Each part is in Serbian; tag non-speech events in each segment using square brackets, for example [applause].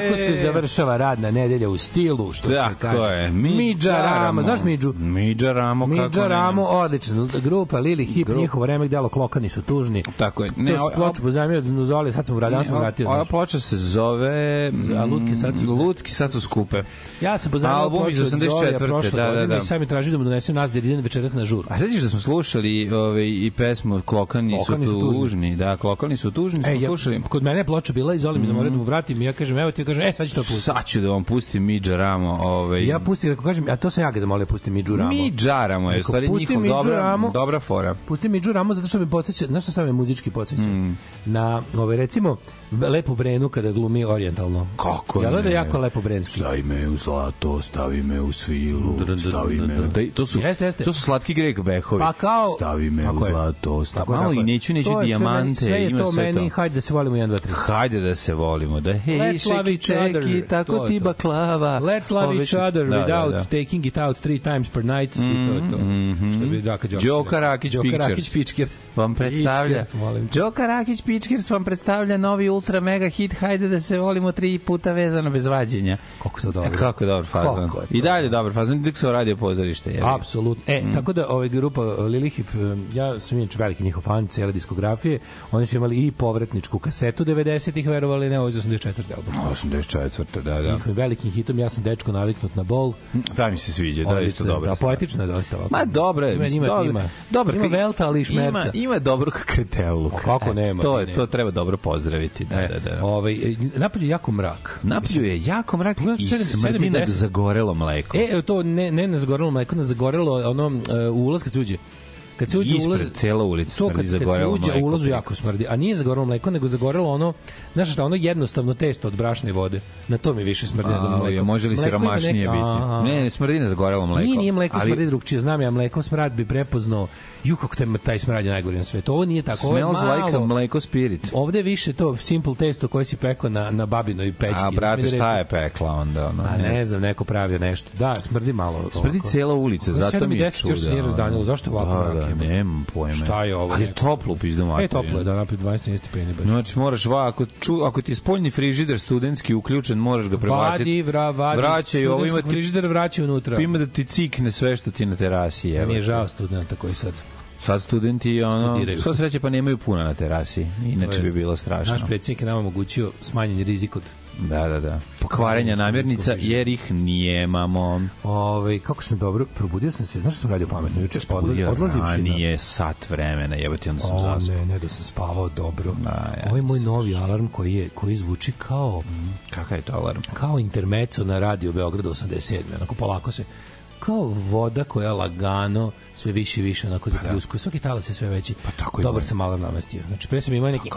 Tako se e. završava radna nedelja u stilu, što Tako se kaže. Je. Mi Znaš Midžu? Midžaramo, kako Midžaramo, Ramo, odlično. Grupa Lili Hip, Grup. njihovo remek delo Klokani su tužni. Tako je. Ne, to su ploču pozajmio od Nuzoli, sad sam u radanu smo vratio. Ova ploča se zove... A mm, lutke sad su... Lutke sad su skupe. Ja sam pozajmio album iz 84. Prošle da, da, da. I sam je tražio da mu donesem nas Deridin večeras na žur. A sećaš da smo slušali ove, i pesmu Klokani, Klokani su tužni. Da, Klokani su tužni. E, smo slušali. kod mene je ploča bila i Zoli mi zamorio da mu vratim. Ja kažem, evo ti kažem, e, sad ću to pustiti. Sad ću da vam pustim mi džaramo. Ovaj... Ja pustim, ako kažem, a to sam ja ga zamolio, da da pusti mi džaramo. Mi džaramo je, u stvari njihov dobra, džuramo, dobra fora. Pusti mi džaramo zato što me podsjeća, znaš šta sam me muzički podsjeća? Mm. Na, ove, ovaj, recimo, lepo brenu kada glumi orientalno. Kako ja, ne? da jako lepo brenski. Stavi me u zlato, stavi me u svilu, stavi me... Da, to su, jeste, jeste. To su slatki grek behovi. Pa kao... Stavi me u zlato, stavi... Tako malo i neću, neću to dijamante. Sve, je to meni, hajde da se volimo 1, 2, 3. Hajde da se volimo. Da, hej, Let's love each other. it, tako ti baklava. Let's love each other da, da, without da. taking it out three times per night. I to je to. Mm-hmm. Što bi Đaka Đokić. Đoka Rakić Pictures. Đoka Rakić Pičkers. Vam predstavlja... Đoka Rakić Pičkers vam predstavlja novi ultra mega hit, hajde da se volimo tri puta vezano bez vađenja. Kako to dobro. E, kako dobar fazon. I dalje dobar fazon, dok se radio pozorište. Je Apsolutno. E, mm. tako da ovaj grupa e, Lilihip, e, ja sam inače veliki njihov fan cele diskografije, oni su imali i povretničku kasetu 90-ih, verovali ne, ovo je 84. album. 84. da, da. S da. njihovim velikim hitom, ja sam dečko naviknut na bol. Da mi se sviđa, da, isto dobro. Da, poetično je dosta. Ovako. Ma dobro je. Ima, ima, dobro, ima. Dobro, ima velta, ali i šmerca. Ima, ima dobro kreteluk. kako nema. To, je, to treba dobro pozdraviti da, e, da, da. Ovaj, napolju jako mrak. Napolju je jako mrak i smrdi na zagorelo mleko. E, to ne, ne na zagorelo mleko, na zagorelo ono, uh, u ulaz kad se uđe kad se uđe Ispred, ulaz cela ulica to kad, kad se uđe mleko, ulazu jako smrdi a nije zagorelo mleko nego zagorelo ono znaš šta ono jednostavno testo od brašne vode na to mi više smrdi nego mleko je, može li se ramašnije biti ne, ne smrdi ne zagorelo mleko nije, nije mleko ali... smrdi drugčije znam ja mleko smrad bi prepoznao ju kako te taj smrad je najgori na svetu. Ovo nije tako. Ovo malo, like a mleko spirit. Ovde više to simple testo koje si pekao na, na babinoj pećki. A, znači, brate, da šta je pekla onda? Ono, a pa ne, znam, neko pravio nešto. Da, smrdi malo. Smrdi ovako. cela ulica, Kako zato mi je čudan. Još nije razdanilo, zašto ovako da, da, nemam pojma. Šta je ovo? Ali je toplo u pizdu pa materiju. E, toplo je, da, napred 20-30 stepeni. Baš. Znači, moraš, va, ako, ču, ako ti je spoljni frižider studentski uključen, moraš ga prebaciti. Vadi, vra, vadi, vraćaj, ovo ima ti, frižider vraćaj unutra. Ima da ti cikne sve što ti na terasi. je. Meni je žao studenta koji sad Sad studenti, ono, studiraju. sva sreće pa nemaju puno na terasi, inače bi bilo strašno. Naš predsjednik je nam omogućio smanjen rizik od Da, da, da. Pokvarenja namirnica jer ih nijemamo. Ovaj kako sam dobro probudio sam se, znaš što da sam radio pametno juče, odlazivši na... nije sat vremena, jebote, onda sam o, zaspao. Ne, ne, da sam spavao dobro. Da, ja, Ovo je moj novi alarm koji je koji zvuči kao kakav je to alarm? Kao intermeco na radio Beogradu 87, onako polako se kao voda koja lagano sve više i više onako pa da. zapljusku. Svaki talas je sve veći. Pa tako je. Dobar sam malo namestio. Znači, pre sam imao neki...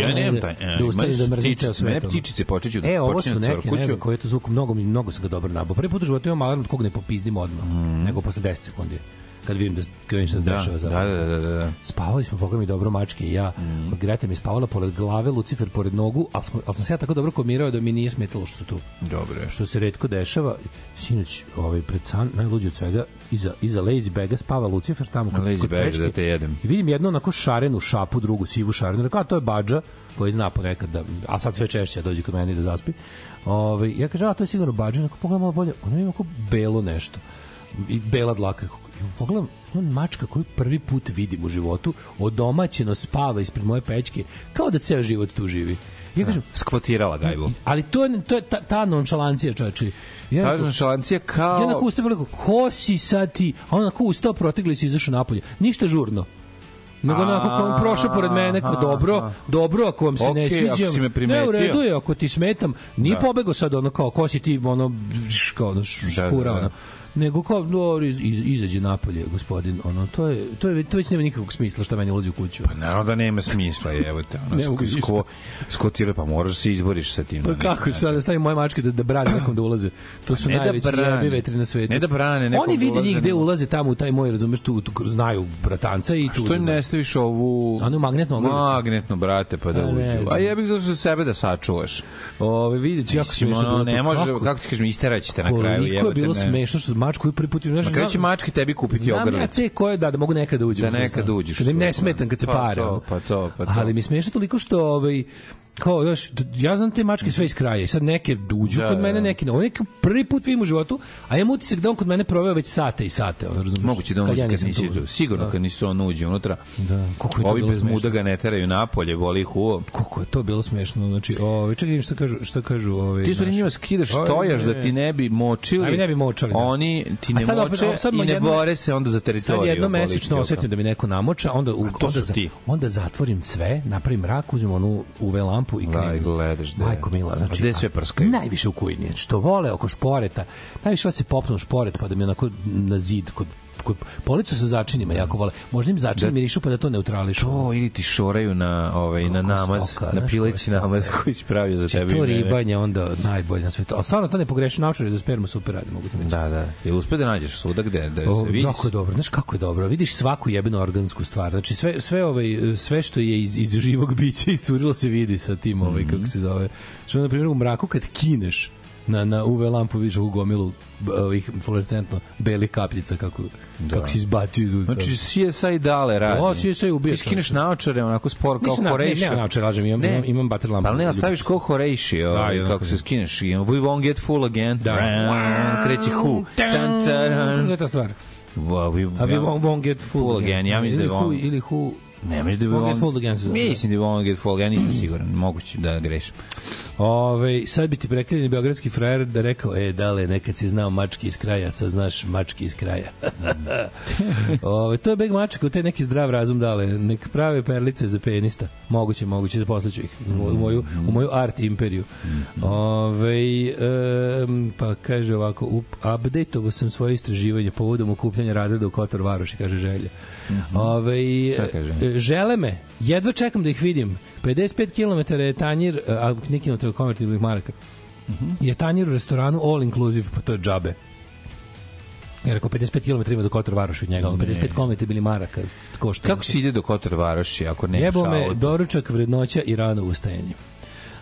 Ja nemam taj... E, da ustali da mrzim ceo svet. Mene ptičice počeću da e, ovo su da neke, ne znam koji je to zvuk, mnogo, mnogo sam ga dobro nabao. Prvi put u životu imam alarm od kog ne popizdim odmah, mhm. nego posle 10 sekundi kad vidim da kad vidim šta se da, dešava da, da, da, da, da. Spavali smo pogledaj mi dobro mačke i ja. Mm. Greta mi spavala pored glave, Lucifer pored nogu, al smo al sam se ja tako dobro komirao da mi nije smetalo što su tu. Dobro je. Što se retko dešava. Sinoć ovaj pred san najluđi od svega iza iza Lazy Bega spava Lucifer tamo kod, Lazy Bega da te jedem. I vidim jednu onako šarenu šapu, drugu sivu šarenu. Rekao to je badža koji zna ponekad da a sad sve češće dođe kod mene da zaspi. Ovaj ja kažem a to je sigurno badža, onako pogledam malo bolje. Ono ima kao belo nešto i bela dlaka pogledam, on mačka koju prvi put vidim u životu, odomaćeno spava ispred moje pećke, kao da ceo život tu živi. Ja kažem, da, skvotirala gajbu. Ali to je, to je ta, ta nonšalancija, čoveče. Ja ta nonšalancija kao... Ja onako ustao preko, ko si sad ti? A on onako ustao, protegli se, izašao napolje. Ništa žurno. Nego onako kao on prošao pored mene, kao dobro, dobro ako vam se okay, ne sviđam. Ne, u redu je, ako ti smetam. Nije da. pobego sad ono kao, ko si ti, ono, kao, ono, da, špura, da, da, da nego kao dobro iz, izađe napolje gospodin ono to je to je to već nema nikakvog smisla što meni ulazi u kuću pa naravno da nema smisla evo te ono [laughs] sko, skotira pa moraš da se izboriš sa tim pa na da kako sad da stavim moje mačke da, da brane nekom da ulaze to su ne da najveći da jebi vetri na svetu ne da brane nekom oni vide njih gde ulaze tamo u taj moj razumeš tu, tu znaju bratanca i tu što im ne staviš ovu onu magnetnu ogrlicu magnetno brate pa da uđu a ja jebik zašto sebe da sačuvaš ove videću jako smešno ne može kako ti kažeš isteraćete na kraju jebote je bilo smešno što mačku i prvi put znaš, Ma će mačke tebi kupiti ogrlicu. Znam ja te koje da, da mogu nekada da uđem. Da nekada uđeš. Kad da im ne smetam kad se pa param. To, pa to, pa to. Ali mi smeša toliko što ovaj kao, znaš, ja znam te mačke sve iz kraja i sad neke uđu da, kod mene, da, da. neke ne. On je prvi put vidim u životu, a imam utisak da on kod mene proveo već sate i sate. Ono, razumiješ? Moguće da on kad, kad nisi tu. Sigurno da. kad nisi on uđe unutra. Da, koliko je Ovi bez smešno. muda ga ne teraju napolje, voli ih uo. Koliko je to bilo smešno. Znači, ove, ovaj, čekaj, šta kažu, šta kažu ove, ovaj, Ti su njima skidaš, stojaš da ti ne bi močili. Da ne bi močali. Da. Oni ti ne sad, moče opet, sad, i ne jedno, bore se onda za teritoriju. Sad jedno mesečno osetim da mi neko namoča, onda, onda, onda zatvorim sve, napravim rak, uzmem onu UV lampu štampu i krenu. Da, gledaš da. Majko Mila, znači. Gde sve prskaju? Najviše u kujni, što vole oko šporeta. Najviše se popnu šporet pa da mi onako na zid kod Ako policu sa začinima da. jako vole, možda im začini da, mirišu pa da to neutrališu. To ili ti šoraju na ovaj na namaz, stoka, na pileći namaz koji si pravi za znači, tebe. To ribanje onda najbolje na svetu. A stvarno to ne pogreši naučari za spermu super radi mogu ti reći. Da, da. I uspe da nađeš svuda gde da se vidi? Jako dobro, znaš kako je dobro. Vidiš svaku jebenu organsku stvar. Znači sve sve ovaj sve što je iz, iz živog bića iscurilo se vidi sa tim ovaj mm -hmm. kako se zove. Što na primjer u mraku kad kineš, na, na UV lampu vidiš ovu gomilu ovih fluorescentno belih kapljica kako, da. kako se izbacuju iz usta. Znači CSI dale radi. O, CSI ubija. Ti skineš naočare onako spor kao Nisam, Horeishi. Ne, ne, naočare ražem, imam, ne. imam bater lampu. Ali ne, staviš kao Horeishi, da, ovaj, kako se skineš. We won't get full again. Da. Kreći hu. Tan, tan, tan. Kako je ta stvar? Well, we, a we won't, won't get full, full again. again. Ja mislim da je Ili hu, Ne, da mislim da bi on... Get fooled again. Mislim da bi on get fooled, ja nisam siguran, moguće da grešim. Ove, sad bi ti preklinjen beogradski frajer da rekao, e, dale, nekad si znao mački iz kraja, sad znaš mački iz kraja. [laughs] Ove, to je beg mačak, u te neki zdrav razum dale, nek prave perlice za penista. Moguće, moguće, zaposleću ih u moju, u moju art imperiju. Ove, um, pa kaže ovako, update-ovo sam svoje istraživanje povodom okupljanja razreda u Kotor Varoši, kaže Želja. Mhm. Ove, ovaj, žele me, jedva čekam da ih vidim. 55 km je tanjir, e, a ne kilometar konvertibilnih maraka, mm -hmm. je tanjir u restoranu all inclusive, pa to je džabe. Jer ako 55 km ima do Kotor Varoši od njega, ali 55 km bili maraka košta. Kako se ide do Kotor Varoši ako ne auto? Jebo me doručak, vrednoća i rano ustajanje.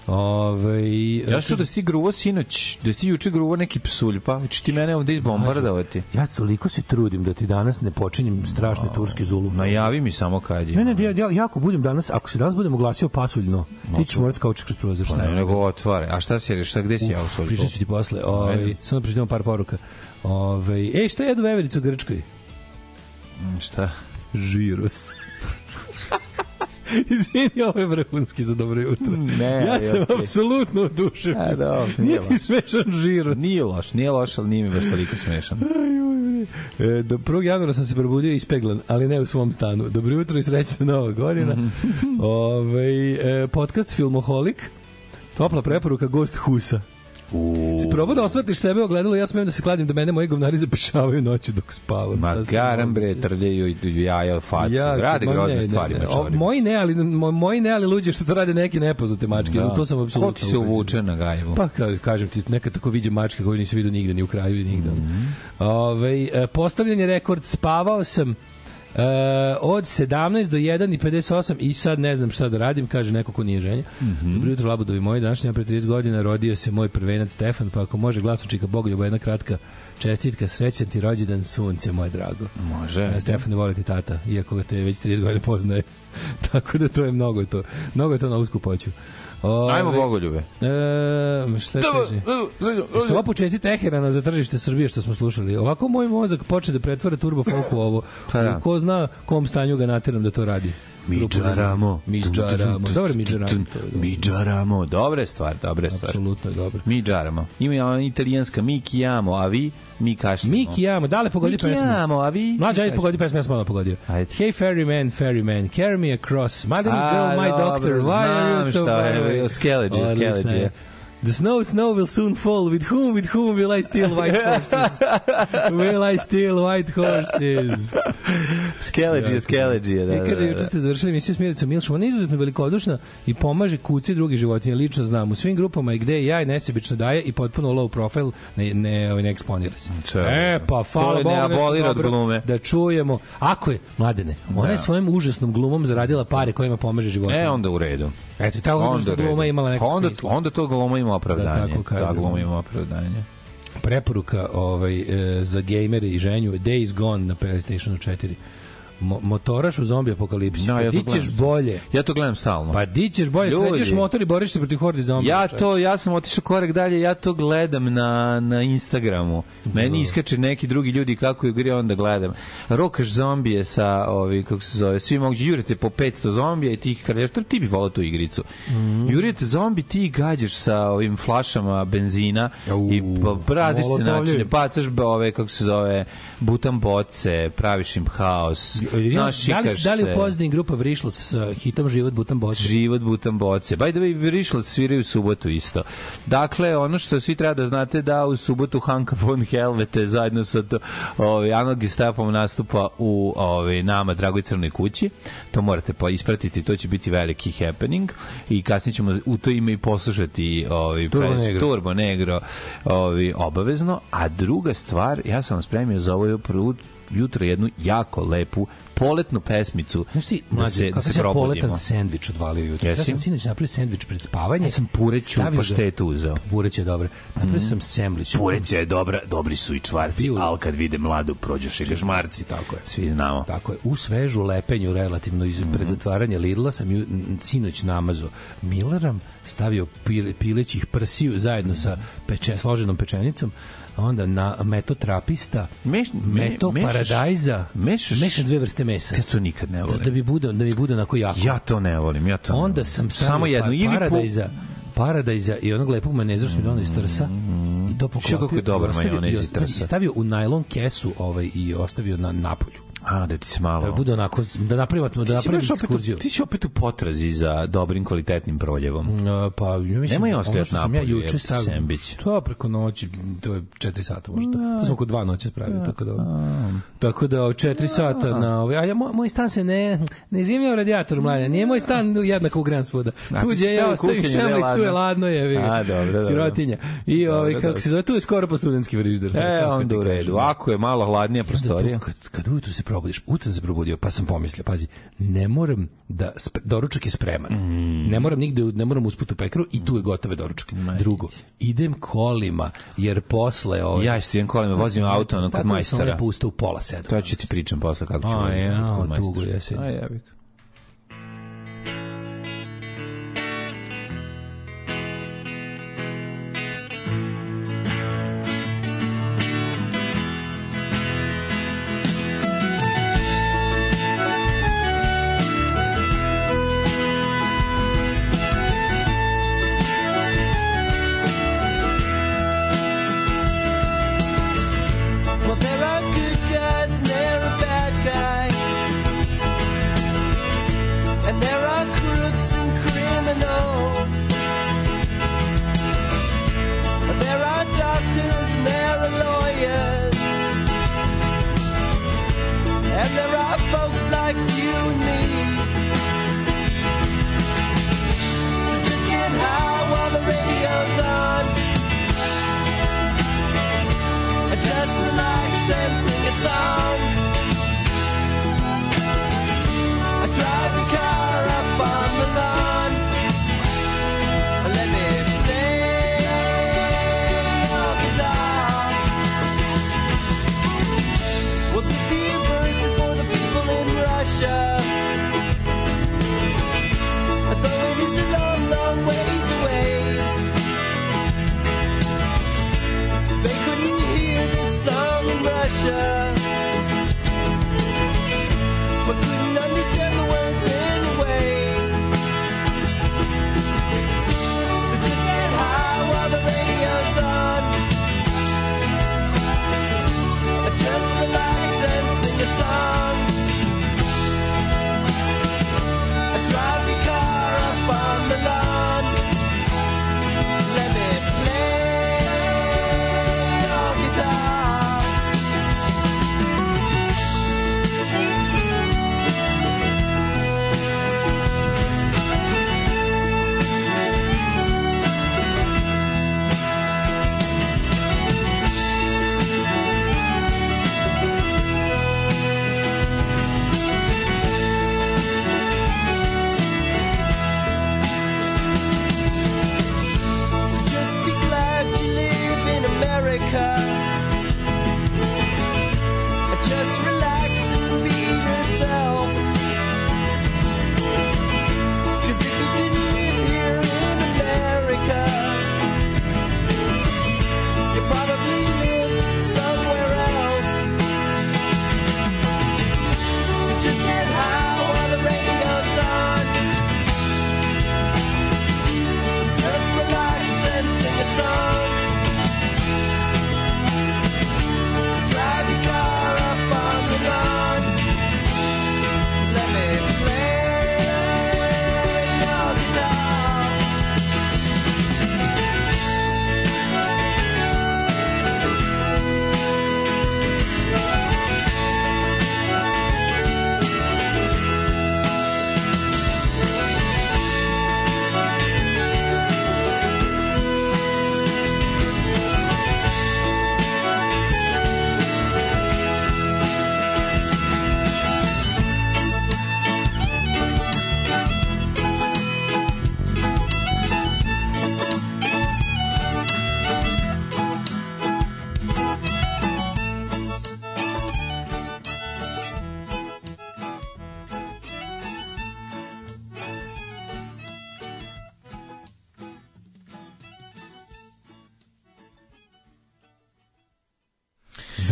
Ovaj Ja što znači- da sti gruvo sinoć, da sti juče gruvo neki psulj, pa hoćeš ti mene ovde izbombardovati. Ja toliko se trudim da ti danas ne počinjem strašne turske zulu. Najavi mi samo kad je. Ne, ne, ja, ja jako budem danas, ako se danas budem oglasio pasuljno, ti ćeš morati skočiti kroz za šta pa Ne, Nego otvare. A šta si, šta gde si ja u solju? Pričaću ti posle. Ovaj samo da pročitam par poruka. Ovaj ej, šta jedu vevericu u Grčkoj? Mm, šta? Žiros. [laughs] Izvini, ovo je vrhunski za dobro jutro. Mm, ne, ja sam okay. apsolutno oduševljen. A, da, nije ti smešan žiro. Nije loš, nije loš, ali nije mi baš toliko smešan. E, do 1. januara sam se probudio ispeglan, ali ne u svom stanu. Dobro jutro i srećna nova godina. Mm Ove, ovaj, e, podcast Filmoholik. Topla preporuka Gost Husa. U... Si probao da osvatiš sebe ogledalo, ja smem da se kladim da mene moji govnari zapišavaju noći dok spavam. Ma garam bre, trljaju i jaja facu. Ja, rade grozne stvari. Ne, ne. O, moji ne, ali, moji ne, ali luđe što to rade neki nepoznate mačke. Da. To sam apsolutno... Ko ti se uvuče na gajevu? Pa ka, kažem ti, nekad tako vidim mačke koje nisam vidio nigde, ni u kraju, ni nigde. Mm -hmm. Ove, e, postavljen je rekord, spavao sam E, od 17 do 1 i 58 i sad ne znam šta da radim, kaže neko ko nije ženja. Mm -hmm. Dobro jutro, labudovi moji, današnja pre 30 godina rodio se moj prvenac Stefan, pa ako može glasnočika Bogoljuba jedna kratka čestitka, srećan ti rođendan sunce, moje drago. Može. E, eh, Stefan ne voli tata, iako ga te već 30 godina poznaje. [laughs] Tako da to je mnogo to. Mnogo je to na usku poću. Ajmo bogoljube. E, šta teže? Sva početi Teherana za tržište Srbije što smo slušali. Ovako moj mozak poče da pretvara turbo folk u ovo. Pa da. Ko zna kom stanju ga nateram da to radi. Mi džaramo. Mi džaramo. Dobro, mi džaramo. Mi džaramo. Dobra stvar, dobra stvar. Apsolutno je dobro. Mi džaramo. Ima italijanska mi kijamo, a vi mi kašljamo. Mi kijamo. Dale pogodi pesmu. Mi kijamo, a vi... Mlađa, ajde pogodi pesmu, ja sam malo pogodio. Ajde. Hey ferryman, ferryman, carry me across. Mother girl, my doctor, why are you so... Znam šta je, skeleđe, skeleđe. The snow, snow will soon fall. With whom, with whom will I steal white [laughs] horses? will I steal white horses? Skeleđija, da. je, da, da, da. kaže, da, juče da. ste završili emisiju s Miricom Milšom. Ona je izuzetno velikodušna i pomaže kuci drugi životinje. Lično znam, u svim grupama i gde ja i nesebično daje i potpuno low profile, ne, ne, ovaj, ne eksponira se. Če, e, pa, fala Bogu, ne abolira od glume. Da čujemo. Ako je, mladene, ona je svojim užasnom glumom zaradila pare kojima pomaže životinje. E, onda u redu. Eto, ta onda gluma imala neko onda, smisla. Onda to gluma ima opravdanje. Da, tako kažem. Ta da. gluma ima opravdanje preporuka ovaj, e, za gejmere i ženju Days Gone na PlayStation 4 mo motoraš u zombi apokalipsi. No, da, ja pa dićeš bolje. Ja to gledam stalno. Pa dićeš bolje, sećaš motor i boriš se protiv hordi zombi. Ja to, ja sam otišao korak dalje, ja to gledam na, na Instagramu. Meni iskače neki drugi ljudi kako igre, onda gledam. Rokaš zombije sa, ovi, kako se zove, svi mogući, jurite po 500 zombija i tih kraljaš, ti bi volao tu igricu. Mm. Jurite zombi, ti gađaš sa ovim flašama benzina Uuu, i po pa, različite načine, pacaš ove, kako se zove, butan boce, praviš im haos ja, da, li, da li u pozdini grupa Vrišlac sa e, hitom Život Butan Boce? Život Butan Boce. By the way, Vrišlac sviraju u subotu isto. Dakle, ono što svi treba da znate da u subotu Hanka von Helvete zajedno sa to, ovaj, Anog Gestapom nastupa u ovaj, nama Dragoj Crnoj kući. To morate pa ispratiti, to će biti veliki happening i kasnije ćemo u to ime i poslušati ovaj, Turbo, pres, Negro. Turbo Negro ovaj, obavezno. A druga stvar, ja sam spremio za ovaj prvu jutro jednu jako lepu poletnu pesmicu. Znaš ti, da mlađe, da se, kakav da se ja poletan sendvič odvalio jutro. Jesi? Ja sam sinoć napravio sendvič pred spavanje. Ja sam pureću paštetu uzeo. Pureće je dobro. Napravio mm. sam semlić. Pureće je dobra, dobri su i čvarci, Bio... ali kad vide mladu prođeš i gažmarci. Tako je. Svi znamo. Tako je. U svežu lepenju relativno iz, mm. pred mhm. zatvaranje Lidla sam ju sinoć namazo Milleram, stavio pilećih prsiju zajedno mm. sa peče, složenom pečenicom onda na metotrapista, Meš, meto mešaš, paradajza, mešaš, mešam dve vrste mesa. Ja to nikad ne da- volim. Da, da bi bude, da bi bude onako jako. Ja to ne volim, ja to ne volim. Onda sam Samo pa- jednu ili paradajza, po... paradajza i onog lepog manezora što mi donali iz mm-hmm. Trsa, i to poklopio. Što kako je dobar majonez i Trsa. Stavio u najlon kesu ovaj, i ostavio na napolju. A, da ti se malo... Da bude onako, da napravimo, da napravimo ekskurziju. Ti si opet u potrazi za dobrim, kvalitetnim proljevom. Uh, pa, ja mislim, Nemoj da ostajati napolje, ja juče stavio, sembić. To preko noći, to je 4 sata možda. Da. To smo oko dva noći spravili, da. tako da... A. Tako da, 4 da. sata na... Ovaj, a ja, moj, moj stan se ne... Ne živim ja u radijatoru, mladen. Nije moj stan jednako u Grand Svuda. Tuđe ja ostavim semlić, tu je ladno je. A, dobro, dobro. Sirotinja. I ovaj, dobro, kako se zove, tu je skoro po studentski frižder. E, da onda u redu. Da. Ako je malo hladnija prostorija. Kad, kad ujutru se probudiš. Ujutro se probudio, pa sam pomislio, pazi, ne moram da spre, doručak je spreman. Mm. Ne moram nigde, ne moram usput u pekaru i tu je gotove doručak. Majdić. Drugo, idem kolima, jer posle ovaj Ja isto idem kolima, vozim znači, auto na kod da majstora. Tako sam lepo ustao u pola sedam. To ću ti pričam posle kako ću. A ja, tugo, ja se. A ja bih.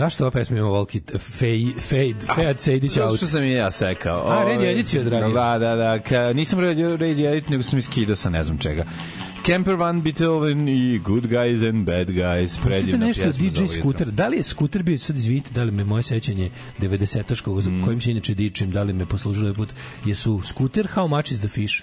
Zašto ova pesma ima Walkie Fade Fade Fade Sedić out? Što sam i ja sekao. A Red ovaj, Edit je odradio. Da, da, da. Ka, nisam Red Edit, nego sam iskidao sa ne znam čega. Camper Van Beethoven i Good Guys and Bad Guys. Pustite nešto DJ Scooter. Da li je Scooter bio, sad izvijete, da li me moje sećanje 90-aškog, mm. kojim se inače dičim, da li me poslužilo ovaj put, jesu Scooter, How Much is the Fish?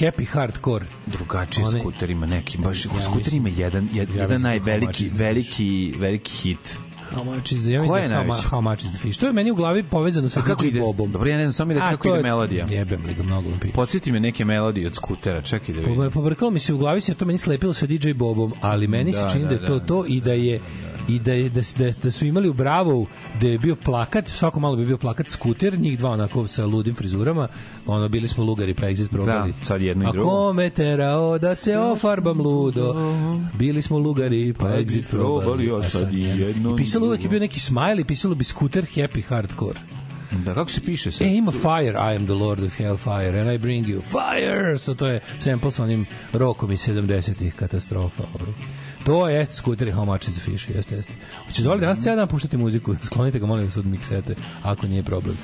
happy hardcore. drugačije One... skuterima neki, baš ja, skuter jedan, jedan, ja jedan najveliki, veliki, veliki hit How much is the, ja Ko je how, najviše? how much is the fish. To je meni u glavi povezano sa kako ide? bobom. Dobro, ja ne znam, samo mi reći da A, kako ide melodija. Jebem li ga mnogo pić. Podsjeti me neke melodije od skutera, čekaj da vidim. Pobrkalo mi se u glavi se to meni slepilo sa DJ Bobom, ali meni Da, se čini da da, da, da je to da, to i da je i da, da, da, da su imali u Bravo da je bio plakat, svako malo bi bio plakat skuter, njih dva onako sa ludim frizurama, ono bili smo lugari pa exit probali. Da, sad jedno i drugo. A kome terao da se ofarbam ludo, bili smo lugari pa, pa exit probali. probali a sad jedno I pisalo uvek je bio neki smiley, pisalo bi skuter happy hardcore. Da, kako se piše sad? E, ima Fire, I am the lord of hellfire and I bring you fire! So to je sample sa onim rokom iz 70-ih katastrofa. Ovaj. To jeste skuteri homačin za fiši, jeste, jeste. Hoće zvali danas cijel dan puštati muziku, sklonite ga, molim vas, od miksete, ako nije problem.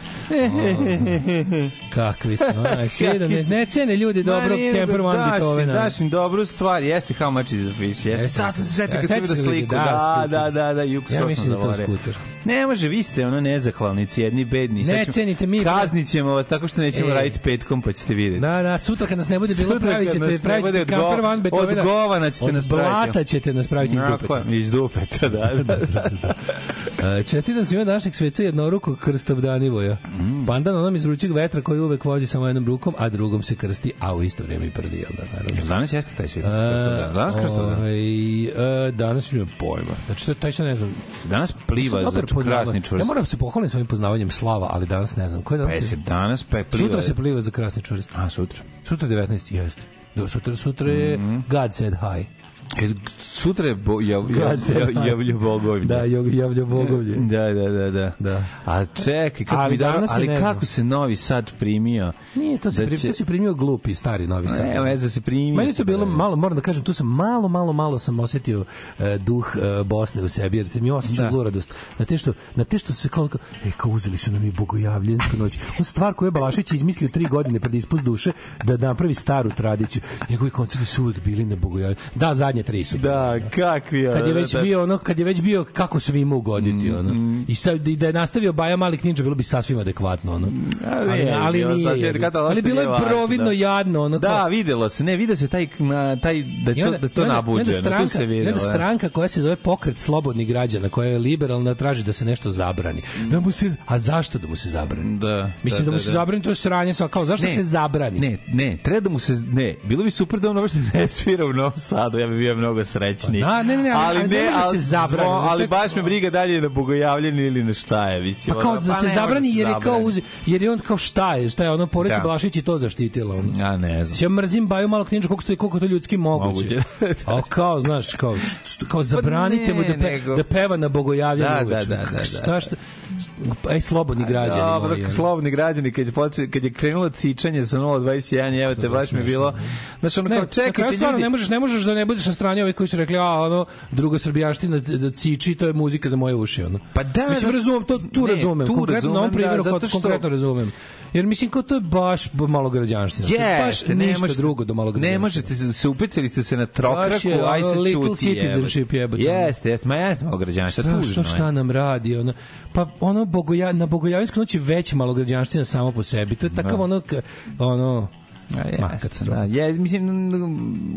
Kakvi smo, jedan, ne, ne cene ljudi dobro Kemper Van Beethovena. Daš im dobru stvar, jeste homačin za fiši, jeste. Sad se seti kad sam vidio sliku, da, da, da, da, juk skroz sam zavareo. Ja mislim da je to skuter. Ne može, vi ste ono nezahvalnici, jedni bedni. Ne ćemo, cenite mi. Kaznićemo vas tako što nećemo e. raditi petkom, pa ćete vidjeti. Da, da, sutra kad nas ne bude bilo, pravit ćete, pravit ćete kamper van betovina. Od govana ćete nas praviti. Od blata ćete nas praviti iz dupeta. Iz dupeta, da. da, da, da, da. [laughs] E, Čestitam svima našeg sveca jednoruku Krstov Danivoja. Mm. Pandan onom iz vrućeg vetra koji uvek vozi samo jednom rukom, a drugom se krsti, a u isto vreme i prvi, jel da, naravno. Danas jeste taj svetac e, Krstov Dan. Danas Krstov Dan. Ovaj, e, danas mi je pojma. Znači, taj se ne znam. Danas pliva za krasni čvrst. Ja moram da se pohvaliti svojim poznavanjem slava, ali danas ne znam. Koje danas? Pa se danas pa je Sutra se pliva za krasni čvrst. A sutra. Sutra 19. jeste. Do sutra sutra je mm -hmm. God said hi. E, sutra je bo, jav, [laughs] jav, da, jav, javlja bogovlje. Da, [laughs] javlja bogovlje. Da, da, da, da. da. A čekaj, kako ali, danas ali kako se Novi Sad primio? Nije, to se, da pri, će... to se primio glupi, stari Novi Sad. Ne, veze se primio. Meni to bilo da. malo, moram da kažem, tu sam malo, malo, malo sam osetio uh, duh uh, Bosne u sebi, jer se mi osjećao da. zluradost. Na te što, na te što se koliko, e, kao uzeli su nam i bogojavljensku noć. On stvar koju je Balašić izmislio tri godine pred ispust duše da napravi staru tradiciju. Njegovi koncerti su uvek bili na bogojavljenju. Da, zadnji zadnje tri su. Da, kakvi. Kad je već da, bio ono, kad je već bio kako svima ugoditi mm, ono. Mm. I sad i da je nastavio Baja Malik Ninja bilo bi sasvim adekvatno ono. Mm, ali, ali, je, ali bilo, nije. ali bilo je providno da. jadno ono. Da, kao... videlo se, ne, vide se taj na, taj da to onda, da to nabuđeno, stranka, tu se videlo. Jedna stranka koja se zove Pokret slobodnih građana, koja je liberalna, traži da se nešto zabrani. Mm. Da mu se a zašto da mu se zabrani? Da. Mislim da, da mu da, se da. zabrani to je sranje sva kao zašto se zabrani? Ne, ne, treba da mu se ne, bilo bi super da on baš što da ne svira u Novom Sadu, ja bih bio mnogo srećniji. Pa, da, na, ne, ne, ali, ali ne, ne ali, se zabrani. Zvo, ali baš me briga dalje je na bogojavljenje ili na šta je, mislim. Pa kao da, pa se zabrani jer je kao uzi, jer je on kao šta je, šta je, ono poreć da. Blašić i to zaštitilo. Ono. Ja ne znam. Ja mrzim Baju malo knjiža koliko, je, koliko to ljudski moguće. moguće. A [laughs] kao, znaš, kao, kao pa zabranite mu da, pe, nego... da peva na bogojavljenju da, da, da, da, da, Šta, da. šta, Ej, slobodni građani Dobro, moji. slobodni građani, kad je, poče, kad je krenulo cičanje sa 0,21, evo te, baš mi bilo... Da. Znaš, ono ne, kao, čekajte, ljudi... Ne možeš, ne možeš da ne budeš strani ovi koji su rekli, a ono, druga srbijanština da ciči, to je muzika za moje uši, ono. Pa da, mislim, razumem, to, tu ne, razumem, tu konkretno razumem, na ovom da, primjeru, da, što... konkretno razumem. Jer mislim, kao to je baš malo građanština. Yes, baš ne ništa možete, drugo do malo građanština. Ne možete, se upecali ste se na trokaku, je, aj se čuti. Little citizenship jebate. Jeste, jeste, ma jeste malo građanština, tužno. Šta, šta nam radi, ono, pa ono, bogoja, na Bogojavinskoj noći već malo građanština samo po sebi. To je takav da. ono, ono, Ja, Makatstra. Da, ja, mislim,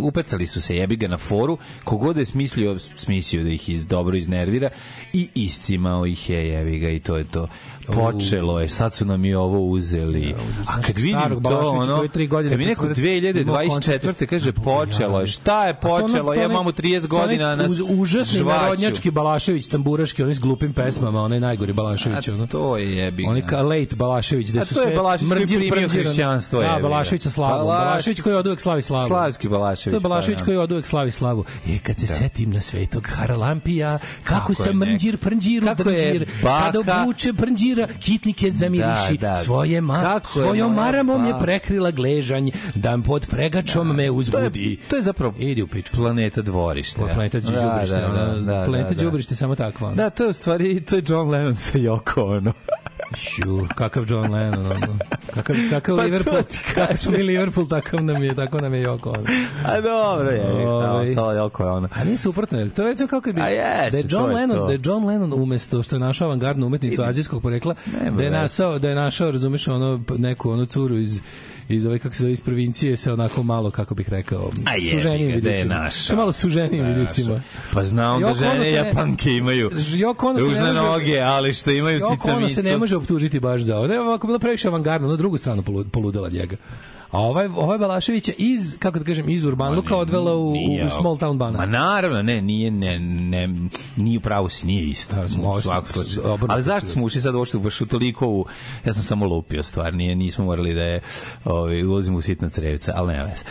upecali su se jebiga na foru, kogod je smislio, smislio da ih iz, dobro iznervira i iscimao ih je jebiga i to je to počelo je, sad su nam i ovo uzeli. A znači kad vidim to, ono, kad mi neko 2024. kaže počelo je, šta je počelo, ja imamo 30 godina na užasni narodnjački Balašević, tamburaški, oni s glupim pesmama, onaj najgori Balašević. A to je jebi. Oni ka late Balašević, da su sve mrđir hrišćanstvo. Da, Balašević sa slavom. Balašević koji oduvek slavi slavu. Slavski Balašević. To je Balašević pa koji da. oduvek slavi slavu. I e, kad se da. setim na svetog Haralampija, kako, sam mrđir prnđiru drđir, kada obuče prnđir mira, da kitnike zamiriši, da, da. svoje ma, Kako svojom je, maramom pa. je prekrila gležanj, da pod pregačom da. me uzbudi. To je, to je zapravo ide u pičku. Planeta dvorište. Planeta da, da, đubrište, da, da, da, da, planeta da, da, đubrište samo takva. Ono. Da, to je u stvari to je John Lennon sa Yoko ono. Šu, kakav John Lennon, ono. Kakav, kakav [laughs] pa Liverpool, kakav smo mi Liverpool, takav nam je, tako nam je Joko, ono. A dobro je, šta, ovaj. ostalo Joko je ono. A nije suprotno, to je kao kad bi... A jest, da je John Lennon, to. da je John Lennon umesto što je našao avangardnu umetnicu azijskog porekla, da je našao, da je našao, razumeš, ono, neku onu curu iz iz ove kako se zove iz provincije se onako malo kako bih rekao suženi vidicima. Sa malo suženi vidicima. Pa znam da žene japanke imaju. Jok ono se ne može, noge, ali što imaju cicamicu. Jok ono se ne može optužiti baš za ovo. Ne, ovako bilo previše avangardno, na drugu stranu poludela njega. A ovaj, ovaj Balaševića iz, kako da kažem, iz urban luka pa odvela u, nije, u small town Banat. Ma naravno, ne, nije, ne, ne, nije u pravu si, nije isto. Da, smo, ovo, svako, obrno, ali zašto smo ušli sad uopšte baš u toliko u, ja sam samo lupio stvar, nije, nismo morali da je, ovaj, ulazimo u sitna trevca, al nema vez.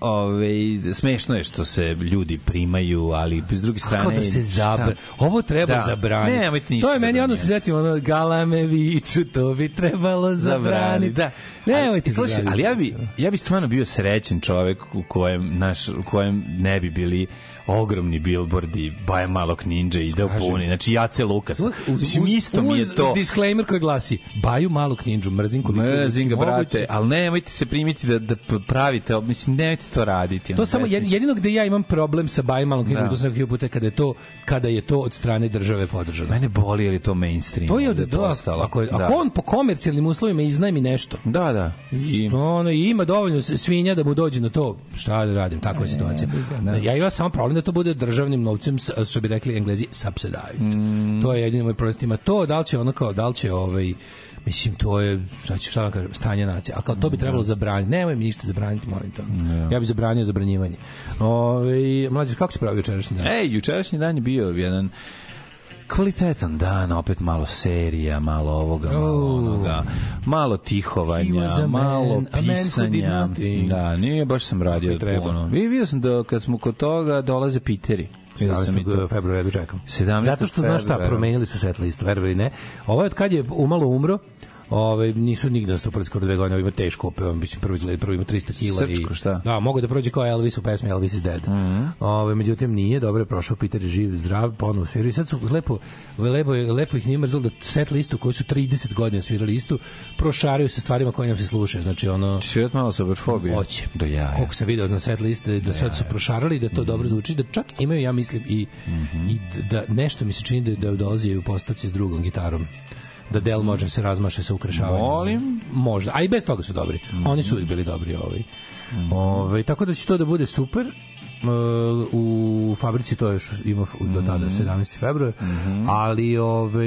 Ovaj, smešno je što se ljudi primaju, ali s druge strane... Kako da se zabra... Ovo treba da. zabraniti. Ne, ništa to je meni, ono se zetim, ono, galame viču, to bi trebalo zabraniti. Zabrani, da Nemojte slušaj, ali ja bi, ja bi stvarno bio srećen čovek u kojem, naš, u kojem ne bi bili ogromni billboardi, Baja malog ninja izdao puni, znači Jace Lukas. Mislim, isto mi je to... disclaimer koji glasi, Baju malog ninja, mrzim koliko Mrzim ga, brate, moguće. ali nemojte se primiti da, da pravite, mislim, nemojte to raditi. To samo, jed, jedino gde ja imam problem sa Baju malog ninja, da. to sam nekako puta kada je to, kada je to od strane države podržano. Mene boli, je li to mainstream? To je od, da, postalo. ako, da. ako on po komercijalnim uslovima iznajmi nešto. Da, da. I... Ono, ima dovoljno svinja da mu dođe na to, šta da radim, takva je situacija. Ja imam samo problem da to bude državnim novcem, što bi rekli englezi, subsidized. Mm. To je jedini moj prostima. To, da li će ono kao, da li će ovaj, Mislim, to je, znači, šta vam kažem, stanje nacije. A kao to bi mm. trebalo zabraniti. Nemoj mi ništa zabraniti, molim to. Yeah. Ja bih zabranio zabranjivanje. Ove, ovaj, mlađe, kako se pravi jučerašnji dan? Ej, jučerašnji dan je bio jedan Kvalitetan dan, opet malo serija, malo ovoga, malo oh. onoga, malo tihovanja, malo man, pisanja. Da, nije, baš sam radio puno. I vidio sam da kad smo kod toga dolaze Piteri. 17. februara dočekam. Zato što znaš šta, promenili su set listu, verovali ne. Ovo je od kad je umalo umro, Ovaj nisu nigde nastupali skoro dve godine, ima teško opeva, mislim prvi izgled, prvi ima 300 kg Srpsko, i šta? Da, mogu da prođe kao Elvis u pesmi Elvis is dead. Mm -hmm. Ovaj međutim nije, dobro je prošao Peter je živ, zdrav, ponovo sviraju. Sad su lepo lepo lepo ih nije mrzelo da set listu koju su 30 godina svirali listu, prošaraju se stvarima koje nam se slušaju. Znači ono Svirat malo sa soberfobije. Hoće. Do jaja. Koliko se video na set liste da sad su prošarali da to mm -hmm. dobro zvuči, da čak imaju ja mislim i mm -hmm. i da nešto mi se čini da, da dolazi u postavci s drugom gitarom da Del može da se razmaše sa ukrašavanjem. Molim? Možda. A i bez toga su dobri. Mm -hmm. Oni su uvijek bili dobri. Ovaj. Mm -hmm. Ove, ovaj, tako da će to da bude super e, u fabrici to još ima do tada 17. Mhm. februar mm -hmm. ali ovaj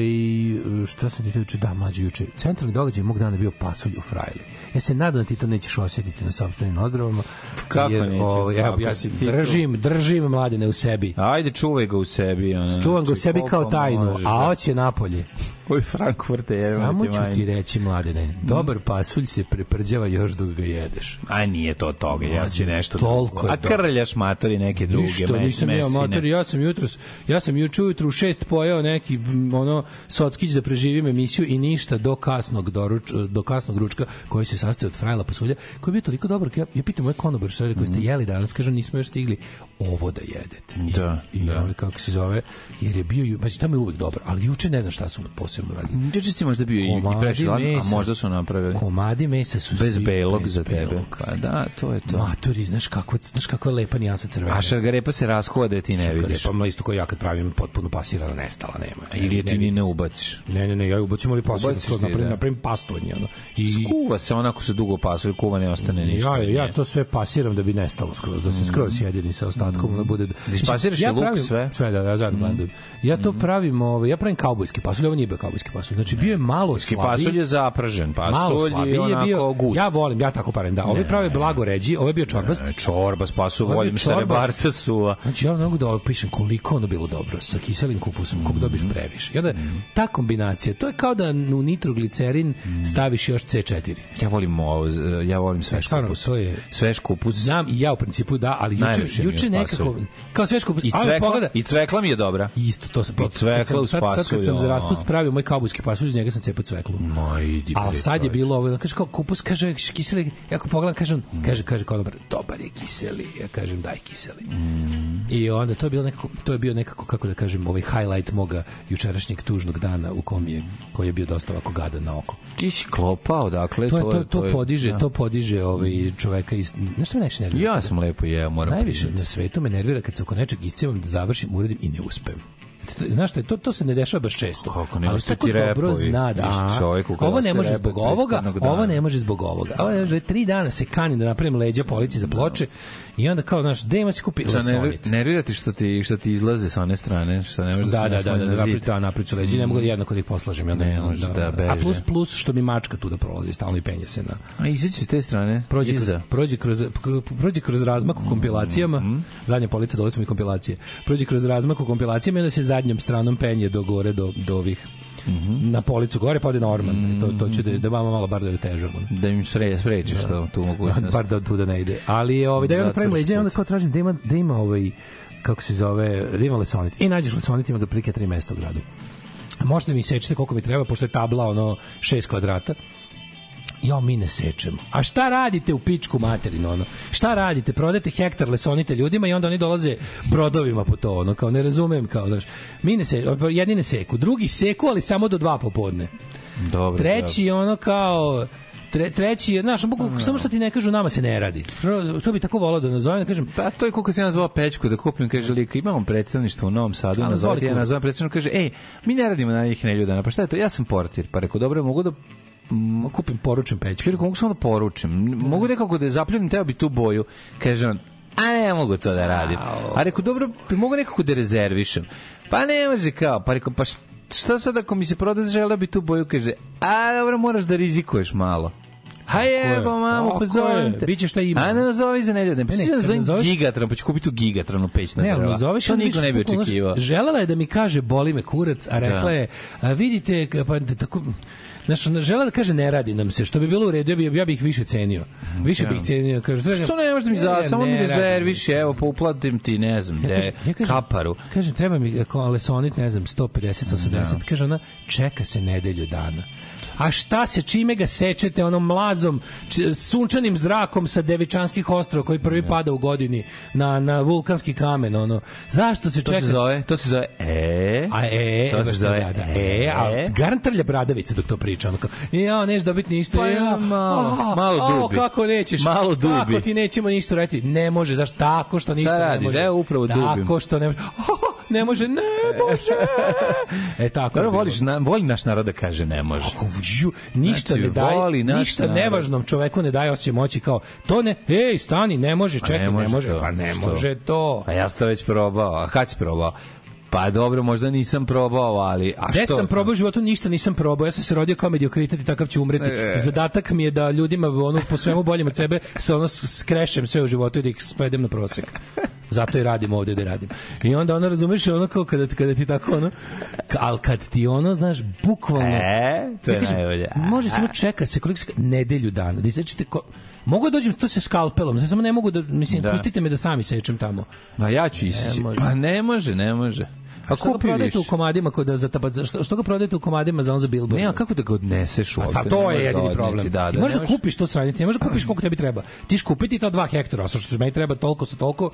šta se ti tiče da mlađi juče centralni događaj mog dana je bio pasulj u Frajli ja se nadam da ti to nećeš osjetiti na sopstvenim nozdravama kako jer, neće ovaj, ja, ja držim, tu? držim mladene u sebi ajde čuvaj ga u sebi ona. čuvam ga u znači, sebi kao tajnu može, a da. oće napolje Koji Frankfurt je? Samo ću ti reći, mladene, mm. dobar pasulj se preprđava još dok ga jedeš. A nije to toga, ja si nešto toliko. A krljaš matori neke druge Ništa, nisam ja matori, ja sam jutros, ja sam juče ujutru u 6 pojeo neki ono sockić da preživim emisiju i ništa do kasnog doruč, do kasnog ručka koji se sastoji od frajla pasulja, koji je bio toliko dobar, ja, ja pitam moj konobar šta koji ste mhm. jeli danas, kaže nismo još stigli ovo da jedete. I, da, i, da. Ovaj, kako se zove, jer je bio, znači tamo je uvek dobro, ali juče ne znam šta su posebno se uradilo. Mm, Juče si možda bio komadi i prešao, a možda su napravili. Komadi mesa su bez belog bez za belog. tebe. Pa da, to je to. Maturi, znaš kako, znaš kako je lepa nijansa crvena. A šargarepa se rashoda ti ne šargarepa, vidiš. Šargarepa isto koji ja kad pravim potpuno pasirana nestala, nema. Ili je ti ni ne ubaciš. Ne, ne, ne, ja ubacim ali pasirana, skroz napravim, da. napravim pastu od nje. Ono. I, Skuva se onako se dugo pasuje, kuva ne ostane ništa. Ja, ja to sve pasiram da bi nestalo skroz, da se mm. skroz jedini sa ostatkom, da bude... Ispasiraš ja luk sve? Sve, da, ja zajedno blendujem. Mm. Ja to pravim, ovaj, ja pravim kaubojski pasulj, ovo nije kaubojski pasulj. Znači bio je malo slabi. Pasulj je zapržen, pasulj malo slabi, je onako bio, gust. Ja volim, ja tako parim, da. Ove prave blago ređi, ove bio čorbast. Ne, čorba s pasu, volim sa rebarca su. Znači ja mogu da opišem koliko ono bilo dobro sa kiselim kupusom, koliko mhm. dobiš previše. I onda mhm. ta kombinacija, to je kao da u nitroglicerin mhm. staviš još C4. Ja volim ovo, ja volim sveš e, Stvarno, kupus. To je, sveš kupus. Znam i ja u principu da, ali juče, juče nekako, kao sveš kupus. I cvekla, ali, pogleda, i cvekla mi je dobra. Isto, to se I cvekla u spasu. Sad kad sam za raspust pravio moj kaubojski pasulj, iz njega sam cepao cveklu. Ma, idi A sad je bilo ovo, kaže kao kupus, kaže kiseli, ja ako pogledam, kažem, mm. kaže, kaže kao dobar dobar je kiseli, ja kažem, daj kiseli. Mm. I onda to je bilo nekako, to je bio nekako, kako da kažem, ovaj highlight moga jučerašnjeg tužnog dana u kom je, koji je bio dosta ovako gadan na oko. Ti si klopao, dakle, to, je, to, to, to, to podiže, ja. Da. to podiže ovaj čoveka iz, znaš što me najviše nervira? Ja sam lepo jeo, moram Najviše priznati. na svetu me nervira kad se oko nečeg iscevam da završim, uradim i ne uspem znaš šta, to, to se ne dešava baš često. Kako, ali tako ti dobro zna da, čovjeku, ovo ne može zbog ovoga, ovo ne može zbog ovoga. Ovo ne može, tri dana se kani da napravim leđa policije za ploče I onda kao, znaš, gde ima se kupi Lasonit? ne, ti što ti, što ti izlaze sa one strane, što ne možeš da, da, da, da, da, napri, da, napriču leđi, ne mogu jednako da ih poslažem. Ja ne, može da, da, da, A plus, plus što mi mačka tu da prolazi, stalno i penje se na... A izaći s te strane? Prođe, kroz, prođe, kroz, prođe kroz razmak u mm. kompilacijama, mm -hmm. zadnja polica dole su mi kompilacije, prođe kroz razmak u kompilacijama i onda se zadnjom stranom penje do gore, do, do ovih Mhm. na policu gore, pa ode Norman. Mm -hmm. to, to će da, da vama malo bar da je težamo. Da im sre, sprečiš da. to, tu [laughs] mogućnost. Bar da tu da ne ide. Ali da, ovaj, da ja da, pravim leđe, onda kao tražim da ima, da ima ovaj, kako se zove, da ima lesonit. I nađeš lesonit, ima do prike tri mesta u gradu. Možete mi sećate koliko mi treba, pošto je tabla ono 6 kvadrata. Mm Ja mi ne sečemo. A šta radite u pičku materinu, ono? Šta radite? Prodate hektar lesonite ljudima i onda oni dolaze brodovima po to, ono, kao ne razumem, kao, daš. mi ne se, jedni ne seku, drugi seku, ali samo do dva popodne. Dobro, Treći, dobro. ono, kao, tre, treći, znaš, no. Mm. samo što ti ne kažu, nama se ne radi. To bi tako volao da nazovem, da kažem... Pa to je kako se nazvao Pečku, da kupim, kaže, lika, imamo predstavništvo u Novom Sadu, nazovem, ja nazovem predstavništvo, kaže, ej, mi ne radimo na njih nelju dana, pa šta je to, ja sam portir, pa rekao, dobro, mogu da m, kupim poručem peć. Ja kako mogu samo da poručim. Mogu da. nekako da je zapljunim, teo bi tu boju. Kaže on, a ne mogu to da radim. A rekao, dobro, mogu nekako da rezervišem. Pa ne može kao, pa rekao, pa šta sad ako mi se proda žela bi tu boju, kaže, a dobro, moraš da rizikuješ malo. Hajebo, pa pozovem te. Biće šta ima. A ne nazovi za nedelju. Pa ne, nazovem zoveš... gigatron, pa ću kupiti tu gigatronu peć na drva. Ne, nazoveš, to niko ne bi očekivao. Želela je da mi kaže, boli me kurac, a rekla da. je, vidite, pa tako, Znaš, ona žela da kaže ne radi nam se, što bi bilo u redu, ja bih ja bih više cenio. Više bih cenio, kaže. Znaš, što ne možeš da mi za, samo mi rezerviš, evo, pa uplatim ti, ne znam, de, kaparu. Kaže, treba mi, ako, ale ne znam, 150, 180, da. kaže ona, čeka se nedelju dana a šta se čime ga sečete onom mlazom č, sunčanim zrakom sa Devičanskih ostrova koji prvi da. pada u godini na na vulkanski kamen ono zašto se čeka to se zove to se zove e a e to se zove da, da, e a garantarlja bradavica dok to priča ono kao ja neš dobiti ništa pa, ja malo, a, malo dubi o, kako nećeš malo dubi kako ti nećemo ništa reći ne može zašto tako što ništa radi, ne može da upravo dubim tako što ne može [laughs] ne može ne [laughs] može e tako Dobro, voliš na, voli naš narod da kaže ne može ništa znači, ne daje, voli ništa narod. nevažnom čoveku ne daje osjećaj moći kao to ne, ej, stani, ne može, pa čekaj, ne može, ne može pa ne što? može to. A ja sam to već probao, a kad si probao? Pa dobro, možda nisam probao, ali... A što? Ne sam probao u životu, ništa nisam probao. Ja sam se rodio kao mediokritet i takav ću umreti. E. Zadatak mi je da ljudima ono, po svemu boljim od sebe se ono skrešem sve u životu i da ih svedem na prosek. Zato i radim ovde da radim. I onda ono, razumeš, ono kao kada, kada ti tako ono... Al kad ti ono, znaš, bukvalno... E, to je najbolje. Može samo čeka se koliko... Nedelju dana. Da izrečete ko... Mogu da dođem to se skalpelom, samo ne mogu da mislim da. pustite me da sami sečem tamo. Ma ja ću iseći. Pa ne može, ne može. Pa a što ga prodajete u komadima kod za tabac, što, što ga prodajete u komadima za on za billboard? Ne, a kako da ga odneseš u? A sad to je jedini da problem. Da, da, ti možeš da kupiš to sranje, ti ne možeš da kupiš koliko tebi treba. Ti ćeš kupiti to 2 hektara, sa što meni treba toliko sa toliko,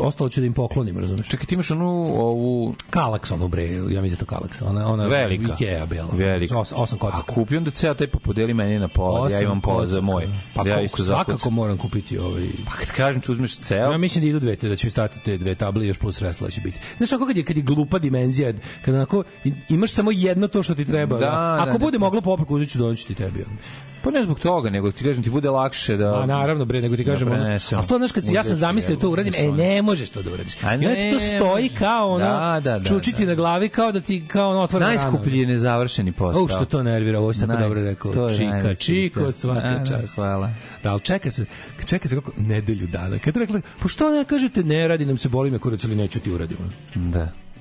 ostalo ću da im poklonim, razumeš? Čekaj, ti imaš onu ovu Kalaks onu bre, ja mislim da to Kalaks, ona ona velika. Ikea bela. Velika. Os, osam kocaka. A kupi onda ceo taj pa podeli meni na pola, da osam ja imam pola za moj. Pa ja isto za svakako moram kupiti ovaj. Pa kad kažem ti uzmeš ceo. Ja mislim da idu dve, da će mi stati te dve table još plus sredstva će biti. Znaš kako kad je, kad glupa dimenzija kad onako imaš samo jedno to što ti treba da, da? da ako da, bude da, moglo poprku uzeću ti tebi Pa ne zbog toga, nego ti kažem ti bude lakše da A naravno bre, nego ti da kažem. Da prenesem, ono, al to znaš kad ja sam zamislio to uradim, e ne možeš to da uradiš. A ne, I onda ti to stoji kao ono da, da, da, čučiti da. na glavi kao da ti kao ono otvara Najskuplji je nezavršeni posao. O što to nervira, ovo si tako Naj, dobro rekao. To čika, najviše, čiko, svaka čast. Hvala. Da, al čeka se, čeka se kako nedelju dana. Kad rekla, pa što ne kažete ne radi nam se boli me kurac ili neću ti uradimo. Da.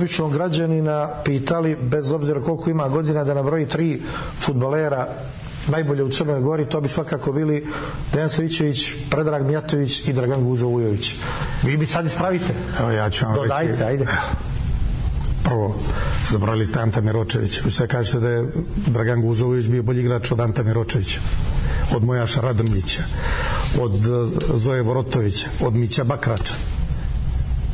običnog građanina pitali, bez obzira koliko ima godina, da nabroji tri futbolera najbolje u Crnoj Gori, to bi svakako bili Dejan Svićević, Predrag Mijatović i Dragan Guzo Vujović. Vi bi sad ispravite. Evo ja ću vam Dodajte, reći. ajde. Prvo, zabrali ste Anta Miročević. Vi sad kažete da je Dragan Guzović bio bolji igrač od Anta Miročevića od Mojaša Radrmića, od eh, Zoje Vorotovića, od Mića Bakrača,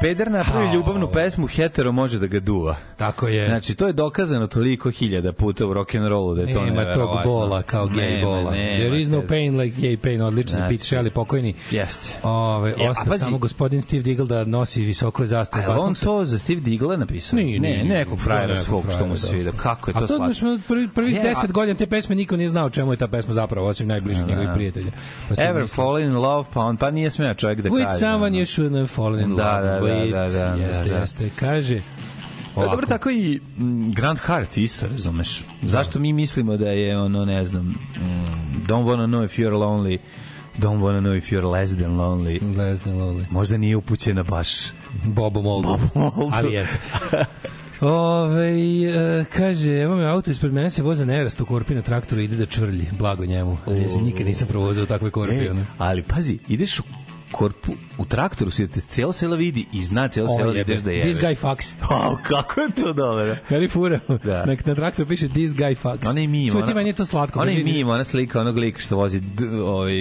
peder napravi ljubavnu pesmu, hetero može da ga duva. Tako je. Znači, to je dokazano toliko hiljada puta u rock'n'rollu da je to Nema tog bola kao gay bola. There is no pain like gay pain, odličan znači, Pete Shelley, pokojni. Jeste. Ove, e, osta samo gospodin Steve Diggle da nosi visoko zastavu. A on to za Steve Diggle napisao? Ne, ne, nekog frajera svog što mu se da. sviđa. Kako je to slatko? A to smo prvi prvih 10 e, godina te pesme niko nije znao čemu je ta pesma zapravo, osim najbližih njegovih da. prijatelja. Pa Ever fallen in love, pa on pa nije smeo čovjek da kaže. With someone you shouldn't have fallen in da, love. Da, da, da, da, da, jeste, da, da. jeste. Kaže, pa Ovako. dobro, tako i mm, Grand Heart isto, razumeš. Zašto mi mislimo da je, ono, ne znam, mm, Don't Wanna Know If You're Lonely, Don't Wanna Know If You're Less Than Lonely. Less Than Lonely. Možda nije upućena baš Bobu Moldu. Bobu Moldu. Ali jeste. [laughs] Ove, e, kaže, evo me auto ispred mene se voza nerast u korpi na traktoru ide da čvrlji, blago njemu. Ja nikad nisam provozao takve korpi. E, ali pazi, ideš u korpu, u traktoru da te celo selo vidi i zna celo selo da ideš da jebe. This guy fucks. O, [laughs] oh, kako je to dobro. Harry Fura. Da. Na, na traktoru piše this guy fucks. Ona je mim. Čuti, meni je to slatko. Ona je mim, ona slika onog lika što vozi ovaj,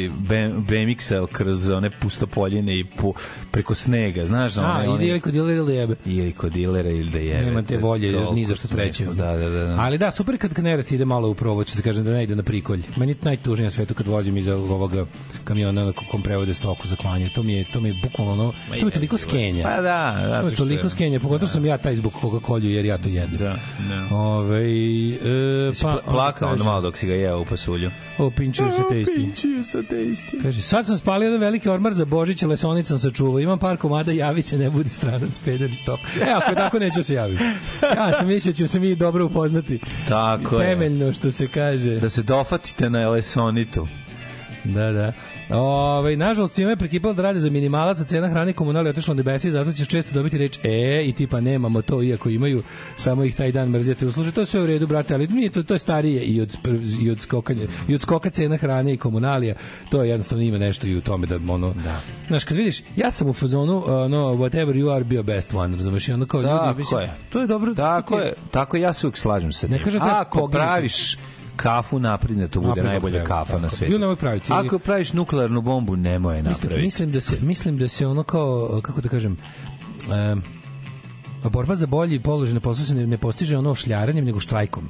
BMX-a kroz one pustopoljine i po, preko snega, znaš? Da, one, A, ili kod dilera ili da jebe. Ili kod dilera ili da jebe. Nema te volje, to, ni za što treće. Da, da, da, da. Ali da, super kad Knerest ide malo u provoć, se kaže da ne ide na prikolj. Meni je najtužnije na svetu kad vozim iz ovoga kamiona na kom prevode stoku za klanje obrazovanja. To mi je, to mi je bukvalno ono, to mi je toliko skenja. Pa da, da. To je toliko skenja, pogotovo da. sam ja taj zbog koga kolju, jer ja to jedem. Da, da. Ove, e, pa, plakao on malo dok si ga jeo u pasulju. O, pinčio se te isti. Pinčio se te isti. Kaže, sad sam spalio jedan veliki ormar za Božić, lesonicom sačuvao. Imam par komada, javi se, ne budi stranac, peder i stop. E, ako tako neću se javiti. Ja sam mislio da ćemo se mi dobro upoznati. Tako je. Temeljno, što se kaže. Da se dofatite na lesonitu. Da, da. Ovaj nažalost svima je prekipalo da rade za minimalac, a cena hrane komunalije otišla na nebesi, zato ćeš često dobiti reč e i tipa nemamo to iako imaju, samo ih taj dan mrzite u To sve u redu, brate, ali nije to to je starije i od i od skokanja, i od skoka cena hrane i komunalija. To je jednostavno ima nešto i u tome da ono. Da. Znaš, kad vidiš, ja sam u fazonu no whatever you are be your best one, razumeš? I onda kao ljudi, mislim, je. to je dobro. Tako je, tako ja se uvek slažem sa tim. Ne kaže da ako praviš kafu napred, da to bude Napredno najbolja treba, kafa tako. na svetu. Ju nemoj praviti. Ako praviš nuklearnu bombu, nemoj je napraviti. Mislim, mislim, da se, mislim da se ono kao, kako da kažem, um, borba za bolji položaj na poslu se ne, ne postiže ono šljaranjem, nego štrajkom.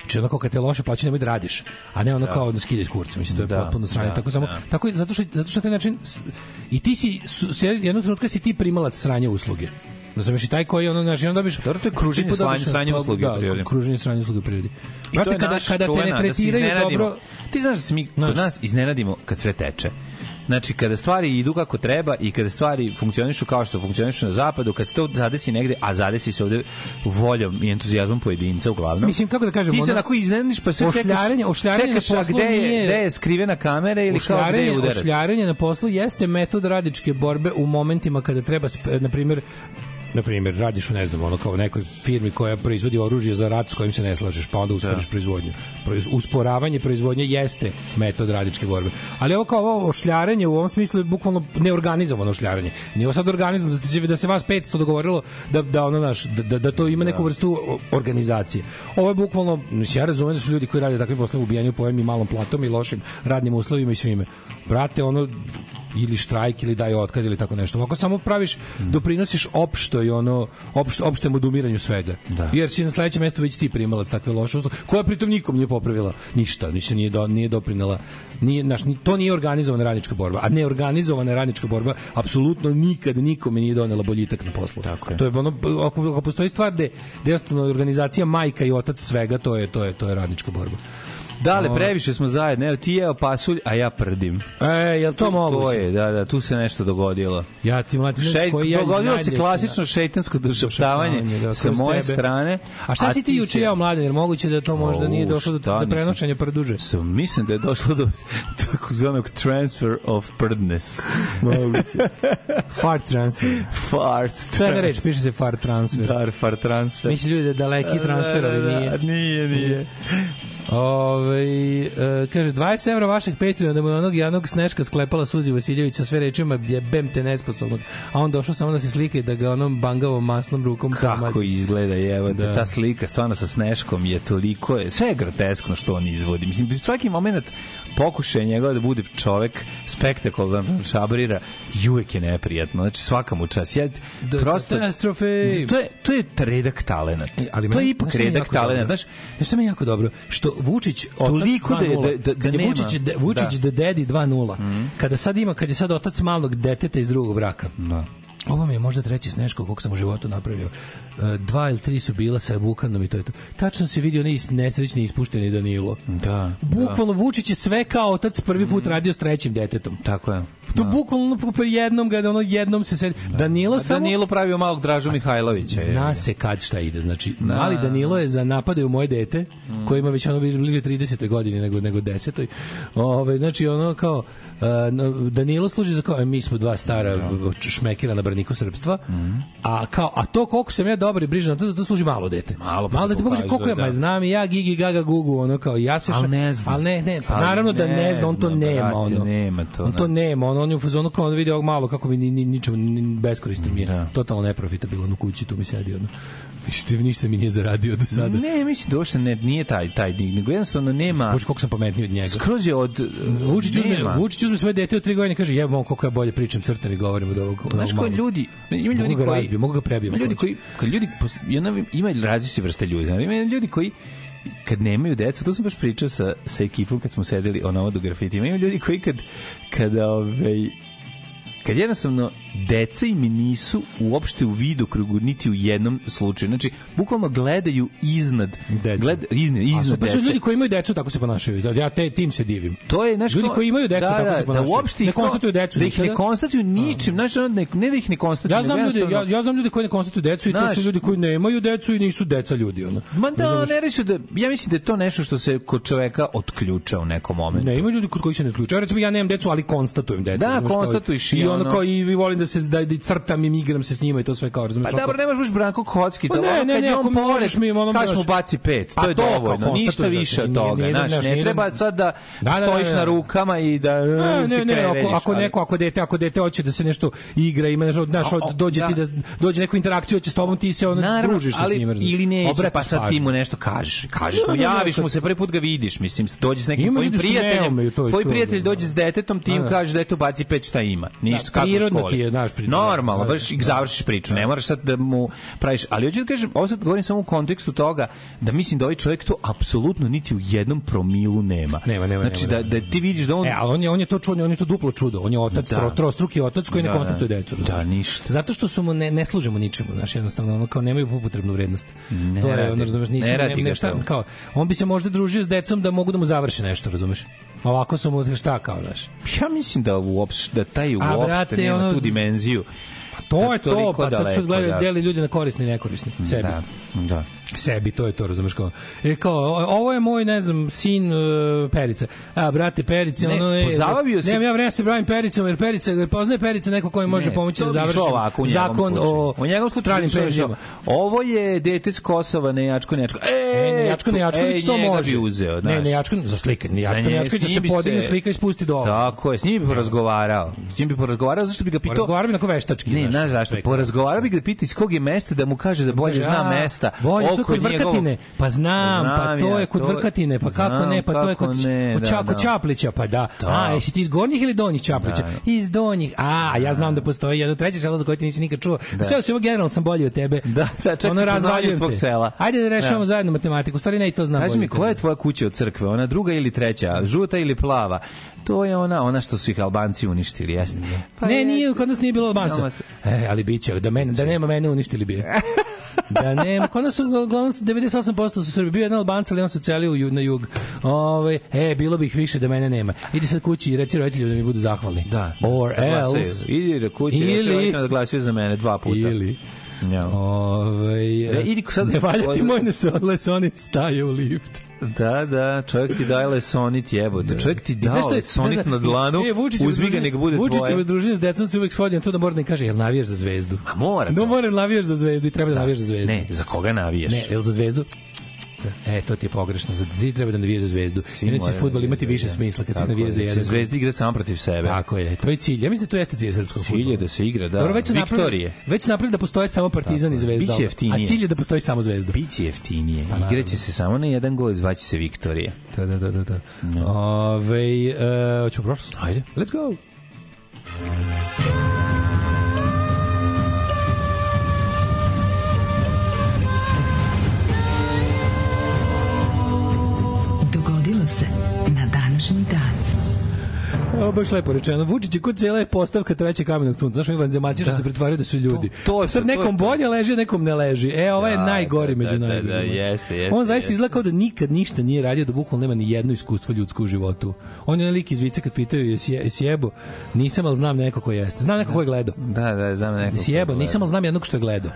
Znači ono kao kad te loše plaćaju nemoj da radiš, a ne ono da. kao da skidaš kurce, mislim to je da, potpuno sranje, da, tako samo da. tako zato što zato što na taj način i ti si su, jednog trenutka si ti primalac sranja usluge. Razumeš i taj koji ono naš onda biš Dobro, to je kruženje sranje, pa, da, sranje usluge u prirodi. Da, kruženje sranje usluge u prirodi. Brate, kada, kada te ne da tretiraju dobro... Ti znaš da se mi kod nas iznenadimo kad sve teče. Znači, kada stvari idu kako treba i kada stvari funkcionišu kao što funkcionišu na zapadu, kad se to zadesi negde, a zadesi se ovde voljom i entuzijazmom pojedinca uglavnom. Mislim, kako da kažem, ti se onako iznenadiš pa sve ošljarenje, ošljarenje čekaš, na gde je, nije... gde je skrivena kamera ili kao gde je udarac. Ošljarenje na poslu jeste metod radičke borbe u momentima kada treba, na primjer, na primjer, radiš u ne znam, ono kao nekoj firmi koja proizvodi oružje za rat s kojim se ne slažeš, pa onda da. usporiš da. proizvodnju. Proiz, usporavanje proizvodnje jeste metod radičke borbe. Ali ovo kao ovo ošljarenje u ovom smislu je bukvalno neorganizovano ošljaranje. Nije ovo sad organizovano, da, se, da se vas 500 dogovorilo da, da, ono, naš, da, da, da to ima da. neku vrstu organizacije. Ovo je bukvalno, ja razumem da su ljudi koji rade takve poslove ubijanju pojem i malom platom i lošim radnim uslovima i svime brate, ono, ili štrajk ili daj otkaz ili tako nešto. Ako samo praviš, mm. doprinosiš opšto i ono opšto, opštem odumiranju svega. Da. Jer si na sledećem mestu već ti primala takve loše usluge, koja pritom nikom nije popravila ništa, ništa nije, do, nije doprinela. Nije, naš, to nije organizovana radnička borba, a neorganizovana radnička borba apsolutno nikad nikome nije donela boljitak na poslu. Tako je. To je ono, ako, ako postoji stvar da gde organizacija majka i otac svega, to je, to je, to je radnička borba. Dale, previše smo zajedno. Evo ti jeo pasulj, a ja prdim. E, jel to, to moguće? To je, da, da, tu se nešto dogodilo. Ja ti mladim Šej, koji ja dogodilo se klasično da. šejtansko došaptavanje da, sa moje tebe. strane. A šta a si ti juče jeo mladen, jer moguće da to možda o, nije došlo do, do prenošenja prduže? So, mislim da je došlo do takozvanog transfer of prdness. moguće. fart transfer. Fart transfer. To reč, piše se fart transfer. Dar, fart transfer. Mislim ljudi da je daleki da, da, transfer, ali da, nije. Nije, nije. Ove, e, kaže, 20 evra vašeg Patreona da mu onog jednog sneška sklepala Suzi Vasiljević sa sve rečima je jebem te nesposobnog. A on došao samo da se slika i da ga onom bangavom masnom rukom Kako pomazi. izgleda, evo, da, da. ta slika stvarno sa sneškom je toliko, je, sve je groteskno što on izvodi. Mislim, svaki moment pokušaj njega da bude čovek spektakl da spektakularno šabrira i uvek je neprijatno. Znači, svaka mu čas. Ja, The da, prosto, To je, to je redak talenat. E, ali to je ipak redak talenat. Znaš, znaš što mi je jako dobro? Što Vučić toliko da, da da, da, da nema. Vučić de, da. Vučić da. the Daddy 2:0. Mm -hmm. Kada sad ima kad je sad otac malog deteta iz drugog braka. Da. Ovo je možda treći sneško kog sam u životu napravio. E, dva ili tri su bila sa Bukanom i to je to. Tačno se vidio ne, nesrećni ispušteni Danilo. Da. Bukvalno da. Vučić je sve kao otac prvi put mm. radio s trećim detetom. Tako je. To da. bukvalno po jednom ga da ono jednom se sedi. Da. Danilo samo Danilo pravio malog Dražu Mihajlovića. Zna je. se kad šta ide, znači da. mali Danilo je za napade u moje dete, mm. koji ima već ono bliže 30. godine nego nego 10. Ove, znači ono kao e, Danilo služi za kao e, mi smo dva stara da. šmekera na braniku sa srbstva, mm -hmm. a kao a to koliko sam ja dobar i brižan, to, to služi malo dete. Malo, malo dete pokaže koliko ja da. ma znam i ja gigi gaga gugu ono kao ja se al ne znam. al ne ne pa naravno da ne da ne zna on to brate, nema ono. Nema to. On to znači. nema, on on je u fazonu kao on vidi ovog malo kako mi ni, ni, ničem ni, beskoristan mi Da. Totalno neprofitabilan u kući tu mi sedi ono. Mislim, ništa mi nije zaradio do sada. Ne, mislim da uopšte ne, nije taj, taj dig, nego jednostavno nema... Bože, koliko sam pametniji od njega. Skroz je od... Vučić uzme, Vučić uzme svoje dete od tri godine i kaže, jebam, koliko ja bolje pričam, crtam i govorim od ovog. Znaš koji ljudi, Ima ljudi mogu ga koji razbiju, mogu ga prebiju. ljudi koji kad ljudi jedna ima različite vrste ljudi. Ima ljudi koji kad nemaju decu, to sam baš pričao sa, sa ekipom kad smo sedeli ono do grafitima. Ima ljudi koji kad, kad, ovaj, kad jednostavno deca im nisu uopšte u vidokrugu niti u jednom slučaju. Znači, bukvalno gledaju iznad deca. Gled, iznad, iznad su, pa su ljudi koji imaju decu tako se ponašaju. Da, ja te, tim se divim. To je, znaš, ljudi koji imaju decu da, tako da, se da ponašaju. Da, uopšte ne konstatuju decu. Da ih ne konstatuju ničim. Znači, ne, ne da ih ne konstatuju. Ja znam, ljude, ja, ja znam ljude koji ne konstatuju decu i to su ljudi koji nemaju decu i nisu deca ljudi. Ono. Ma da, ne reši da, ja mislim da je to nešto što se kod čoveka otključa u nekom momentu. Ne, ima ljudi kod koji se ne otključa. Recimo, ja nemam decu, ali konstatujem decu. Da, konstatuješ i ono. I ono kao i volim da da se da, da crtam i igram se s njima i to sve kao razumeš. Pa dobro, nemaš baš Branko Kockić, pa ne, ne, ne, ne, ako mi možeš mi ono kažeš mu baci pet, pa to je dovoljno, ništa više od toga, znači ne treba sad da, da, da, da stojiš na rukama i da ne, e, ne, ne, ako, ako neko, ako dete, ako dete hoće da se nešto igra, ima nešto, znaš, dođe ti da dođe neku interakciju hoće s tobom, ti se ono družiš sa s ili ne, pa sad ti mu nešto kažeš, kažeš mu, javiš mu se prvi put ga vidiš, mislim, dođe s nekim tvojim prijateljem, tvoj prijatelj dođe s detetom, ti im kažeš da eto baci pet šta ima. Ništa kako prirodno ti je, znaš priču. Normalno, baš da, da, ih da. završiš priču, ne moraš sad da mu praviš, ali hoću da kažem, ovo sad govorim samo u kontekstu toga da mislim da ovaj čovjek to apsolutno niti u jednom promilu nema. Nema, nema, Znači nema, nema, da da ti vidiš da on E, ali on je on je to čudo, on je to duplo čudo. On je otac, da. trostruki otac koji da, ne konstatuje decu. Da, ništa. Zato što su mu ne, ne služimo ničemu, znači jednostavno ono kao nemaju potrebnu vrednost. Ne to je, ono, razumeš, nisi ne, ne, ne, šta, kao, on bi se možda družio s decom da mogu da mu završe nešto, razumeš? a pa ovako su mu šta kao, znaš. Ja mislim da uopšte, da taj uopšte brate, nema ono, tu dimenziju. Pa to da je to, pa da, to su gledali, da. deli ljudi na korisni i nekorisni, sebi. Da, da sebi, to je to, razumeš kao. E kao, ovo je moj, ne znam, sin uh, Perica. A, brate, Perica, ne, ono... Ne, pozabavio si... Nemam ja vremena da se bavim Pericom, jer Perica, jer poznaje Perica neko koji može ne, pomoći da završi ovako, zakon slučaju. o, u njegovom stranim penzijama. Ovo je dete s Kosova, Nejačko, Nejačko. E, e Nejačko, Nejačko, e, to može. Bi uzeo, znaš. Ne, Nejačko, za slikanje. Nejačko, Nejačko, da se podigne se... slika i spusti do ovog. Tako je, s njim bi porazgovarao. S njim bi porazgovarao, zašto bi ga pitao... Porazgovarao bi na veštački. Ne, znaš zašto, porazgovarao bi ga pitao iz kog je mesta da mu kaže da bolje zna mesta to je kod Vrkatine. Njegov... Pa znam, znam, pa to ja, je kod to... Vrkatine, pa znam, pa pa kako ne, pa to je kod ne, da, Čako da. Čaplića, pa da. To. Da. A, jesi ti iz Gornjih ili Donjih Čaplića? Da. da. Iz Donjih. A, a da. ja znam da postoji jedno treće selo za koje ti nisi nikad čuo. Da. Sve sve generalno sam bolji od tebe. Da, da, čekaj, ono razvaljujem tvog sela. Ajde da rešavamo da. zajedno matematiku. Stvari ne i to znam. Kaži mi koja je tvoja kuća od crkve? Ona druga ili treća? Žuta ili plava? To je ona, ona što su ih Albanci uništili, jeste. Pa ne, je, nije, kod nas nije bilo Albanca. E, ali biće, da, mene, da nema mene uništili bi. da ne, kod nas su uglavnom 98% su Srbi, bio jedan Albanca, ali on su celi u, na jug. Ove, e, bilo bi ih više da mene nema. Idi sad kući i reci roditelju da mi budu zahvalni. Da. da Or da else. Idi da kući, ili, da glasuju za mene dva puta. Ili. Ja. Ove, ovaj, da, idi sad ne valja ti moj lesonit staje u lift. Da, da, čovjek ti daje lesonit jebote. Da. Čovjek ti dao je, lesonit da, da, na dlanu, e, je, Vučić uzmi ga nek bude Vučić tvoje. Vučić družine s decom se uvek svodi na to da mora da kaže, jel navijaš za zvezdu? A mora. Da, no, mora navijaš za zvezdu i treba da, da navijaš za zvezdu. Ne, za koga navijaš? Ne, jel za zvezdu? E, to ti je pogrešno. Ti treba da navijaš za zvezdu. Svi Inače, da futbol imati više da. smisla kad se navija za jedan. Zvezda igra samo protiv sebe. Tako je. To je cilj. Ja mislim da to jeste cilj srpskog fudbala. Cilj je da se igra, da. Dobro, već Viktorije. Napravili, već napravili da postoje samo Partizan i Zvezda. Biće jeftinije. A cilj je da postoji samo Zvezda. Biće jeftinije. Pa, Igraće se samo na jedan gol, zvaće se Viktorije. Da, da, da, da. da. No. Ove, uh, ću prošlost. Ajde. Let's go. Let's go. današnji dan. Evo baš lepo rečeno. Vučić je kod cela je postavka treće kamenog sunca. Znaš, oni zemaći što da. se pretvaraju da su ljudi. To, to je, Sad nekom to je... bolje leži, nekom ne leži. E, ovaj da, je najgori da, među da, najgorima. Da, da, jeste, jeste. On zaista izgleda kao da nikad ništa nije radio, da bukvalno nema ni jedno iskustvo ljudsko u životu. On je na lik iz vice kad pitaju jesi, jesi jebo, nisam, ali znam neko ko jeste. Znam neko ko je gledao. Da, da, znam neko. Jesi jebo, nisam, ali znam jednog što je gledao.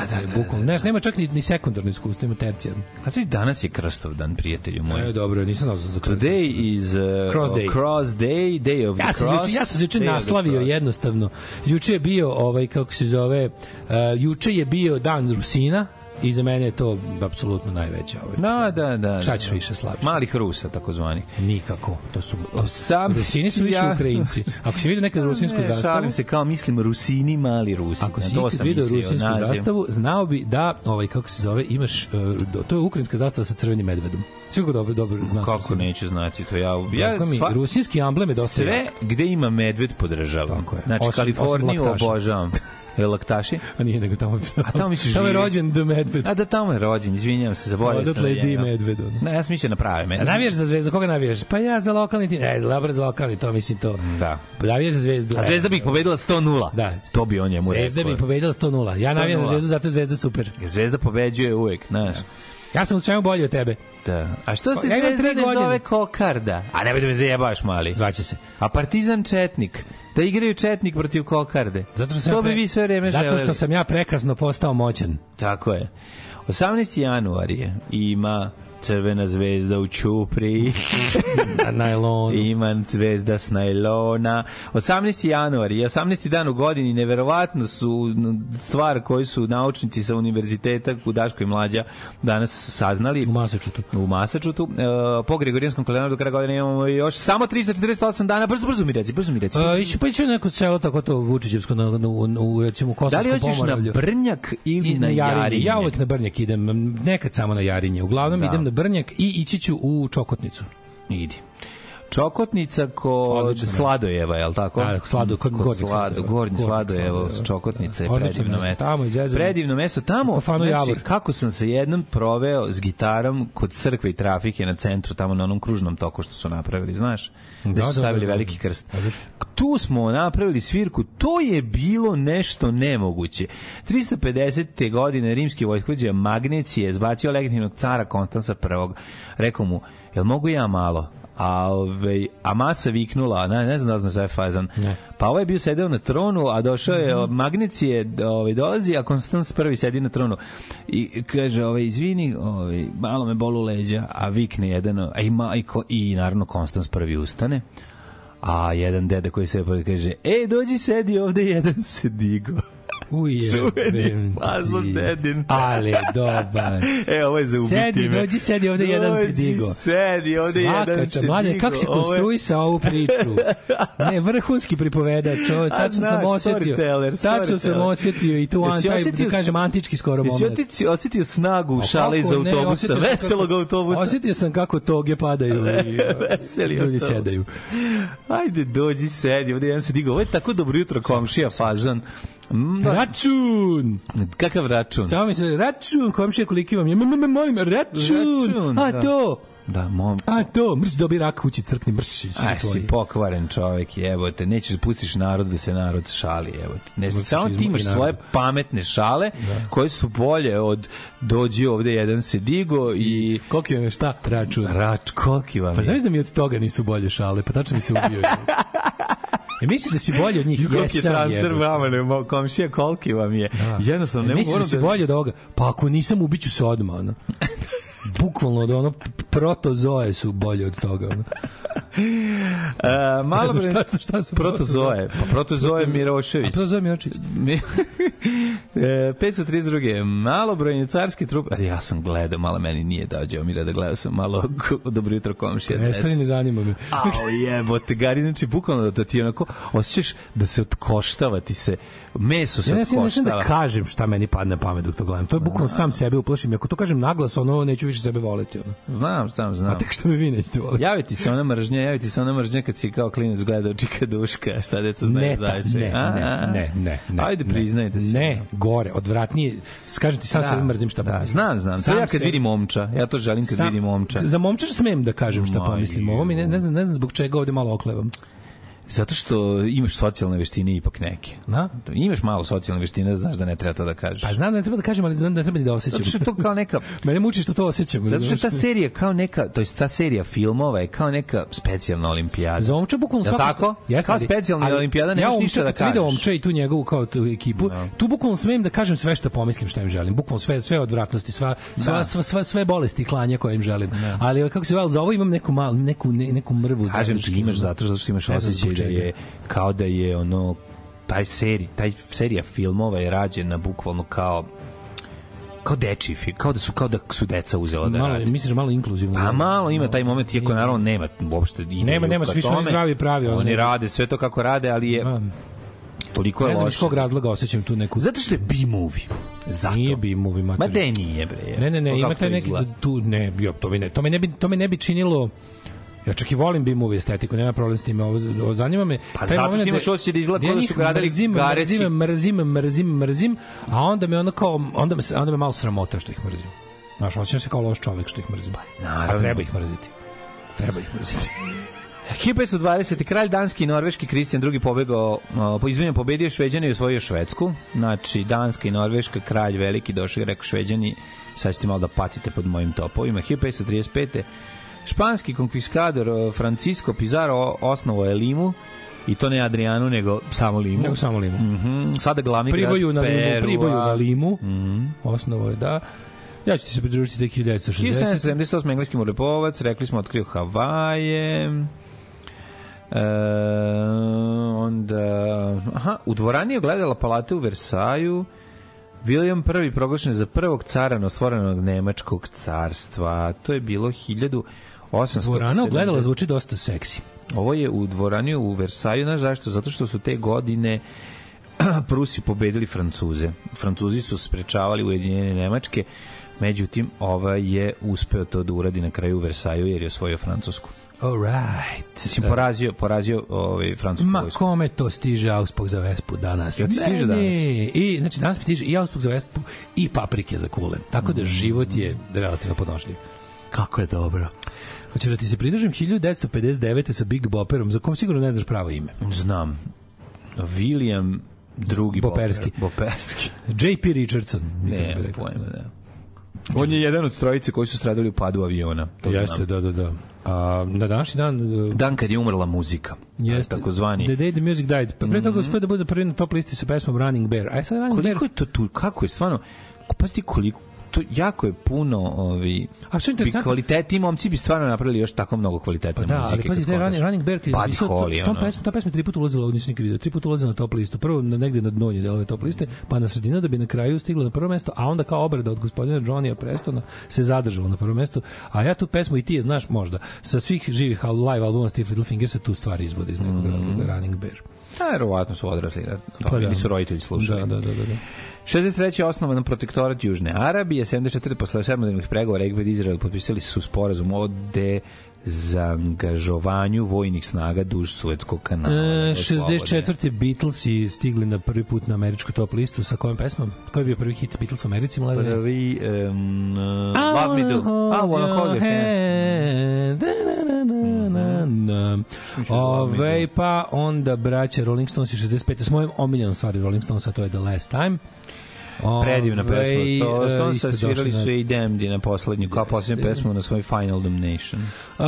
Da, da, da, bukvalno. Da, znaš, da. nema čak ni, ni sekundarno iskustvo, ima tercijarno. A to i danas je Krstovdan, prijatelju moj. E, dobro, nisam znao za to. Today is uh, cross, day. cross day, day of the ja sam cross. Juče, ja sam se juče naslavio jednostavno. Juče je bio, ovaj, kako se zove, uh, juče je bio dan Rusina, i za mene je to apsolutno najveća ovaj. Da, da, da. Šta da. ćeš da. više slaviš? Malih Rusa, takozvani. Nikako. To su, Sam, Rusini su više ja... Ukrajinci. Ako si vidio nekad rusinsku ne, zastavu... Šalim se, kao mislim Rusini, mali Rusi. Ako si nikad vidio rusinsku naziv. zastavu, znao bi da, ovaj, kako se zove, imaš, e, to je ukrajinska zastava sa crvenim medvedom. Sigurno dobro, dobro znaš. Kako sam. neću znati to ja. Ja Tako mi, sva, rusinski amblem je dosta. Sve jak. gde ima medved podržava. Tako je. Znači osim, Kaliforniju obožavam. [laughs] Je laktaši? A nije, nego tamo... tamo a tamo mi se Tamo je rođen The Medved. A da, tamo je rođen, izvinjavam se, zaboravio sam. Odatle je The da. Medved. Ono. Ne, ja sam mislio na prave Medved. A navijaš za zvezdu, koga navijaš? Pa ja za lokalni tim. Ne, dobro za lokalni, to mislim to. Da. Navijaš za zvezdu. A e. zvezda bi pobedila 100-0. Da. To bi on njemu rekao. Zvezda bi pobedila 100-0. Ja navijam za zvezdu, zato je zvezda super. Zvezda pobeđuje uvek, znaš. Da. Ja sam u svemu bolji od tebe. Da. A što se Zvezda ne zove Kokarda? A ne da me zajebaš, mali. Zvaće se. A Partizan Četnik? Da igraju Četnik protiv Kokarde? Zato što sam to pre... bi vi sve vreme Zato što sam ja prekasno postao moćan. Tako je. 18. januar je ima crvena zvezda u Čupri na najlonu. [laughs] iman zvezda s najlona. 18. januar je 18. dan u godini, neverovatno su stvar koju su naučnici sa univerziteta u Daškoj mlađa danas saznali. U Masačutu. U Masačutu. E, po Gregorijanskom kalendaru do kraja godine imamo još samo 348 dana. Brzo, brzo mi reci, brzo mi reci. Brzo. E, ići pa ići neko celo tako to Vučićevsko na, na, u, recimo Kosovskom Da li hoćeš na Brnjak ili I, na, na Jarinje? Jarinje? Ja uvek na Brnjak idem, nekad samo na Jarinje. Uglavnom da. idem na Brnjak i ići ću u Čokotnicu. Idi. Čokotnica kod da. Sladojeva, je l' tako? Da, slado, kod, kod Gornjeg Slado, Gornji Sladojevo, da. Čokotnica je predivno mesto. Tamo izvezem. Predivno mesto tamo. Kafanu znači, kako sam se jednom proveo s gitarom kod crkve i trafike na centru, tamo na onom kružnom toku što su napravili, znaš? Da, da su stavili veliki krst. Tu smo napravili svirku, to je bilo nešto nemoguće. 350. godine rimski vojskođe Magnec zbacio legitimnog cara Konstansa I. Rekao mu, jel mogu ja malo? a, ove, ovaj, a masa viknula, ne, ne znam da znam šta je fazan. Pa ovaj je bio sedeo na tronu, a došao je, mm -hmm. Magnicije ovaj, dolazi, a Konstans prvi sedi na tronu. I kaže, ovaj, izvini, ovaj, malo me bolu leđa, a vikne jedan, a ima, i, i, i naravno Konstans prvi ustane a jedan deda koji se kaže, ej, dođi sedi ovde, [laughs] jedan se digo. Uje, čuveni Fazom Dedin. Ali dobar. [laughs] e, ovo je za ubiti Sedi, me. dođi, sedi ovde, dođi, jedan se digo. sedi, ovde Svaka jedan se mladen, digo. kako si konstruisao ovu priču? [laughs] Ne, vrhunski pripovedač, čo, tačno zna, sam osjetio. Tačno sam osetio i tu an, taj, da kažem, antički skoro moment. Jesi osetio, osjetio snagu šale iz autobusa, veselog autobusa? Osetio sam kako toge padaju i [laughs] Veseli e, ljudi sedaju. Ajde, dođi, sedi, ovde jedan se digo. Ovo je tako dobro jutro komšija fazan. Mm, da. Račun! Kakav račun? Samo mi se, račun, komšija koliki vam je, mojim, račun! račun A da. to! Da, mom. A to, mrš dobi rak kući crkni, mrš. Aj si pokvaren čovjek, evo te, Nećeš da pustiš narod da se narod šali, evo jebote. Ne, Mrsiš samo ti imaš svoje pametne šale da. koje su bolje od dođi ovde jedan se digo i koliki vam je šta? Račun. Rač, koliki vam Pa znaš da mi od toga nisu bolje šale, pa tačno mi se ubio. [laughs] Ja mislim da si bolji od njih. Koliki je transfer vama, ne mogu komšija, koliki vam je. Da. Jednostavno, ne mogu... Mislim da si da- bolji od ovoga. Pa ako nisam, ubiću se odmah, ono. [laughs] Bukvalno da ono protozoe su bolje od toga, ono uh, [laughs] malo bre... Šta, šta su protozoje? Pa protozoje Mirošević. A protozoje Mirošević. Mi... [laughs] e, 532. Malo carski trup... Ali ja sam gledao, malo meni nije dao Đeomira da gledao sam malo [laughs] Dobro jutro komšija. Prestani, ne zanima me. Ao jebote, Gari, znači bukvalno da ti onako osjećaš da se otkoštava, ti se meso se ja, ne, da otkoštava. Ja ne da kažem šta meni padne pamet dok to gledam. To je bukvalno da. sam sebe uplašim. Ako to kažem naglas, ono neću više sebe voleti. Ono. Znam, znam, znam. A tek što me vi nećete voleti. Javi se ona mrz mržnja, javiti se ona mržnja kad si kao klinac gledao Čika Duška, šta deca znaju ne, zajče. Ne, a, ne, ne, ne, ne. Ajde, priznajte se. Ne, gore, odvratnije. Skažem ti, sam da, sebe mrzim šta da, pomislim. Znam, znam. Sam to ja kad se... vidim momča, ja to želim kad sam, vidim momča. Za momča smem da kažem šta Moj, pomislim. Ovo mi ne, ne, znam, ne znam zbog čega ovde malo oklevam. Zato što imaš socijalne veštine ipak neke. Na? Da, imaš malo socijalne veštine, znaš da ne treba to da kažeš. Pa znam da ne treba da kažem, ali znam da ne treba ni da osjećam. Zato što to kao neka... [laughs] Mene muči što to osjećam. Zato što ta serija kao neka, to jest ta serija filmova je kao neka specijalna olimpijada. Za omče bukvalno svako... tako? Jeste, kao specijalna ali, olimpijada nemaš ja ništa da kažeš. Ja vidio omče i tu njegovu kao tu ekipu, no. Da. tu bukvalno smem da kažem sve što pomislim što im želim. Bukvalno sve, sve odvratnosti, sva, sva, da. sva, sva, sve bolesti klanja koje im želim. Da. Ali kako se val za ovo imam neku, mal, neku, ne, neku mrvu. Kažem ti imaš zato zato što imaš osjećaj da je kao da je ono taj seri, taj serija filmova je rađena bukvalno kao kao dečiji film, kao da su kao da su deca uzela da malo, radi. Misliš malo inkluzivno. A pa da? malo ima taj moment iako naravno nema uopšte nema nema svi su oni zdravi pravi oni, oni rade sve to kako rade, ali je Man da. toliko je loše. Ne znam iz kog razloga osećam tu neku... Zato što je B-movie. Zato. Nije bi movie mater. Ma de nije, bre. Ne, ne, ne, ima taj neki... Tu, ne, bio to, mi ne, to, me ne bi, to me ne bi činilo Ja čak i volim B-movie estetiku, nema problem s time. Ovo, ovo zanima me. Pa taj zato što imaš osjećaj da izgleda kao da su gradili mrzim, garesi. Mrzim, mrzim, mrzim, mrzim, a onda me ono kao, onda me, onda me malo sramota što ih mrzim. Znaš, osjećam se kao loš čovek što ih mrzim. Pa, naravno. A treba ih mrziti. Treba ih mrziti. 1520. [laughs] kralj danski i norveški Kristijan II pobegao, po izvinjam, pobedio Šveđane i osvojio Švedsku. Znači, danski i norveška kralj veliki došao i rekao Šveđani, sad ćete malo da patite pod mojim topovima. 1535. Španski konkviskador e, Francisco Pizarro osnovo je Limu, i to ne Adrianu, nego samo Limu. Nego samo Limu. Mm -hmm. Sada glavni priboju grad na Limu, Priboju na Limu, mm -hmm. osnovo je da. Ja ću ti se pridružiti tek 1960. 1778. engleski morlepovac, rekli smo, otkrio Havaje. E, onda, aha, u dvorani je gledala palate u Versaju. William I proglašen za prvog cara na stvorenog Nemačkog carstva. To je bilo 1000 800... Dvorana ogledala zvuči dosta seksi. Ovo je u dvorani u Versaju, znaš zašto? Zato što su te godine [clears throat] Prusi pobedili Francuze. Francuzi su sprečavali Ujedinjene Nemačke, međutim, ova je uspeo to da uradi na kraju u Versaju jer je osvojio Francusku. Alright. Mislim, porazio, porazio ovaj, francusku Ma, vojsku. kome to stiže Auspog za Vespu danas? Ja ti stiže danas? I, znači, danas mi stiže i Auspog za Vespu i paprike za kulen. Tako da život je relativno podnošljiv. Kako je dobro. Hoćeš da ti se pridružim 1959. sa Big Bopperom, za kom sigurno ne znaš pravo ime. Znam. William drugi Boperski. Boperski. [laughs] JP Richardson. Ne, pojma, da. On je jedan od trojice koji su stradali u padu aviona. To Jeste, znam. da, da, da. A, na današnji dan... Uh, dan kad je umrla muzika. Jeste. Tako zvani. The Day the Music Died. Pa pre toga mm -hmm. uspio da bude prvi na top listi sa pesmom Running Bear. A sad Running koliko Bear... Koliko je to tu? Kako je stvarno? Pazi ti koliko, to jako je puno ovi a što bi kvaliteti momci bi stvarno napravili još tako mnogo kvalitetne pa da, muzike. Ali, pa da, Running, Running Bear Creed, Buddy Holly, ono. pesma, ta pesma tri puta ulazila u Nisnik Creed, tri puta ulazila na top listu. Prvo na negde na donje delove top liste, pa na sredina da bi na kraju stigla na prvo mesto, a onda kao obreda od gospodina Johnnyja Prestona se zadržala na prvo mesto. A ja tu pesmu i ti je znaš možda. Sa svih živih live albuma Steve Littlefingersa tu stvari izvode iz nekog mm -hmm. razloga Running Bear. Da, verovatno su odrasli, da, pa, pa da. su roditelji slušali. Da, da, da, da. da. 63. je osnovan protektorat Južne Arabije, 74. posle sedmodnevnih pregovora Egipet i Izrael potpisali su sporazum o de zaangažovanju vojnih snaga duž Suetskog kanala. E, 64. Beatlesi stigli na prvi put na američku top listu sa kojom pesmom? Koji je bio prvi hit Beatles u Americi, mladine? Prvi um, uh, Love Me Do. I wanna hold your hand. Ove, pa onda braće Rolling Stones i 65. S mojim omiljenom stvari Rolling Stonesa, to je The Last Time. Predivna pesma. Stonesa svirali su i Demdi na poslednju, kao poslednju pesmu na svoj Final Domination. Uh,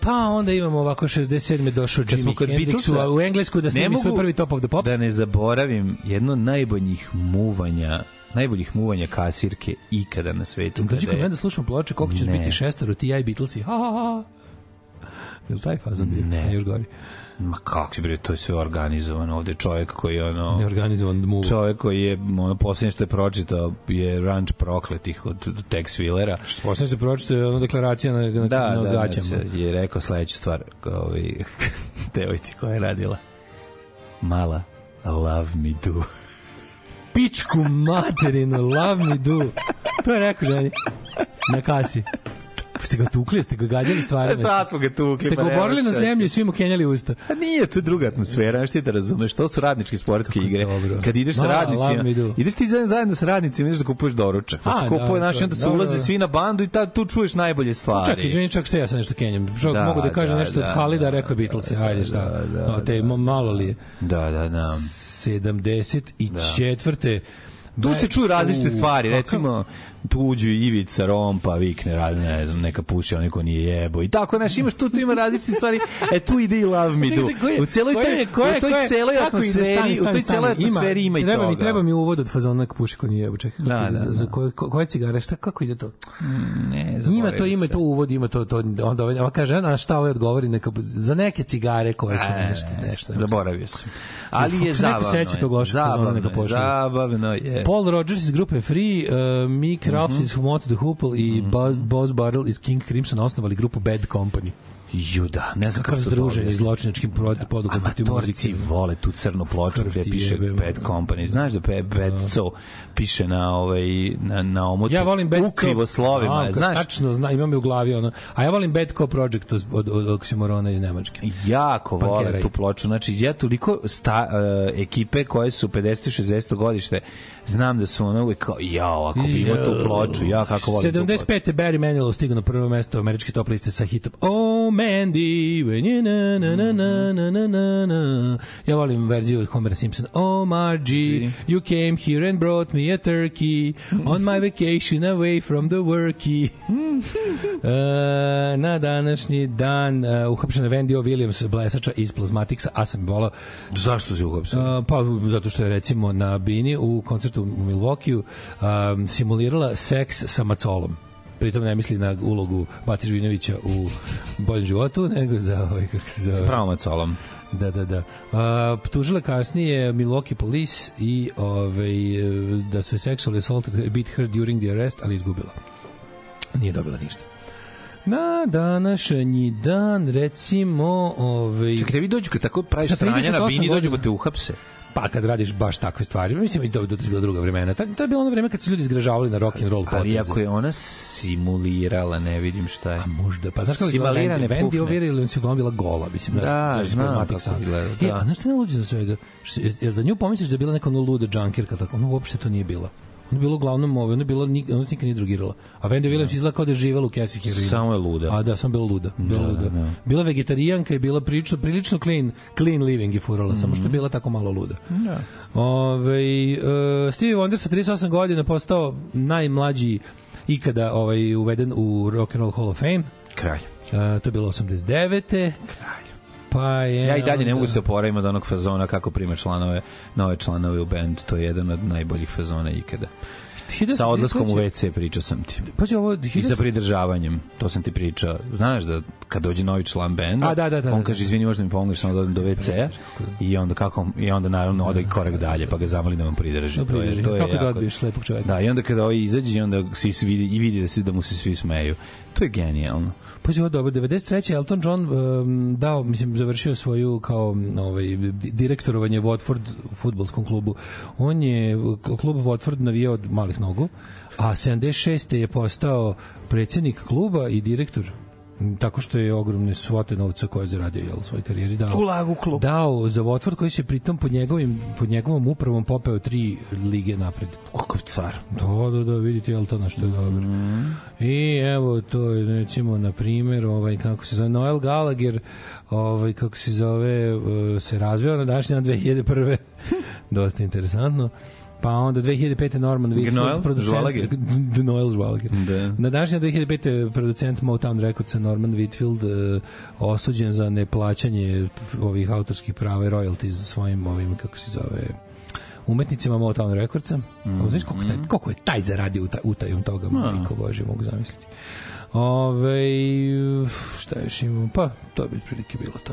pa onda imamo ovako 67. došao Jimi Hendrix u, u Englesku da snimi svoj prvi Top of the Pops. Da ne zaboravim, jedno najboljih muvanja najboljih muvanja kasirke ikada na svetu. Dođi kod mene da slušam ploče, koliko će biti šestoro, ti ja i Beatlesi. Ha, ha, ha. Je li taj fazon Ne. Još gori. Ma kako ti bre, to je sve organizovano. Ovde čovjek koji je ono neorganizovan mu. Čovjek koji je ono poslednje što je pročitao je Ranč prokletih od Tex Willera. Što poslednje što pročitao je ono deklaracija na na, da, na da, gaćama. Da, da je rekao sledeću stvar, ovaj [laughs] devojci koja je radila. Mala, love me do. Pičku [laughs] materinu, love me do. To je rekao ženi. Na kasi. Ste ga tukli, ste ga gađali stvari. E, da, smo ga tukli. Ste ga pa oborili na zemlju i svi mu kenjali usta. A pa nije, to druga atmosfera, znaš ti da razumeš, to su radničke sportske igre. Dobro. Kad ideš sa radnicima, ideš ti zajedno sa radnicima, ideš da kupuješ doručak. Pa se kupuje, da, znaš, onda se da, ulaze da, svi na bandu i tad tu čuješ najbolje stvari. Čekaj, izvini, čak ste ja sa nešto kenjam. Čovjek mogu da kaže nešto od Halida, rekao je Beatles, ajde šta. Da, te malo li je. Da, da, da. 74. Da. Tu se čuju različite stvari, recimo tuđu ivica rompa vikne radi ne znam neka puši on niko nije jebo i tako znaš imaš tu tu ima različite stvari e tu ide i love me do u celoj toj u toj celoj atmosferi u toj celoj atmosferi ima i toga treba mi treba mi uvod od fazona da puši ko nije jebo čekaj da, da, da, za koje koje cigare šta kako ide to mm, ne znam ima to ima to uvod ima to to onda ovaj- ova kaže a šta ovaj odgovori neka za neke cigare koje su e, nešto nešto zaboravio sam ali je zabavno to zabavno zabavno je Paul Rogers iz grupe Free e, mi Ralphs mm -hmm. iz Who Wanted the Hoople i mm -hmm. Boz Barrel iz King Crimson osnovali grupu Bad Company. Juda, ne znam kakav združeni zločinačkim da, podukom protiv muzike. vole tu crnu ploču gde piše jebe, Bad Company. Znaš da Bad a... so piše na ovaj na na omotu. Ja volim Bad Ukrivo slovima, a, znaš. Tačno, zna, imam je u glavi ono. A ja volim Bad Co Project od od, od Oksimorona iz Nemačke. Jako Pankeraj. vole tu ploču. Znači ja toliko sta, uh, ekipe koje su 50 60 godište znam da su ono uvek kao ja, ako bi imao tu ploču, ja kako volim. 75. Barry Manilow stigao na prvo mesto američke top liste sa hitom Oh man Randy, when you na na na na mhm. na na na na. Ja volim verziju od Homer Simpson. Oh Margie, you came here and brought me a turkey on my vacation away from the worky. uh, [laughs] na današnji dan uh, uhapšena Wendy O. Williams, blesača iz Plazmatiksa, a sam volao... Zašto si uhapšena? Uh, pa, zato što je recimo na Bini u koncertu u Milvokiju um, simulirala seks sa macolom pritom ne misli na ulogu Bati Živinovića u boljem životu, nego za ovaj, kako se zove. S pravom colom. Da, da, da. A, tužila kasnije Milwaukee Police i ovaj, da su je sexually assaulted bit her during the arrest, ali izgubila. Nije dobila ništa. Na današnji dan, recimo... Ove... Ovaj- Čekaj, da vi dođu tako pravi stranja na bini, dođu pa te uhapse. Pa kad radiš baš takve stvari, pa mislim i da to, to su bila druga vremena. To, to je bilo ono vreme kad su ljudi izgražavali na rock and roll poteze. Ali ako je ona simulirala, ne vidim šta je. A možda, pa znaš kako je Vendi, Vendi ovira ili se uglavnom bila gola, mislim. Da, da znam kako sam. Gleda, e, da. E, a znaš šta je luđe za svega? Jel za nju pomisliš da je bila neka ono luda junkerka tako? Ono uopšte to nije bila. Onda je bilo uglavnom ove, onda je bilo, onda se nikad nije drogirala. A Wendy Williams da. izgleda kao da je živela u kesi heroina. Samo je luda. A da, samo bila luda. Da, bila, da, luda. Da. bila vegetarijanka i bila prilično, prilično clean, clean living je furala, mm samo što je mhm. bila tako malo luda. Da. Ove, uh, Stevie Wonder sa 38 godina postao najmlađi ikada ovaj, uveden u Rock and Roll Hall of Fame. Kralj. Uh, to je bilo 89. Kralj. Pa je, ja i dalje onda... ne mogu se oporaviti od onog fazona kako prime članove, nove članove u bend, to je jedan od najboljih fazona ikada. 1000, sa odlaskom 1000, u znači- WC pričao sam ti. Pađi ovo 1000... i sa pridržavanjem. To sam ti pričao. Znaš da kad dođe novi član benda, A, da, da, da, da on kaže da. izvini možda mi pomogneš samo da odem do WC i onda kako i onda naravno ode korak dalje pa ga zamali da vam pridrži. Da, to je to je kako da jako... da odbiješ lepog čoveka. Da, i onda kada ovaj izađe i onda svi vidi i vidi da se da mu se svi smeju. To je genijalno. Pazi, ovo dobro, 93. Elton John um, dao, mislim, završio svoju kao ovaj, direktorovanje Watford u futbolskom klubu. On je klub Watford navijao od malih nogu, a 76. je postao predsednik kluba i direktor tako što je ogromne svote novca koje je zaradio jel, u svojoj karijeri dao, Ulag klub. dao za Watford koji se pritom pod, njegovim, pod njegovom upravom popeo tri lige napred. Kakav car. Da, da, da, vidite jel to na što je dobro. Mm. I evo to je recimo na primjer ovaj, kako se zove Noel Gallagher ovaj, kako se zove eh, se razveo na današnji na 2001. [laughs] Dosta interesantno pa onda 2005. Norman Whitfield, producent... Dnoel Žvalager. Da. Na današnje 2005. producent Motown Records Norman Whitfield eh, osuđen za neplaćanje ovih autorskih prava i royalties svojim ovim, kako se zove, umetnicima Motown Recordsa. Mm. Znaš koliko, taj, koliko je taj zaradio uta, utajom toga, no. Da. majko Bože, mogu zamisliti. Ove, šta još imamo? Pa, to bi prilike bilo to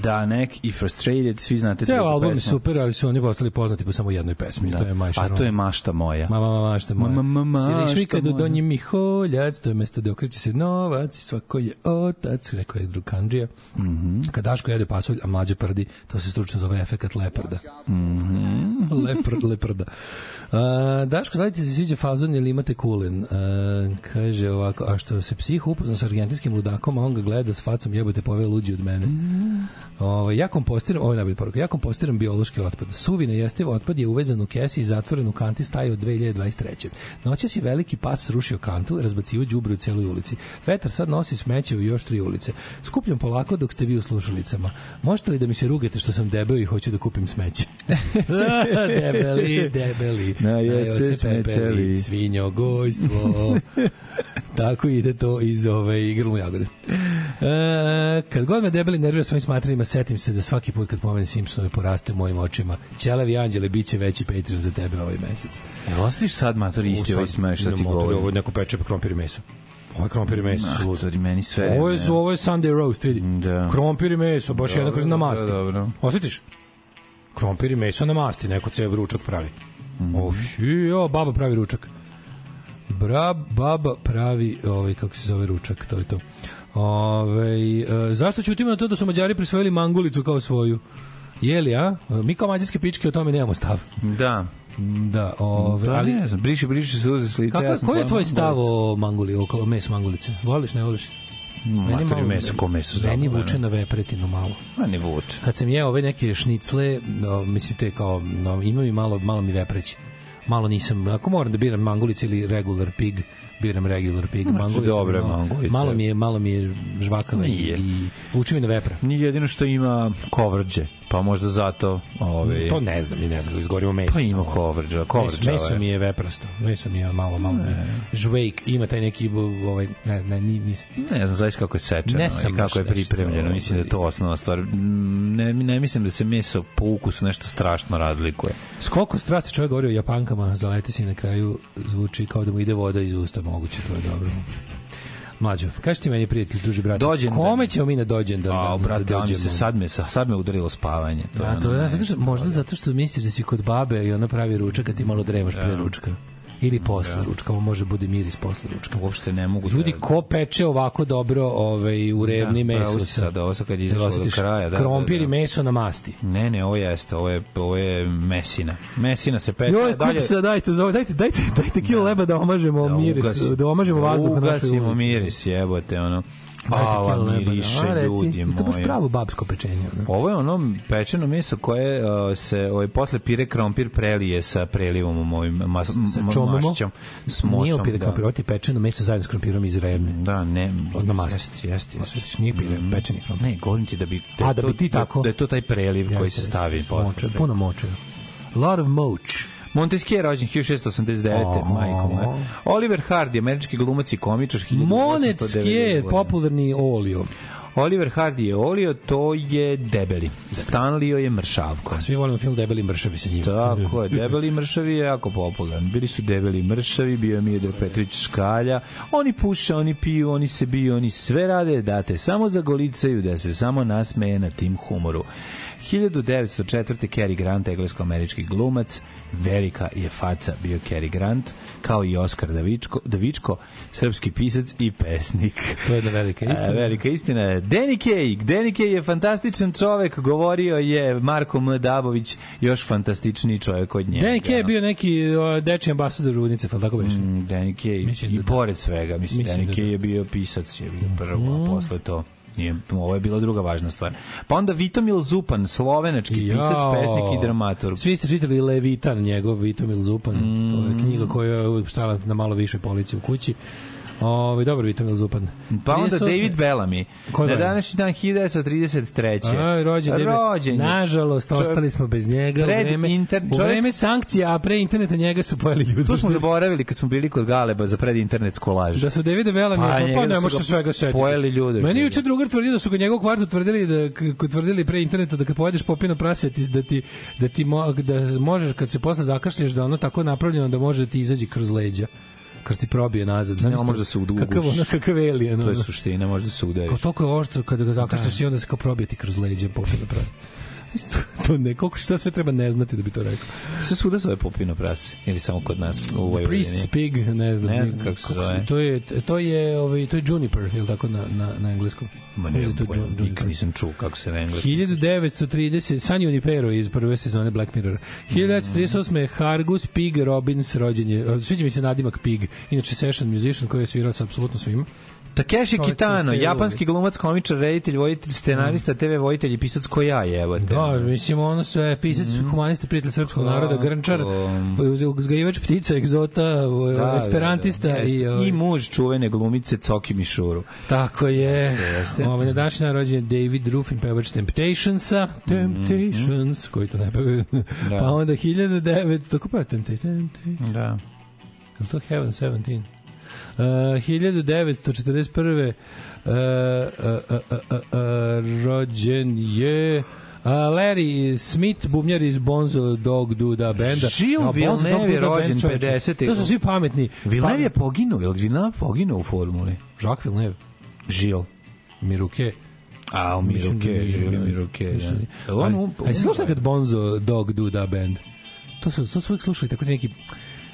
Danek i Frustrated, svi znate Ceo album je super, ali su oni postali poznati po samo jednoj pesmi, da. to je Mašta. A to je Mašta moja. Ma, ma, ma, mašta moja. Ma, ma, ma, mašta Siliš vikad u Donji Miholjac, to je mesto gde okreće se novac, svako je otac, rekao je Drukandžija. Mm -hmm. Kad Daško jede pasulj, a mlađe prdi, to se stručno zove efekat leprda. Mm -hmm. [laughs] Lepr, leprda. Uh, Daško, da li ti se sviđa fazon ili imate kulen? Uh, kaže ovako, a što se psih upoznao sa argentinskim ludakom, a on ga gleda s facom jebote pove luđi od mene. Mm. Ovo, ovaj, ja kompostiram, ovo je najbolja poruka, ja kompostiram biološki otpad. Suvi nejestiv otpad je uvezan u kesi i zatvoren u kanti staje od 2023. Noćas je veliki pas srušio kantu, razbacio đubre u celoj ulici. Vetar sad nosi smeće u još tri ulice. Skupljam polako dok ste vi u slušalicama. Možete li da mi se rugate što sam debel i hoću da kupim smeće? [laughs] [laughs] debeli, debeli na jese smećeli. Svinjogojstvo. [laughs] Tako ide to iz ove igrlu jagode. E, kad god me debeli nervira svojim smatranjima, setim se da svaki put kad pomenem Simpsonove poraste u mojim očima. Ćelavi anđele, bit će veći Patreon za tebe ovaj mesec. Jel ostiš sad mator isti ovaj smeš što ti govori? Ovo je neko peče krompir i meso. Ovo je krompir i meso. Matori, meni sve. Ovo je, ne. ovo je Sunday roast, vidi. Mm, da. Krompir i meso, baš dobro, jednako na masti. Da, dobro. Osjetiš? Krompir i meso na masti, neko ceo vručak pravi. Mm -hmm. Ošio, oh, baba pravi ručak. Bra, baba pravi, ovaj, kako se zove ručak, to je to. Ove, ovaj, e, zašto ćutimo na to da su Mađari prisvojili mangulicu kao svoju? Jeli, a? Mi kao mađarske pičke o tome nemamo stav. Da. Da, ove, ovaj, da, pa ali... Ne znam, briši, briši se uze s Kako, ja koji je tvoj stav o manguli, o mesu mangulice? Voliš, ne voliš? Meni malo, meso, ko meso zapravo, meni vuče na vepretinu malo. Ma ne vuče. Kad sam jeo ove neke šnicle, no, mislim te kao, no, ima i malo, malo mi vepreće. Malo nisam, ako moram da biram mangulic ili regular pig, biram regular pig znači, mangovi. Dobro malo, mangovice. Malo mi je, malo mi je žvakava Nije. i uči mi na vepra. Nije jedino što ima kovrđe, pa možda zato... Ove... Ovaj, to ne znam, ni ne znam, izgorimo meso. Pa ima kovrđa, kovrđa. Meso, meso mi je veprasto, meso mi je malo, malo ne. žvejk, ima taj neki, ovaj, ne, ne, nisam. Ne znam, znaš kako je sečeno i kako je pripremljeno, nešto, ovaj- mislim da je to osnovna stvar. Ne, ne mislim da se meso po ukusu nešto strašno razlikuje. S koliko strasti čovjek govori o japankama, zaleti se na kraju zvuči kao da mu ide voda iz usta moguće, to je dobro. Mlađo, kaži ti meni prijatelj, duži brat. Dođem. Da kome ćemo mi na dođen da, A, da- pa, da- brate, da dođemo. se sad me sad me udarilo spavanje. To da, je to je, zato što, možda zato što misliš da si kod babe i ona pravi ručak, a ti malo dremaš pre ručka ili posle da. ručka, može bude miris posle ručka. Uopšte ne mogu. Da- Ljudi, da... ko peče ovako dobro ovaj, u revni da, meso? Da, sad, ovo sad kad izašlo do kraja. Da, da krompir da, da, da. i meso na masti. Ne, ne, ovo jeste, ovo je, ovo je mesina. Mesina se peče. Joj, dalje... kupca, dajte, zove, dajte, dajte, dajte kilo da. leba da omažemo da, miris, ugasi, da omažemo vazduh na našoj ulici. Ugasimo miris, jebote, ono. Vala da. miriše, a, reci, ljudi moji. Da to baš pravo babsko pečenje. Ne? Da. Ovo je ono pečeno meso koje uh, se ovaj, posle pire krompir prelije sa prelivom u mojim mas, sa čomom, mašćom. S močom, nije pire da. krompir, ovo ti pečeno meso zajedno s krompirom iz revne. Da, ne. Odno masti. Jeste, jeste. Jeste, jest. nije pire, mm, pečeni krompir. Ne, govorim ti da bi... Da a, da bi ti tako? Da, da je to taj preliv jeste, koji se stavi jeste, posle. Moče, puno moče. Lot of moč. Montesquieu je rođen 1689. Oh. Majko moja. Oliver Hardy, američki glumac i komičar. Montesquieu je popularni olio. Oliver Hardy je olio, to je debeli. Stanlio je mršavko. A svi volimo film Debeli mršavi sa njim. Tako je, Debeli mršavi je jako popularan. Bili su Debeli mršavi, bio je Mijedor Petrić Škalja. Oni puše, oni piju, oni se biju, oni sve rade, date samo za golicaju, da se samo nasmeje na tim humoru. 1904. Cary Grant, englesko-američki glumac, velika je faca bio Cary Grant, kao i Oskar Davičko, Davičko srpski pisac i pesnik. [laughs] To je jedna velika e, istina. A, velika istina. Danny Kay, Danny Kay je fantastičan čovek, govorio je Marko M. Dabović, još fantastičniji čovek od njega. Danny Kay je bio neki deči ambasador Rudnice, ali tako beše? Mm, Danny Kay, mislim i da, da pored svega, mislim, mislim Danny da Kay da. je bio pisac, je bio prvo, mm. a mhm. posle to nije, ovo je bila druga važna stvar. Pa onda Vitomil Zupan, slovenački Jao. pisac, pesnik i dramaturg. Svi ste čitali Levitan, njegov Vitomil Zupan, mm. to je mm. knjiga koja je uvijek stala na malo više polici u kući. Ovaj dobro Vitomil Zupan. Pa onda 38... David Bellamy. Koji na današnji dan 1933. Aj, rođen, David. rođen Nažalost, ostali smo bez njega. Pred u vreme, inter... u vreme sankcija, a pre interneta njega su pojeli ljudi. Tu smo zaboravili kad smo bili kod Galeba za pred internet skolaž. Da su David Bellamy, pa, pa, pa ne možeš svega setiti. Pojeli ljude. Meni juče drugar tvrdio da su ga njegov kvartu tvrdili da tvrdili pre interneta da kad pojedeš popino prase ti da ti da ti mo, da možeš kad se posle zakašlješ da ono tako napravljeno da može da ti izađe kroz leđa kad ti probije nazad. znači ne, može da se uduguš. Kakav, ono, kakav alien. Ono. To je suština, može da se udariš. Kao toliko je oštro kada ga zakaštaš da. i onda se kao probije ti kroz leđa popio da to ne, koliko šta sve treba ne znati da bi to rekao. Sve svuda zove popino prase ili samo kod nas u Vojvodini? Priest's pig, ne znam. Ne znam kako se zove. To je, to je, ovaj, to je juniper, ili tako na, na, na engleskom? Ma ne, to je nisam čuo kako se na engleskom. 1930, San Junipero iz prve sezone Black Mirror. 1938. Mm. Hargus Pig Robbins rođen je. Sviđa mi se nadimak Pig, inače session musician koji je svirao sa apsolutno svima. Takeshi Kitano, japanski glumac, komičar, reditelj, voditelj, scenarista, TV voditelj i pisac ko ja je, Da, mislim, ono sve, pisac, mm. humanista, prijatelj srpskog naroda, grnčar, uzgajivač ptica, egzota, da, da, da, da esperantista. Da, da, i, ovaj... I muž čuvene glumice Coki Mišuru. Tako je. Jeste, jeste. Ovaj, na današnji rođen David Rufin, pevač Temptationsa, mhm. Temptations, mm. koji to ne pevaju. Da. pa onda 1900, tako pa Temptations. Da. Je to Heaven 17? 1941. Uh, uh, rođen je Uh, Larry Smith, bubnjar iz Bonzo Dog Duda benda. Žil no, Villeneuve je rođen 50. To su svi pametni. Villeneuve je poginuo, je li poginuo u formuli? Jacques Villeneuve. Žil. Miruke. A, u Miruke, da Žil Miruke. Da. Ali, ali, ali, kad Bonzo Dog Duda band? To su, to su uvijek slušali, tako neki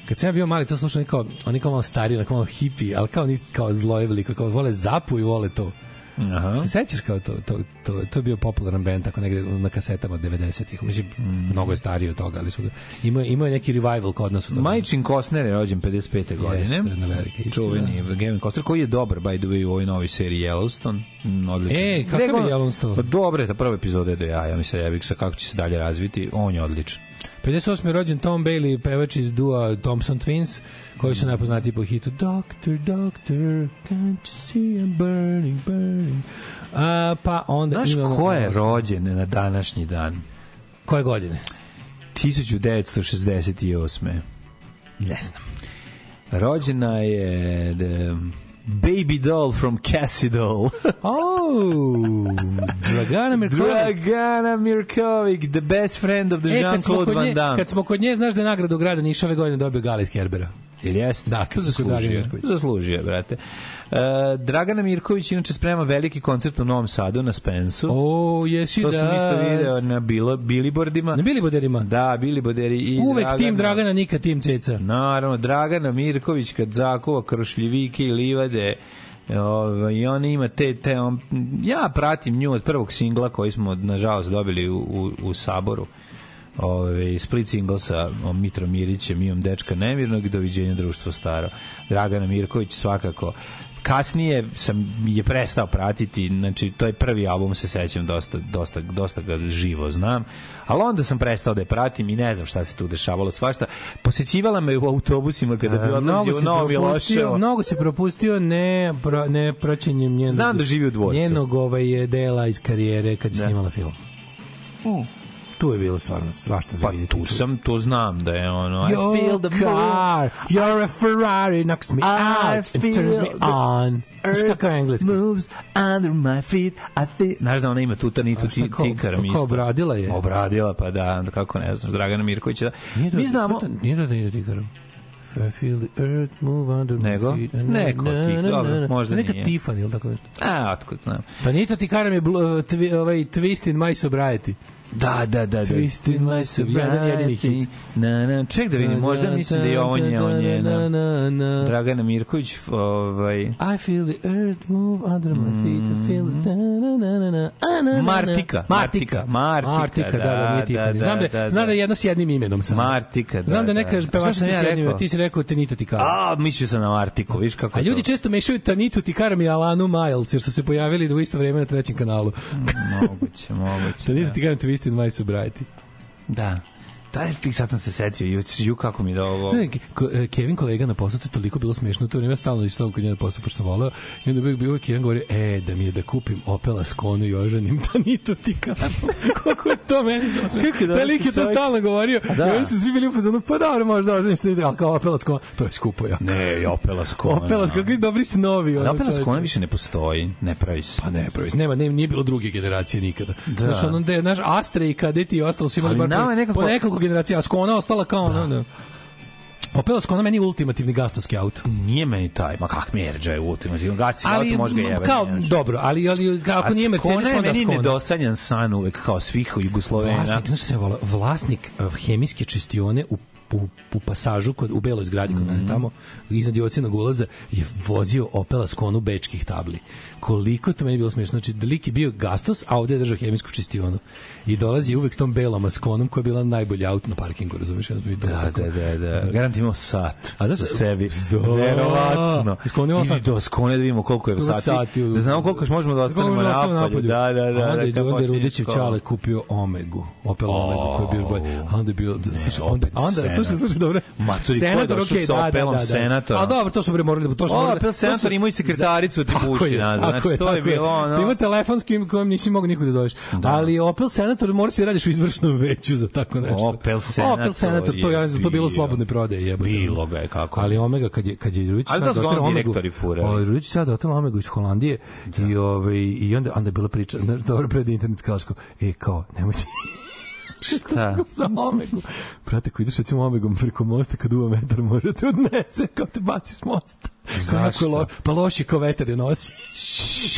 kad sam ja bio mali, to slušao kao, oni kao malo stariji, kao malo hipi, ali kao, nis, kao zlo je kao vole zapu i vole to. Aha. Se sećaš kao to, to, to, to je bio popularan bend tako negde na kasetama 90-ih. Mislim, mm. mnogo je stariji od toga, ali su ga, ima, ima neki revival kod nas. Majčin Kostner je rođen 55. godine. Jeste, na velike. Čuveni da. Gavin Kostner, koji je dobar, by the way, u ovoj novi seriji Yellowstone. Mm, odličan. E, kakav je Yellowstone? Pa Dobre, ta prva epizoda je do jaja, mislim, ja bih sa kako će se dalje razviti, on je odličan. 58. rođen Tom Bailey, pevač iz dua Thompson Twins, koji su mhm. najpoznati po hitu Doctor, Doctor, can't you see I'm burning, burning. A, pa onda Znaš imamo... ko je rođen na današnji dan? Koje godine? 1968. Ne znam. Rođena je... De... Da, Baby Doll from Cassie Doll. [laughs] oh, Dragana Mirković. Dragana Mirkovic, the best friend of the e, Jean-Claude Van Damme. Kad smo kod nje, znaš da je nagradu grada Niša ove godine dobio Galit Kerbera. Ili jeste? Da, kako zaslužio. Zaslužio, brate. E, Dragana Mirković inače sprema veliki koncert u Novom Sadu na Spensu. O, jesi to da. To sam da. isto video na bilo, bilibordima. Na biliborderima? Da, biliborderi. I Uvek Dragana, tim Dragana, nikad tim Ceca. Naravno, Dragana Mirković kad zakova kršljivike i livade, Ove, ovaj, I ona ima te, te on, ja pratim nju od prvog singla koji smo nažalost dobili u, u, u Saboru ove, ovaj, split single sa Mitrom Mirićem, imam dečka nemirnog i doviđenja društvo staro. Dragana Mirković svakako kasnije sam je prestao pratiti, znači to je prvi album se sećam dosta dosta dosta ga živo znam, ali onda sam prestao da je pratim i ne znam šta se tu dešavalo svašta. Posećivala me u autobusima kada bi odlazio u Novo Miloševo. Mnogo se propustio ne pro, ne praćenjem njenog. Znam da živi u dvorcu. Njenog ovaj dela iz karijere kad je snimala film. Mm tu je bilo stvarno svašta za pa vidjeti. Pa tu sam, to znam da je ono. Your I feel the car, you're a Ferrari, knocks me I out and turns me on. Znaš kako je engleski? Moves under my feet, I think... Znaš da ona ima tu tanitu ti, tikara, mi isto. Obradila je. Obradila, pa da, kako ne znam, Dragana Mirkovića. Da. Nije to, mi znamo... Nije to tanitu tikarom. I feel the earth move under Nego? my feet. Nego? Neko ti, dobro, možda Neka nije. Neka Tiffany ili tako nešto. A, otkud znam. Pa nije to tikaram je twi, ovaj, twist in my sobriety. Da, da, da. Twisting my sobriety. Na, na, ček da vidim, možda mislim da je ovo nje, on je na, Dragana Mirković. Ovaj. I feel the earth move under my feet. I feel it. Na, na, na, na, na, Martika. Martika. Martika, Martika da, da, nije Tiffany. Znam da, znam da je jedna s jednim imenom sam. Martika, da. Znam da neka pevačica s jednim imenom. Ti si rekao Tanita Tikara. A, mislio sam na Martiku, viš kako A ljudi često mešaju Tanitu Tikaram i Alanu Miles, jer su se pojavili u isto vreme na trećem kanalu. Moguće, moguće. Tanita Tikaram, Twisted My Sobriety. Da. Šta je, sad sam se setio, ju, ju kako mi da ovo... Znači, Kevin kolega na poslu, to toliko bilo smešno, to vreme ja stalno ištavam kod njega na pošto sam i onda bi bio Kevin govori e, da mi je da kupim Opel Skonu i oženim Tanito [laughs] ti kako je to meni Kako da, lik je to stalno govorio, a da. i oni su svi bili u fazonu, pa dobro, možda oženim se, ali kao Opel Skona, to je skupo ja Ne, Opel Skona. Opel Skona, da. kakvi dobri snovi. Ono, Opel Skona više ne postoji, ne pravi se. Pa ne pravi se, nema, nema, nije bilo druge generacije nikada. Da. Znaš, ono, naš Astra i Kadeti i ostalo su imali bar po, nekako... po nekoliko generacija, a Skona ostala kao... Da. No, no. Opel Skona meni ultimativni gastovski auto. Nije meni taj, ma kak mi je ultimativni gastovski ali, auto može ga jebati. Kao, nemaš. dobro, ali, ali kako nije Mercedes, onda Skona. Skona je meni nedosanjan san uvek kao svih u Jugoslovena. Vlasnik, da. znaš se vola, vlasnik uh, hemijske čistione u u, u pasažu kod, u beloj zgradi kod mm -hmm. tamo iznad Jocinog ulaza je vozio Opela skonu bečkih tabli. Koliko to meni bilo smešno. Znači, lik je bio gastos, a ovde je držao hemijsku čistionu. I dolazi uvek s tom belom askonom koja je bila najbolja auto na parkingu, razumiješ? Ja da, da, da, da. Garant imao sat a znaš, da, sebi. Sto... Verovatno. Sklonio sam. Do skone da vidimo koliko je u sati. sati u... Da znamo koliko još možemo da ostanemo da na napolju. Da, da, da. A da, onda je da, Onda Rudićev Čale kupio Omegu. Opel Omegu koji je bio bolji. A onda je bio... Slušaj, onda, onda, Slušaj, slušaj, dobro. Macuri senator, okej, okay, da, da, da, da. Senatora. A dobro, to su bre morali, da- to su o, morali. Apel senator imao i sekretaricu ti puši nazad. Znači, je, to je bilo ono. Ima telefon s kim kojim nisi mogao nikog da zoveš. Da. Ali Opel senator mora se radiš u izvršnom veću za tako nešto. Opel senator. Opel senator, to ja to bilo slobodne prodaje, jebote. Bilo ga je kako. Ali Omega kad je kad je Rujić sad došao Omega. Direktori fure. O, pa, Rujić sad došao Omega iz Holandije da. i ovaj i onda onda je bila priča, dobro pred internet kao, e kao, nemojte Šta? [laughs] za Omegu. Brate, ako ideš recimo Omegom preko mosta, kad uva metar može da te odnese, kao te baci s mosta. Kako lo, pa loši ko vetar je nosi.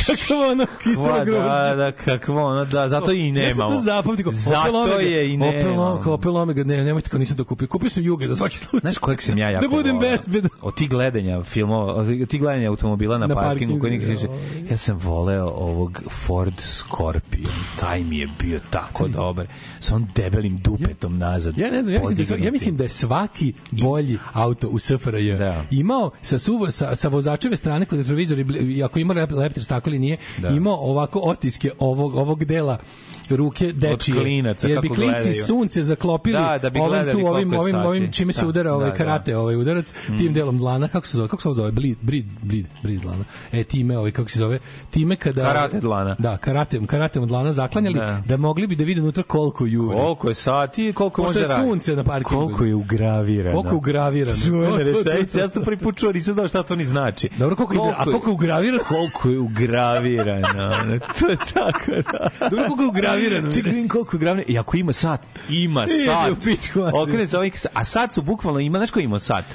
kakvo ono kiselo grožđe. Da, da, kakvo ono, da, zato i nemamo. Ja sam to zapamtio. Zato omega, je i nemamo. Opel Omega, Opel Omega, ne, nemojte kao nisam dokupio. Kupio sam Juge za svaki slučaj. Znaš kojeg sam ja jako Da budem bezbedan. Od ti gledanja filmova, od ti gledanja automobila na, na parkingu, koji nikad da. Ja sam voleo ovog Ford Scorpion. Taj mi je bio tako dobar. Sa on debelim dupetom nazad. Ja ne znam, ja mislim, da, ja mislim da je svaki bolji auto u SFRJ da. imao sa suvo, sa, sa vozačeve strane kod retrovizori, ako ima leptir stakli nije, da. imao ovako otiske ovog, ovog dela ruke dečije. Klinaca, jer bi klinci gledaju. sunce zaklopili da, da bi ovim tu ovim ovim sati. ovim čime se da, udara ovaj da, da, karate, ovaj udarac, mm. tim delom dlana, kako se zove, kako se zove, blid, brid, brid, blid dlana. E time, ovaj kako se zove, time kada karate dlana. Da, karate, karate dlana zaklanjali da, da mogli bi da vide unutra koliko jure. Koliko je sati, koliko Pošto može da raditi. sunce na parkingu. Koliko je ugravirano. Koliko je ugravirano. Suvena rečenica, ja sam to prvi put čuo, nisam znao šta to ni znači. Dobro, koliko, koliko a koliko je ugravirano? Koliko je ugravirano. to je tako. Da. Dobro, koliko je ugravirano gravirano. Ček, vidim koliko je gravirano. I ako ima sat, ima sat. Okrene se ovaj, a sad su bukvalno, ima, znaš ko ima sat?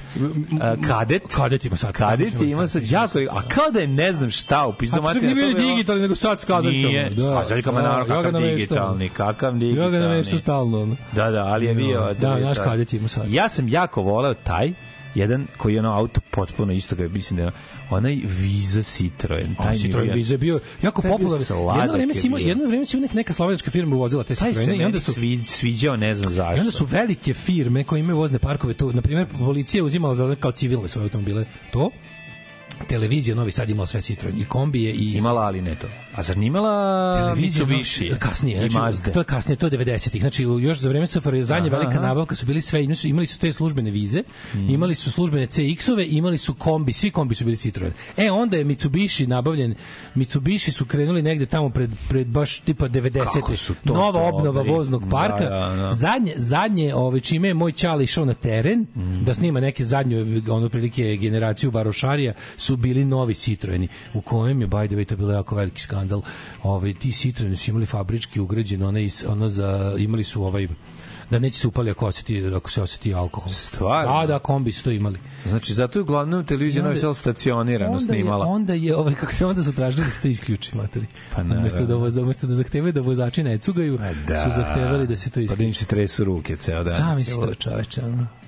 Kadet. Kadet ima sat. Kadet ima sat. Jako, a kao da je ne znam šta upisno mater. A to nije bio digitalni, nego sat skazali to. Nije, da. a sad kao na kakav digitalni, kakav digitalni. Ja ga namešta stalno. Da, da, ali je bio. Da, da naš kadet ima sat. Ja sam jako voleo taj, jedan koji je ono auto potpuno isto kao mislim da onaj Visa Citroen taj Citroen Visa je bio jako popularan jedno vreme se ima jedno vreme se neka neka slovenska firma uvozila te Citroen i onda su svi, sviđao ne znam zašto i onda su velike firme koje imaju vozne parkove to na primer policija uzimala za kao civilne svoje automobile to televizija Novi Sad imala sve Citroen i kombije i imala ali ne to A zanimala televizija Mitsubishi no, kasnije, znači, Mazde. to je kasnije, to je 90-ih. Znači još za vreme SFRJ zadnje velika nabavka su bili sve, imali su, imali su te službene vize, mm. imali su službene CX-ove, imali su kombi, svi kombi su bili Citroen. E onda je Mitsubishi nabavljen. Mitsubishi su krenuli negde tamo pred pred baš tipa 90-te. Nova to, obnova obri. voznog parka. Da, da, da. Zadnje zadnje ove ovaj, čime je moj čali išao na teren mm. da snima neke zadnje ono prilike generaciju Barošarija su bili novi Citroeni u kojem je by the way to bilo jako veliki skandal skandal. Ovaj ti Citroen su imali fabrički ugrađeno one ono za imali su ovaj da neće se upali ako oseti, ako se oseti alkohol. Stvarno? Da, da, kombi su to imali. Znači, zato je uglavnom televizija Novi Sad stacionirano onda snimala. Je, onda je, ovaj, kako se onda su tražili da se to isključi, materi. Pa naravno. Umesto da, da, umesto da zahtevaju da vozači ne cugaju, A e, da. su zahtevali da se to isključi. Pa da im se tresu ruke ceo dan. Sami si to čoveče.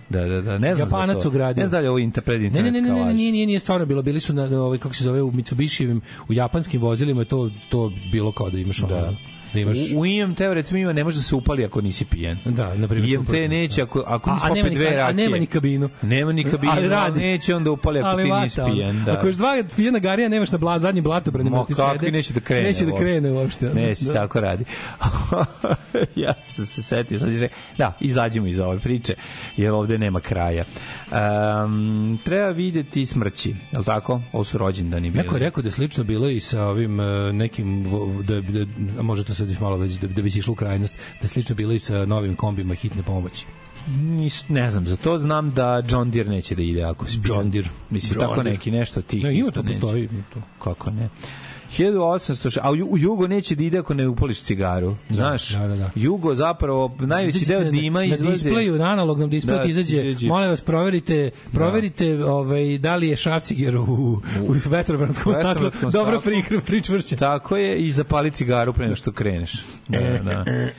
Da, da, da, ne znam Japanac za to. Ne znam da li ovo interpret ne, ne, ne, ne, ne, ne nije, nije, nije stvarno bilo. Bili su na, ovaj, kako se zove, u Mitsubishijevim, u japanskim vozilima je to, to bilo kao da imaš da. Ono, da imaš... U, u IMT, recimo, ima ne može da se upali ako nisi pijen. Da, na primjer. IMT upravo. neće, ako, ako nisi popio dve rakije. A nema ni kabinu. Nema ni kabinu, ali radi. neće onda upali ako ali ti nisi pijen. Da. Ako još dva pijena garija, nemaš na bla, zadnji blato, bre, nema da ti sede. Kakvi neće da krene Neće da krene uopšte. Neće, da. tako radi. [laughs] ja sam se setio, sad je da, izađemo iz ove priče, jer ovde nema kraja. Um, treba videti smrći, je li tako? Ovo su rođendani bili. Neko je rekao da slično bilo i sa ovim eh, nekim, da, da, da može to se sad još malo već da, da bi išlo u krajnost, da slično bilo i sa novim kombima hitne pomoći. Nis, ne znam, za to znam da John Deere neće da ide ako spije. John Deere. Mislim, John tako Deere. neki nešto tih. Ne, da, ima to, postoji. Neće. Kako ne? 1800, a u Jugo neće da ide ako ne upališ cigaru. Da, znaš, da, da, da. Jugo zapravo najveći deo dima izlazi. Na displeju, na analognom displeju da, ti izađe, izađe, molim vas, proverite, da. proverite da. Ovaj, da li je Šafciger u, u, u vetrobranskom staklu dobro pri, pričvršćen. Tako je, i zapali cigaru pre nego što kreneš. Da, e, da. E, e.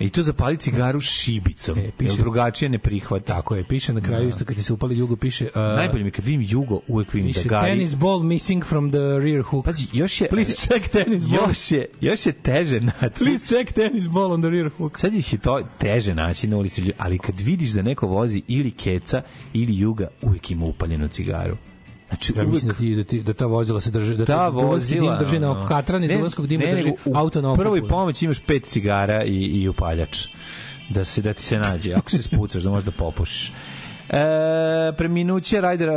I tu zapali cigaru šibicom. E, piše, drugačije ne prihvata. Tako je, piše na kraju no. Da. isto kad ti se upali jugo, piše... Uh, Najbolje mi kad vidim jugo, uvek vidim piše, da gari. Tennis ball missing from the rear hook. Pazi, još je... Please check tennis ball. Još je, još je teže naći. Please check tennis ball on the rear hook. Sad ih je to teže naći na ulici, ali kad vidiš da neko vozi ili keca ili juga, uvek ima upaljenu cigaru. Znači, ja mislim da, ti, da, ti, da ta vozila se drže, da ta, ta vozila, dim drži na katran iz duvanskog dima ne, drži auto na okupu. prvoj pomoći imaš pet cigara i, i upaljač da se da ti se nađe ako se spucaš da da popušiš E, preminuće Rajder,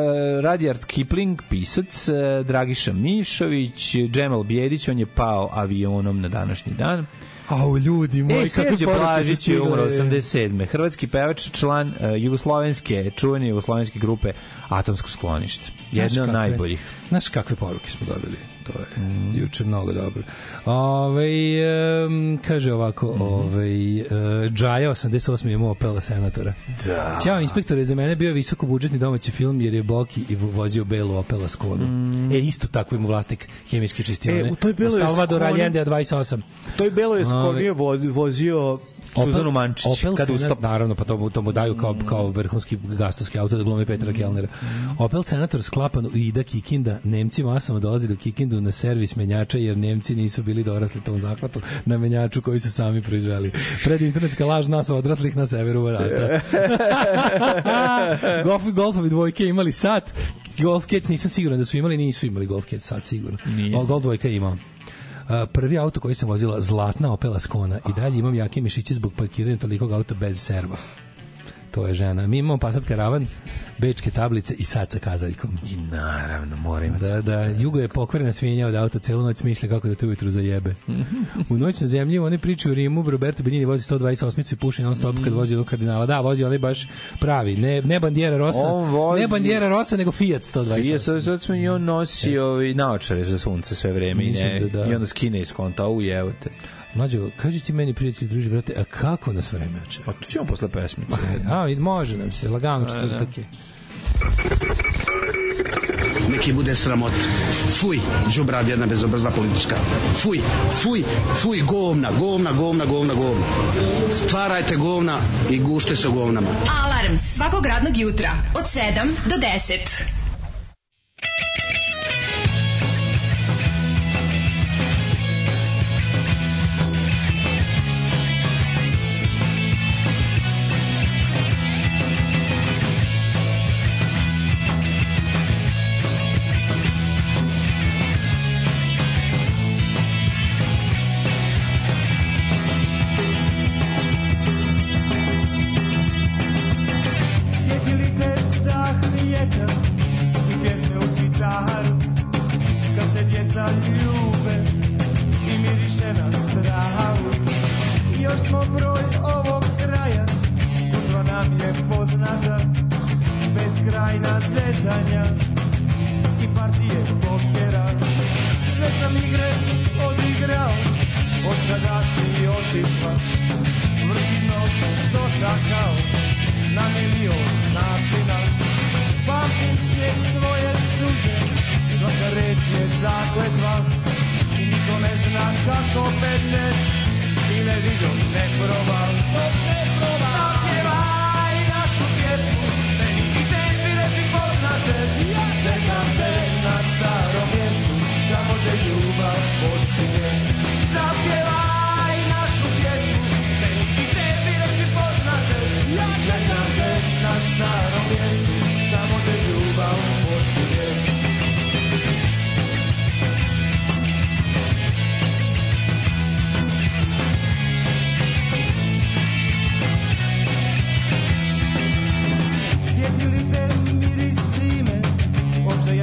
Radijard Kipling, pisac, e, Dragiša Mišović, Džemal Bjedić, on je pao avionom na današnji dan. Au, ljudi moji, e, kakve poruke su je umro 87. E. Hrvatski pevač, član uh, jugoslovenske, čuvene jugoslovenske grupe Atomsko sklonište. Jedna od najboljih. Znaš kakve poruke smo dobili? to je mm. juče mnogo dobro. Ove, um, kaže ovako, mm. ove, uh, Džaja 88. imao Opela senatora. Da. Ćao, inspektore, za mene bio visoko budžetni domaći film jer je Boki i vozio belu Opela Skonu. Mm. E, isto tako im vlasnik hemijske čistione. E, u toj beloj Salvador Allende 28. U toj beloj Skoni je vozio Suzanu Mančić. Opel kad Senat, stop... naravno, pa to mu, to mu daju kao, mm. kao vrhunski gastovski auto da glume Petra mm. Kellnera. Mm. Opel Senator sklapan u Ida Kikinda. Nemci masama dolazi do Kikindu na servis menjača, jer Nemci nisu bili dorasli tom zahvatu na menjaču koji su sami proizveli. Pred internetska laž nas odraslih na severu Varata. [laughs] Golf, golfovi dvojke imali sat, Golf Cat nisam siguran da su imali, nisu imali Golf Cat sad sigurno. Nije. Golf dvojka imao prvi auto koji sam vozila, zlatna Opel Ascona, i dalje imam jake mišiće zbog parkiranja tolikog auta bez serva to je žena. Mi imamo Passat karavan, bečke tablice i sad sa kazaljkom. I naravno, mora imati Da, da, Jugo je pokvarena svinja od auta, celu noć smišlja kako da te ujutru zajebe. u noć na zemlji, oni pričaju u Rimu, Roberto Benini vozi 128 i puši non stop kad vozi od kardinala. Da, vozi onaj baš pravi, ne, ne bandijera Rosa, vozi... ne bandijera Rosa, nego Fiat 128. Fiat 128 i on nosi ovi naočare za sunce sve vreme i, ne, da, da. i onda skine iz konta, u te. Mlađo, kaži ti meni, prijatelj, druži, brate, a kako nas vreme oče? Pa tu ćemo posle pesmice. [laughs] A, može nam se, lagano četvrtake. Da, da. Neki bude sramot. Fuj, džubrad jedna bezobrzna politička. Fuj, fuj, fuj, govna, govna, govna, govna, govna. Stvarajte govna i gušte se govnama. Alarm svakog radnog jutra od 7 do 10.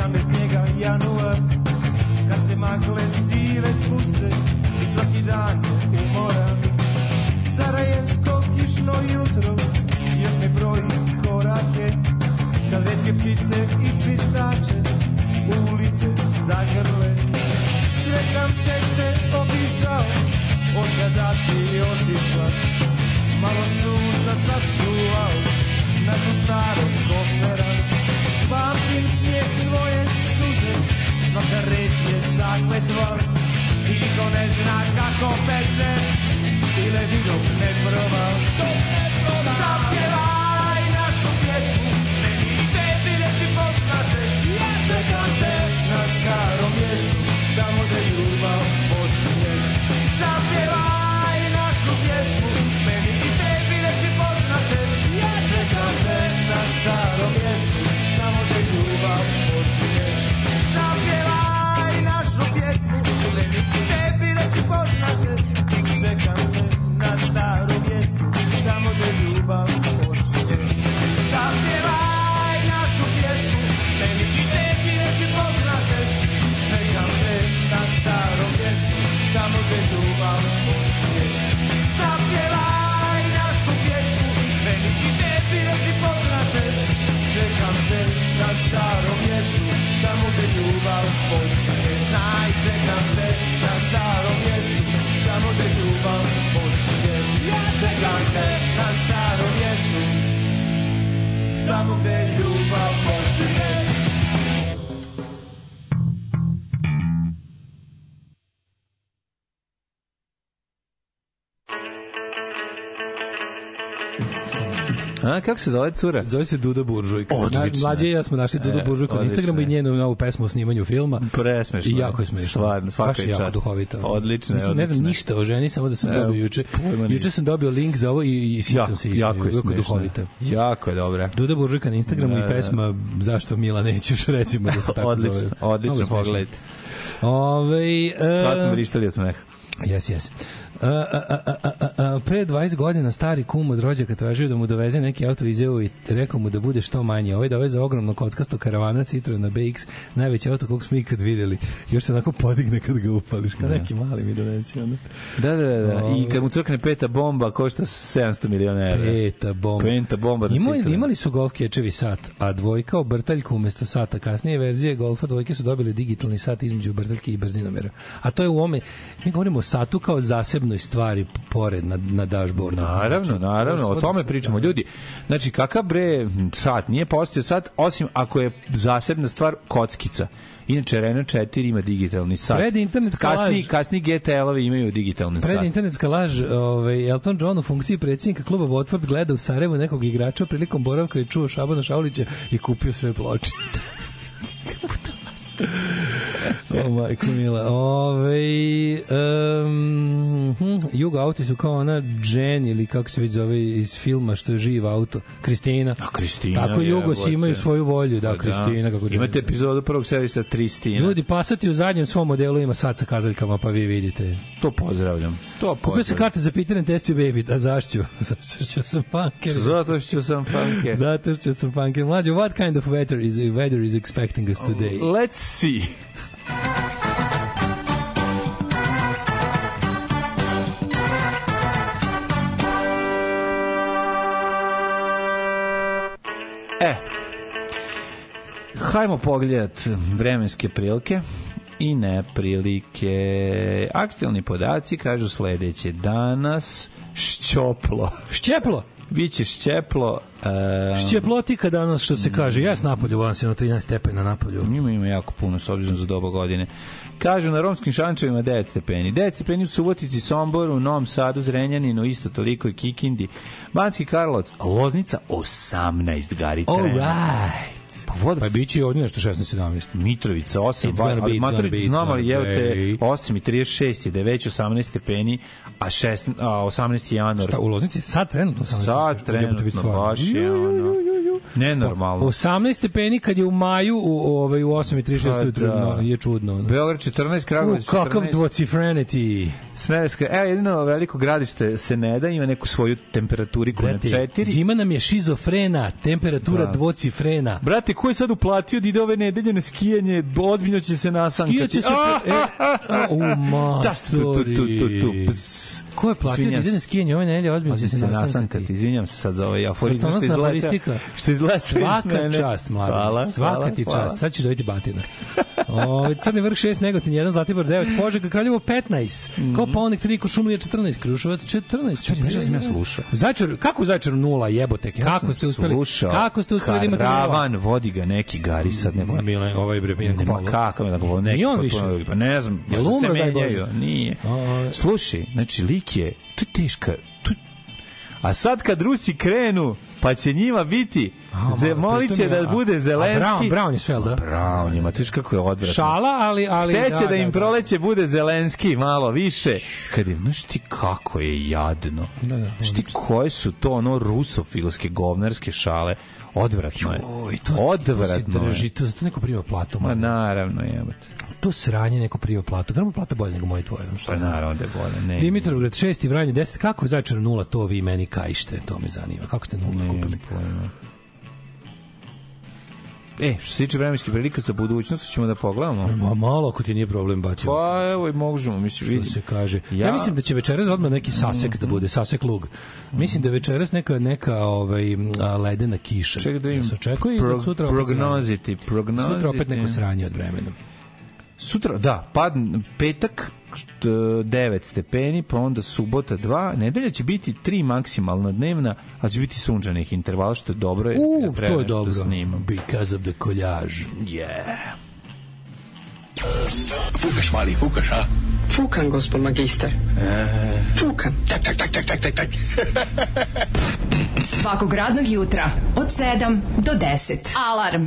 Sjećam bez njega januar Kad se magle sive spuste I svaki dan umoran Sarajevsko kišno jutro Još ne broji korake Kad redke ptice i čistače U ulice zagrle Sve sam ceste obišao Od kada si otišla Malo sunca sačuvao Nakon starog kofera Vidim smijeh tvoje suze Svaka reč je zakletva I niko ne zna kako peče I ledinu ne proba To ne proba Zapjeva folks. kako se zove cura? Zove se Duda Buržujka. Odlično. Mlađe i ja smo našli Dudu e, na Instagramu i njenu novu pesmu o snimanju filma. Presmešno. I jako je smešno. Stvarno, svaka je čast. Jako duhovito. Odlično. Nisam, ne znam ništa o ženi, samo da sam e, dobio juče. Juče sam dobio link za ovo i, i sit sam se ismio. Jako je Duhovito. Jako je dobra. Duda Buržujka na Instagramu i da, da, da. pesma Zašto Mila nećeš, [laughs] recimo da se tako odlično, zove. Odlično, odlično, pogledajte. Ove, ovaj, e, Sad smo e, vrištali od smeha. Jes, jes. A, a, a, pre 20 godina stari kum od rođaka tražio da mu doveze neki auto iz EU i rekao mu da bude što manje. Ovaj doveze ogromno kockasto karavana Citroen na BX, najveći auto kog smo ikad videli. Još se onako podigne kad ga upališ, kao da. neki mali mi donesi. Da, da, da. da. I kad mu ovaj. crkne peta bomba, košta 700 miliona evra. Peta bomba. Peta bomba da Imali, imali su Golf Kečevi sat, a dvojka obrtaljku umesto sata. Kasnije verzije Golfa dvojke su dobile digitalni sat između obrtaljke i brzinomera. A to je u ome, mi govorimo o satu kao zasebno posebnoj stvari pored na, na dashboardu. Naravno, znači, naravno, o tome pričamo. Ljudi, znači, kakav bre hm, sat? Nije postao sat, osim ako je zasebna stvar kockica. Inače, Renault 4 ima digitalni sat. Pred internet kasni, laž. Kasni GTL-ovi imaju digitalni sat. Pred internetska laž, ovaj, Elton John u funkciji predsjednika kluba Watford gleda u Sarajevu nekog igrača prilikom boravka i čuo Šabana Šaulića i kupio sve ploče. [laughs] [laughs] o, majko mila. Ove, um, hm, Jugo auti su kao ona Jen ili kako se već zove iz filma što je živ auto. Kristina. A Kristina. Tako je, Jugo si imaju svoju volju. Da, pa da. Kristina. Kako Imate epizodu prvog servisa Tristina. Ljudi, pasati u zadnjem svom modelu ima sad sa kazaljkama, pa vi vidite. To pozdravljam. 100%. Kupio sam karte za Peter and Test You Baby, da zašću. Zato što sam punker. Zato što sam punker. Zato što sam punker. Mlađe, what kind of weather is, weather is expecting us today? Let's see. E, hajmo pogledat vremenske prilike i neprilike. Aktualni podaci kažu sledeće. Danas šćoplo. [laughs] Šćeplo? Biće šćeplo. Um, Šćeplotika danas, što se kaže. Jes napolju, vam se na 13 stepena napolju. Ima, ima jako puno, s obzirom za doba godine. Kažu na romskim šančevima 9 stepeni. 9 stepeni u Subotici, Somboru, u Novom Sadu, Zrenjaninu, isto toliko i Kikindi. Banski Karlovac, Loznica 18 gari All right. Pa, what pa biće i ovdje nešto 16-17. Mitrovica 8, it's gonna ali Mitrovica znam, ali evo te 8 i 36 da je već 18 stepeni, a, 16 a 18 januar. Šta, u Loznici sad trenutno 18 Sad trenutno, baš je ono. Nenormalno. 18 stepeni kad je u maju u, ovaj, u 8.36 pa ujutru da. je čudno. Ono. Beograd 14, Kragovic 14. Kakav dvocifrenity. Smedeska, evo jedino veliko gradište se ne da, ima neku svoju temperaturiku Brate, na 4. Zima nam je šizofrena, temperatura da. dvocifrena. Brate, ko je sad uplatio da ide ove nedelje na skijanje, ozbiljno će se nasankati. Skijaće se... Ah, [laughs] e, ah, ah, u matori. Da, tu, tu, tu, tu, Ko je platio da ide na skijanje ove nedelje, ozbiljno će se nasankati. nasankati. Izvinjam se sad za ovaj aforizam što izleta što izgleda svaka iz čast, mlada. Hvala, svaka hvala, ti čast. Sad ćeš dobiti batina. o, ovaj, Crni vrh 6, Negotin 1, Zlatibor 9, Požega, Kraljevo 15, mm -hmm. Koponik 3, Košumlija 14, Kruševac 14. Čekaj, ja sam ja slušao. Zajčar, kako Zajčar 0 jebote? Ja kako ste uspeli? Slušao, kako ste uspeli da imate Karavan vodi ga neki gari sad ne mhm. moram. Mile, ovaj bre, ne Pa kako mi da govorim, neki. on više. Pa ne znam, je se menjaju. Nije. Slušaj, znači lik je, to je teška, to A sad kad Rusi krenu, pa će njima biti Ze, da, da bude Zelenski. A Brown, Brown je sve, da? Brown ima, tiš kako je odvratno. Šala, ali... ali Te će da, da im da, da, proleće bude Zelenski malo više. Kad je, znaš ti kako je jadno. Da, da, znaš ti koje su to ono rusofilske govnarske šale odvratno je. Joj, to, odvratno to se drži, to, to neko prima platu. Ma naravno, jebate to sranje neko prima platu. Grmo plata bolje nego moje tvoje. Ono što pa naravno da je bolje. Ne, Dimitrovgrad 6 i Vranje 10. Kako je začar nula to vi meni kajšte? To me zanima. Kako ste nula ne, kupili? Pojma. E, što se tiče vremenskih prilika za budućnost, ćemo da pogledamo. Ma malo, ako ti nije problem baciti. Pa evo i možemo, mislim, vidi. Što se kaže. Ja... ja mislim da će večeras odmah neki sasek mm -hmm. da mhm. bude, sasek lug. Mislim da je večeras neka neka ovaj a, ledena kiša. Ček da im ja se očekuje da pro, sutra opet prognoziti, prognoziti. Sutra opet neko sranje od vremena. Sutra, da, pad, petak 9 stepeni, pa onda subota 2, nedelja će biti 3 maksimalno dnevna, a će biti sunčanih intervala, što je dobro. U, ja to je da dobro. Snimam. Because of the collage. Yeah. Fukaš, mali, fukaš, a? Fukan, gospod magister. E... Fukan. Tak, tak, tak, tak, tak, tak, tak. Svakog radnog jutra od 7 do 10. Alarm. Alarm.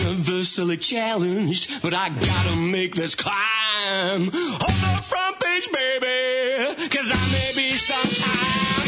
universally challenged, but I gotta make this climb. on the front page, baby, cause I may be sometime.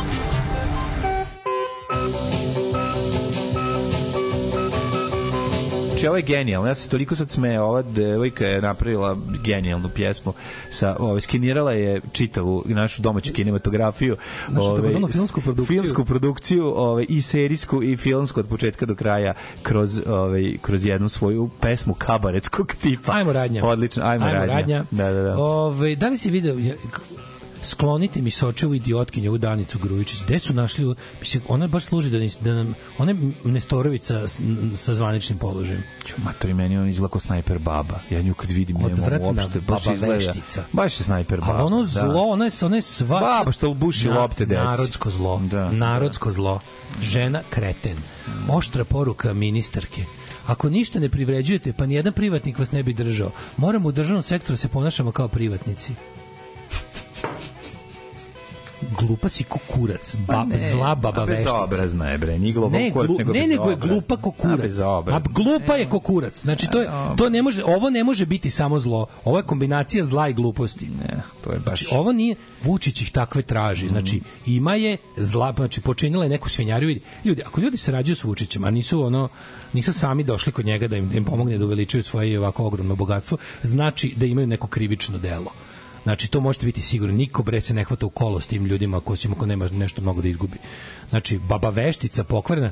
Znači, ovo je genijalno. Ja se toliko sad smeje. Ova devojka je napravila genijalnu pjesmu. Sa, ove, ovaj, skenirala je čitavu našu domaću kinematografiju. Znači, ove, ovaj, filmsku produkciju. Filmsku produkciju ove, ovaj, i serijsku i filmsku od početka do kraja kroz, ove, kroz jednu svoju pesmu kabaretskog tipa. Ajmo radnja. Odlično, ajmo, ajmo radnja. radnja. Da, da, da. Ove, da li si video, sklonite mi Sočevu idiotkinju, ovu Danicu Grujičić. Gde su našli, mislim, ona baš služi da, nis, da nam, ona je Nestorović sa, sa zvaničnim položajem. Matori, meni on izlako snajper baba. Ja nju kad vidim, Odvratna ne uopšte, baš izgleda. Veštica. Baš je snajper baba. Ali ono da. zlo, da. ona je, ona je sva... Baba što buši na, lopte deci. Narodsko zlo. Da, da. narodsko da. zlo. Žena kreten. Oštra poruka ministarke. Ako ništa ne privređujete, pa nijedan privatnik vas ne bi držao. Moramo u državnom sektoru da se ponašamo kao privatnici glupa si kokurac, ba, pa ne, zla baba veštica. Bezobrazna je bre, ni glupa ne, kokurac, nego Ne, nego je glupa kokurac. A, a glupa je kokurac. Znači to je, e, to ne može, ovo ne može biti samo zlo. Ovo je kombinacija zla i gluposti. Ne, to je baš. Znači, ovo nije Vučić ih takve traži. Mm. Znači ima je zla, znači počinila je neku svinjariju. Ljudi, ako ljudi sarađuju s Vučićem, a nisu ono nisu sami došli kod njega da im, da im pomogne da uveličaju svoje ovako ogromno bogatstvo, znači da imaju neko krivično delo. Znači, to možete biti sigurni, Niko bre se ne hvata u kolo s tim ljudima, ako si ko nema nešto mnogo da izgubi. Znači, baba veštica pokvarena,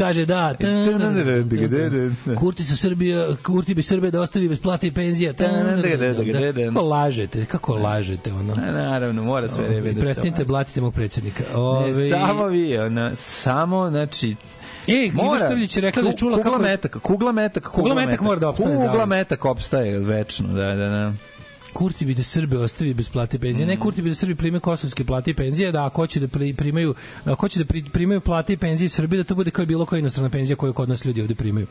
kaže da. Kurti sa Srbija, Kurti bi Srbe da ostavi bez plate i penzija. Kako da. lažete, kako lažete ono. Naravno, mora sve vreme ovaj, da. Prestanite blatite mog predsjednika. Ovaj, samo vi, ona, samo znači Ej, Ivoštović je rekla da je čula kugla kako... Metak, kugla metak, kugla metak. Kugla metak mora da opstane. Kugla ovaj. metak opstaje večno, da, da, da. Kurti bi da Srbi ostavi bez plate i penzije. Mm. Ne, Kurti bi da Srbi prime kosovske plate i penzije, da ako hoće da primaju, ako hoće da primaju plate i penzije Srbi, da to bude kao bilo koja inostrana penzija koju kod nas ljudi ovde primaju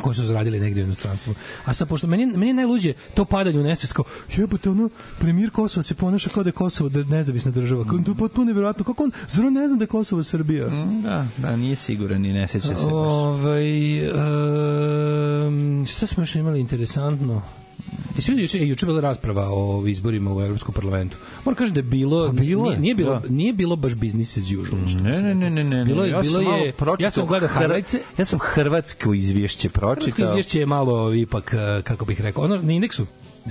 koji su zaradili negde u inostranstvu. A sa pošto meni, meni najluđe to padanje u nesvest kao jebote ono premijer Kosova se ponaša kao da je Kosovo da nezavisna država. Kao to je potpuno verovatno Kako on zar ne zna da je Kosovo Srbija? Mm, da, da nije siguran i ne seća se. Ovaj um, šta smo još imali interesantno? I svi juče e, juče bila rasprava o izborima u evropskom parlamentu. Moram kažem da je bilo pa bilo nije, nije bilo da. nije bilo baš biznis as usual. Što ne, ne, ne, ne, ne. Bilo je ja bilo je ja sam gledao highlights. Ja sam hrvatsko izvješće pročitao. Hrvatsko izvješće je malo ipak e, kako bih rekao, ono na indeksu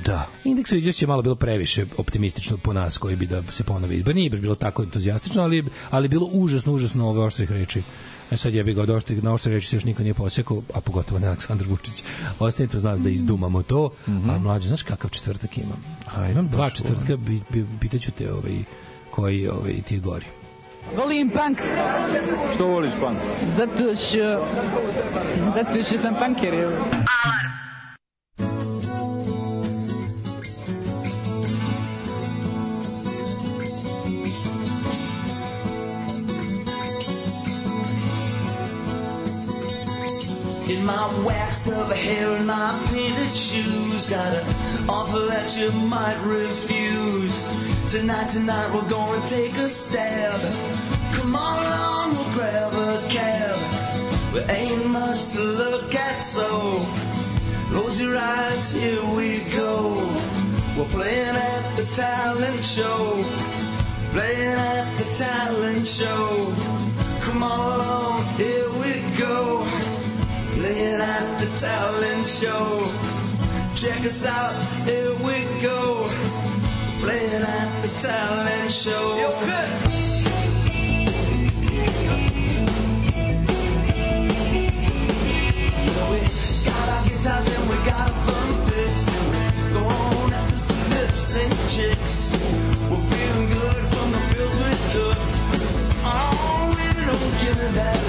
Da. Indeks izvješća je malo bilo previše optimistično po nas koji bi da se ponove izbor. Nije baš bilo tako entuzijastično, ali, ali bilo užasno, užasno ove oštrih reči E sad jebi ga, došli, na oštre reči se još niko nije posekao, a pogotovo ne Aleksandar Vučić. Ostanite uz nas da mm. izdumamo to, mm -hmm. a mhm. mlađe, znaš kakav četvrtak imam? A, imam dva četvrtka, bi, bi, pitaću te ovaj, koji ovaj, ti je gori. Volim punk. Što voliš punk? Zato što, zato što sam punker. Alarm. in my waxed up hair and my painted shoes. Got an offer that you might refuse. Tonight, tonight, we're gonna take a stab. Come on along, we'll grab a cab. There ain't much to look at, so close your eyes, here we go. We're playing at the talent show. Playing at the talent show. Come on along, here we playing at the talent show. Check us out, here we go. Playing at the talent show. Yo, our guitars and we got our fun fix. Go on after some lips and chicks. We're feeling good from the pills we took. Oh, we don't give it that.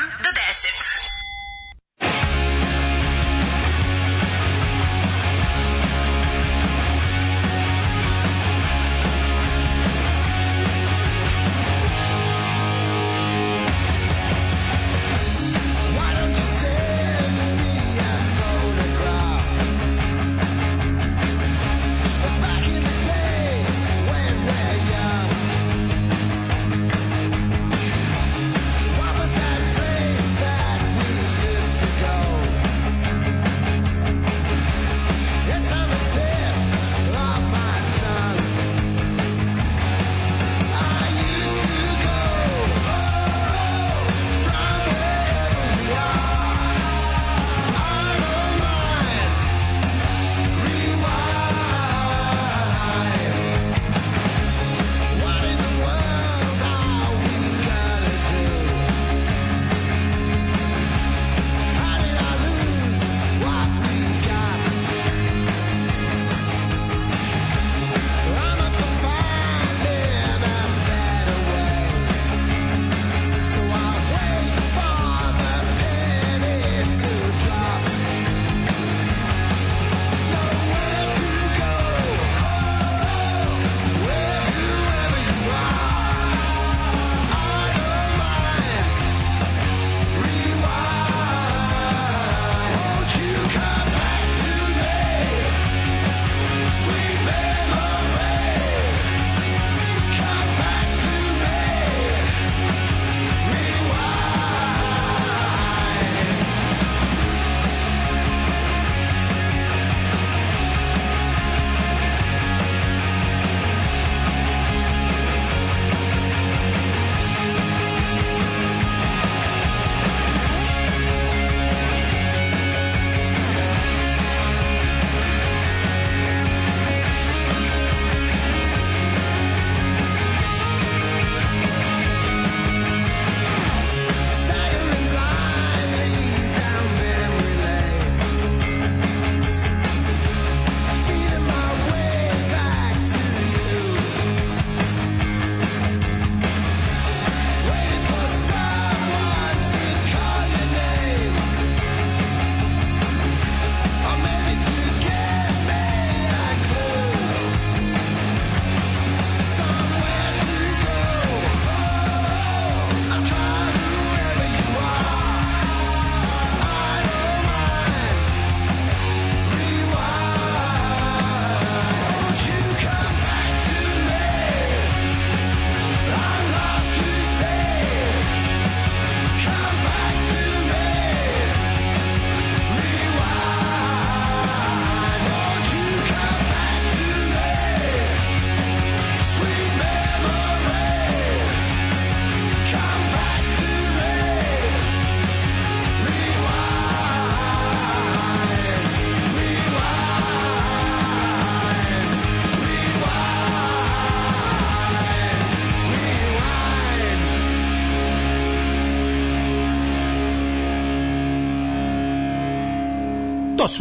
7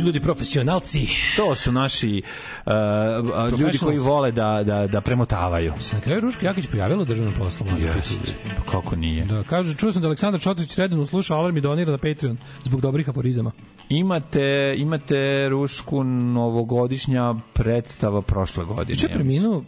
su ljudi profesionalci. To su naši uh, ljudi koji vole da, da, da premotavaju. Se na kraju Ruška Jakić pojavila u državnom poslu. Jeste, kako nije. Da, kaže, čuo sam da Aleksandar Čotrić redano sluša Alarm i donira na Patreon zbog dobrih aforizama. Imate, imate Rušku novogodišnja predstava prošle godine. Če preminuo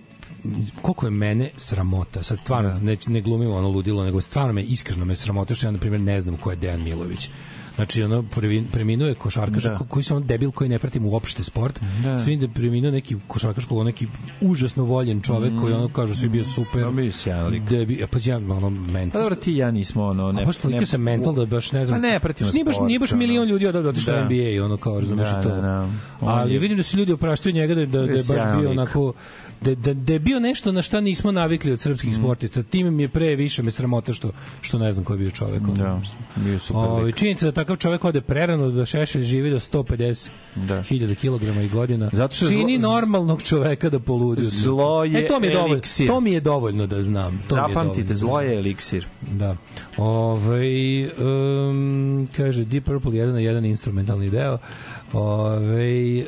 koliko je mene sramota, sad stvarno da. ne, ne glumimo ono ludilo, nego stvarno me iskreno me sramota što ja na primjer ne znam ko je Dejan Milović. Znači, ono, preminuo je košarkaš, da. koji sam ono debil koji ne pratim uopšte sport. Da. Svim da preminuo neki košarkaš, koji neki užasno voljen čovek mm. koji ono mm. kažu svi bio super. Pa da, bio sjajan lik. Debi, pa ja, ono, mental. da, dobro, ti ja nismo, ono, ne. A baš toliko sam mental da baš ne znam. Pa ne pratimo sport. Nije baš, nije baš milion ljudi odavde otišao da. NBA, ono, kao, razumeš da, to. Da, da. Ali vidim da su ljudi opraštaju njega da, da, da je baš bio onako da, da, da je bio nešto na šta nismo navikli od srpskih mm. sportista. Tim mi je pre više me sramota što, što ne znam ko je bio čovek. Da, bio super o, ovaj, činjenica da takav čovek ode prerano da Šešelj živi do 150 da. kg i godina. Zato što čini zlo, normalnog čoveka da poludi. Zlo e, je, e, to mi je dovoljno, eliksir. To mi je dovoljno da znam. To da Zapamtite, zlo je eliksir. Da. Ove, ovaj, um, kaže, Deep Purple jedan na jedan instrumentalni deo. Ove, e, eh,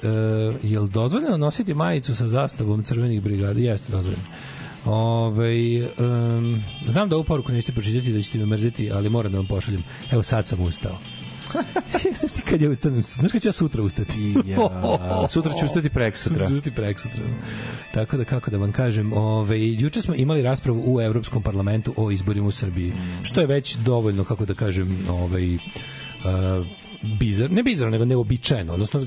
je li dozvoljeno nositi majicu sa zastavom crvenih brigada? Jeste dozvoljeno. Ove, um, znam da ovu poruku nećete pročitati da ćete me mrziti, ali moram da vam pošaljem. Evo sad sam ustao. [laughs] Znaš ti kad ja ustanem? Znaš kad ću ja sutra ustati? ja, [laughs] sutra ću ustati prek sutra. Sutra ću ustati prek sutra. Tako da, kako da vam kažem, ove, juče smo imali raspravu u Evropskom parlamentu o izborima u Srbiji, što je već dovoljno, kako da kažem, ove, uh, bizar, ne bizar, nego neobičajeno, odnosno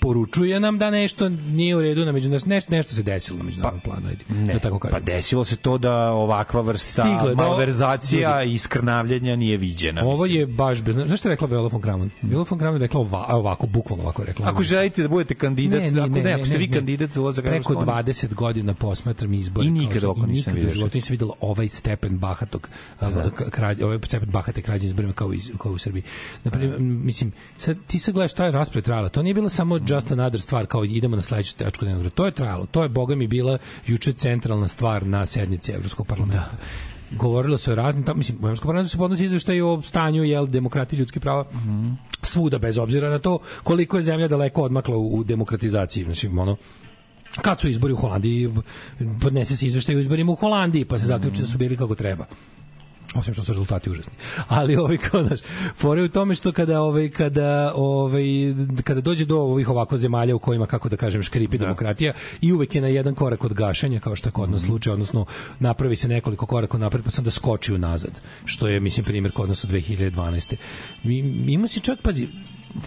poručuje nam da nešto nije u redu na međunarodnom nešto, nešto se desilo na međunarodnom pa, planu, ajde. Ne, da tako pa kažem. Pa desilo se to da ovakva vrsta Stiglo, malverzacija da, i skrnavljenja nije viđena. Ovo mislim. je baš bez... Znaš šta je rekla Viola von Kramon? Mm. Viola von Kramon je rekla ova, ovako, bukvalno ovako rekla. Ako želite da budete kandidat, ne, ne, ako ne, ne, ako ste ne, vi ne, kandidat za ulazak preko 20 godina posmatram izbore. I nikad oko nisam vidio. Nikad nisam videla ovaj stepen bahatog, da. kralj, ovaj stepen bahate krađe izborima kao, iz, kao u Srbiji. Na primer, da mislim, sad, ti sad gledaš, taj raspred trajala, to nije bila samo just another stvar, kao idemo na sledeću tačku dnevnog To je trajalo, to je, boga mi, bila juče centralna stvar na sednici Evropskog parlamenta. Da govorilo se o raznim, tamo, mislim, u Evropskom parlamentu se podnosi izveštaj o stanju, jel, demokrati i ljudski prava, mm -hmm. svuda, bez obzira na to koliko je zemlja daleko odmakla u, u demokratizaciji, znači, ono, kad su izbori u Holandiji, podnese se izveštaj o izborima u Holandiji, pa se zaključi da su bili kako treba osim što su rezultati užasni. Ali ovaj kao znaš, fore u tome što kada ovaj kada ovaj kada dođe do ovih ovako zemalja u kojima kako da kažem škripi da. demokratija i uvek je na jedan korak od gašenja kao što je kod nas mhm. slučaj, odnosno napravi se nekoliko koraka napred pa sam da skoči unazad, što je mislim primer kod nas u 2012. Mi Ima se čak pazi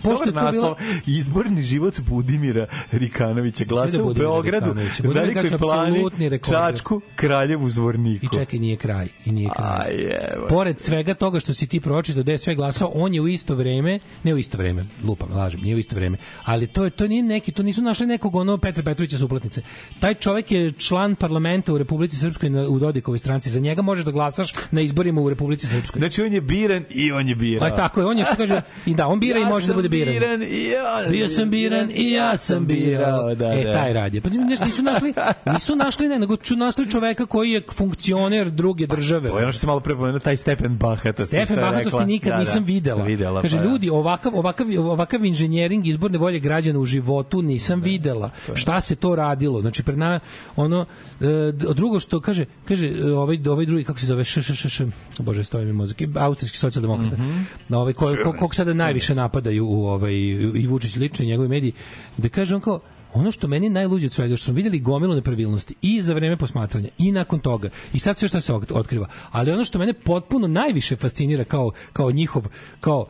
pošto Dobar naslov, bila... izborni život Budimira Rikanovića, da glasa u Beogradu, Velikoj plani, Čačku, Kraljevu, Zvorniku. I čekaj, nije kraj. I nije kraj. A, Pored svega toga što si ti pročitao da je sve glasao, on je u isto vreme, ne u isto vreme, lupam, lažem, nije u isto vreme, ali to, je, to nije neki, to nisu našli nekog ono Petra Petrovića sa Taj čovek je član parlamenta u Republici Srpskoj na, u Dodikovoj stranci. Za njega možeš da glasaš na izborima u Republici Srpskoj. Znači on je biran i on je biran. A pa tako je, on je što kaže, i da, on bira ja i može da bude da biran. biran ja, bio sam biran i ja sam birao. Da, e, da. taj rad je. Pa nešto nisu našli, nisu našli ne, nego su našli čoveka koji je funkcioner druge pa, države. To je ono što se malo prepomenuo, taj stepen bahatosti. Stepen bahatosti nikad da, da, nisam videla. videla Kaže, pa, ljudi, ovakav, ovakav, ovakav inženjering izborne volje građana u životu nisam da, videla. Šta se to radilo? Znači, pred nama, ono, e, drugo što kaže, kaže e, ovaj, ovaj drugi, kako se zove, š, š, š, š, bože, stoji mi mozak, austrijski socijaldemokrata, mm -hmm. na ovaj, ko, ko, kog sada najviše napadaju i u ovaj i Vučić lično i njegovi mediji da kaže on kao ono što meni najluđe od svega što smo videli gomilu nepravilnosti i za vreme posmatranja i nakon toga i sad sve što se otkriva ali ono što mene potpuno najviše fascinira kao kao njihov kao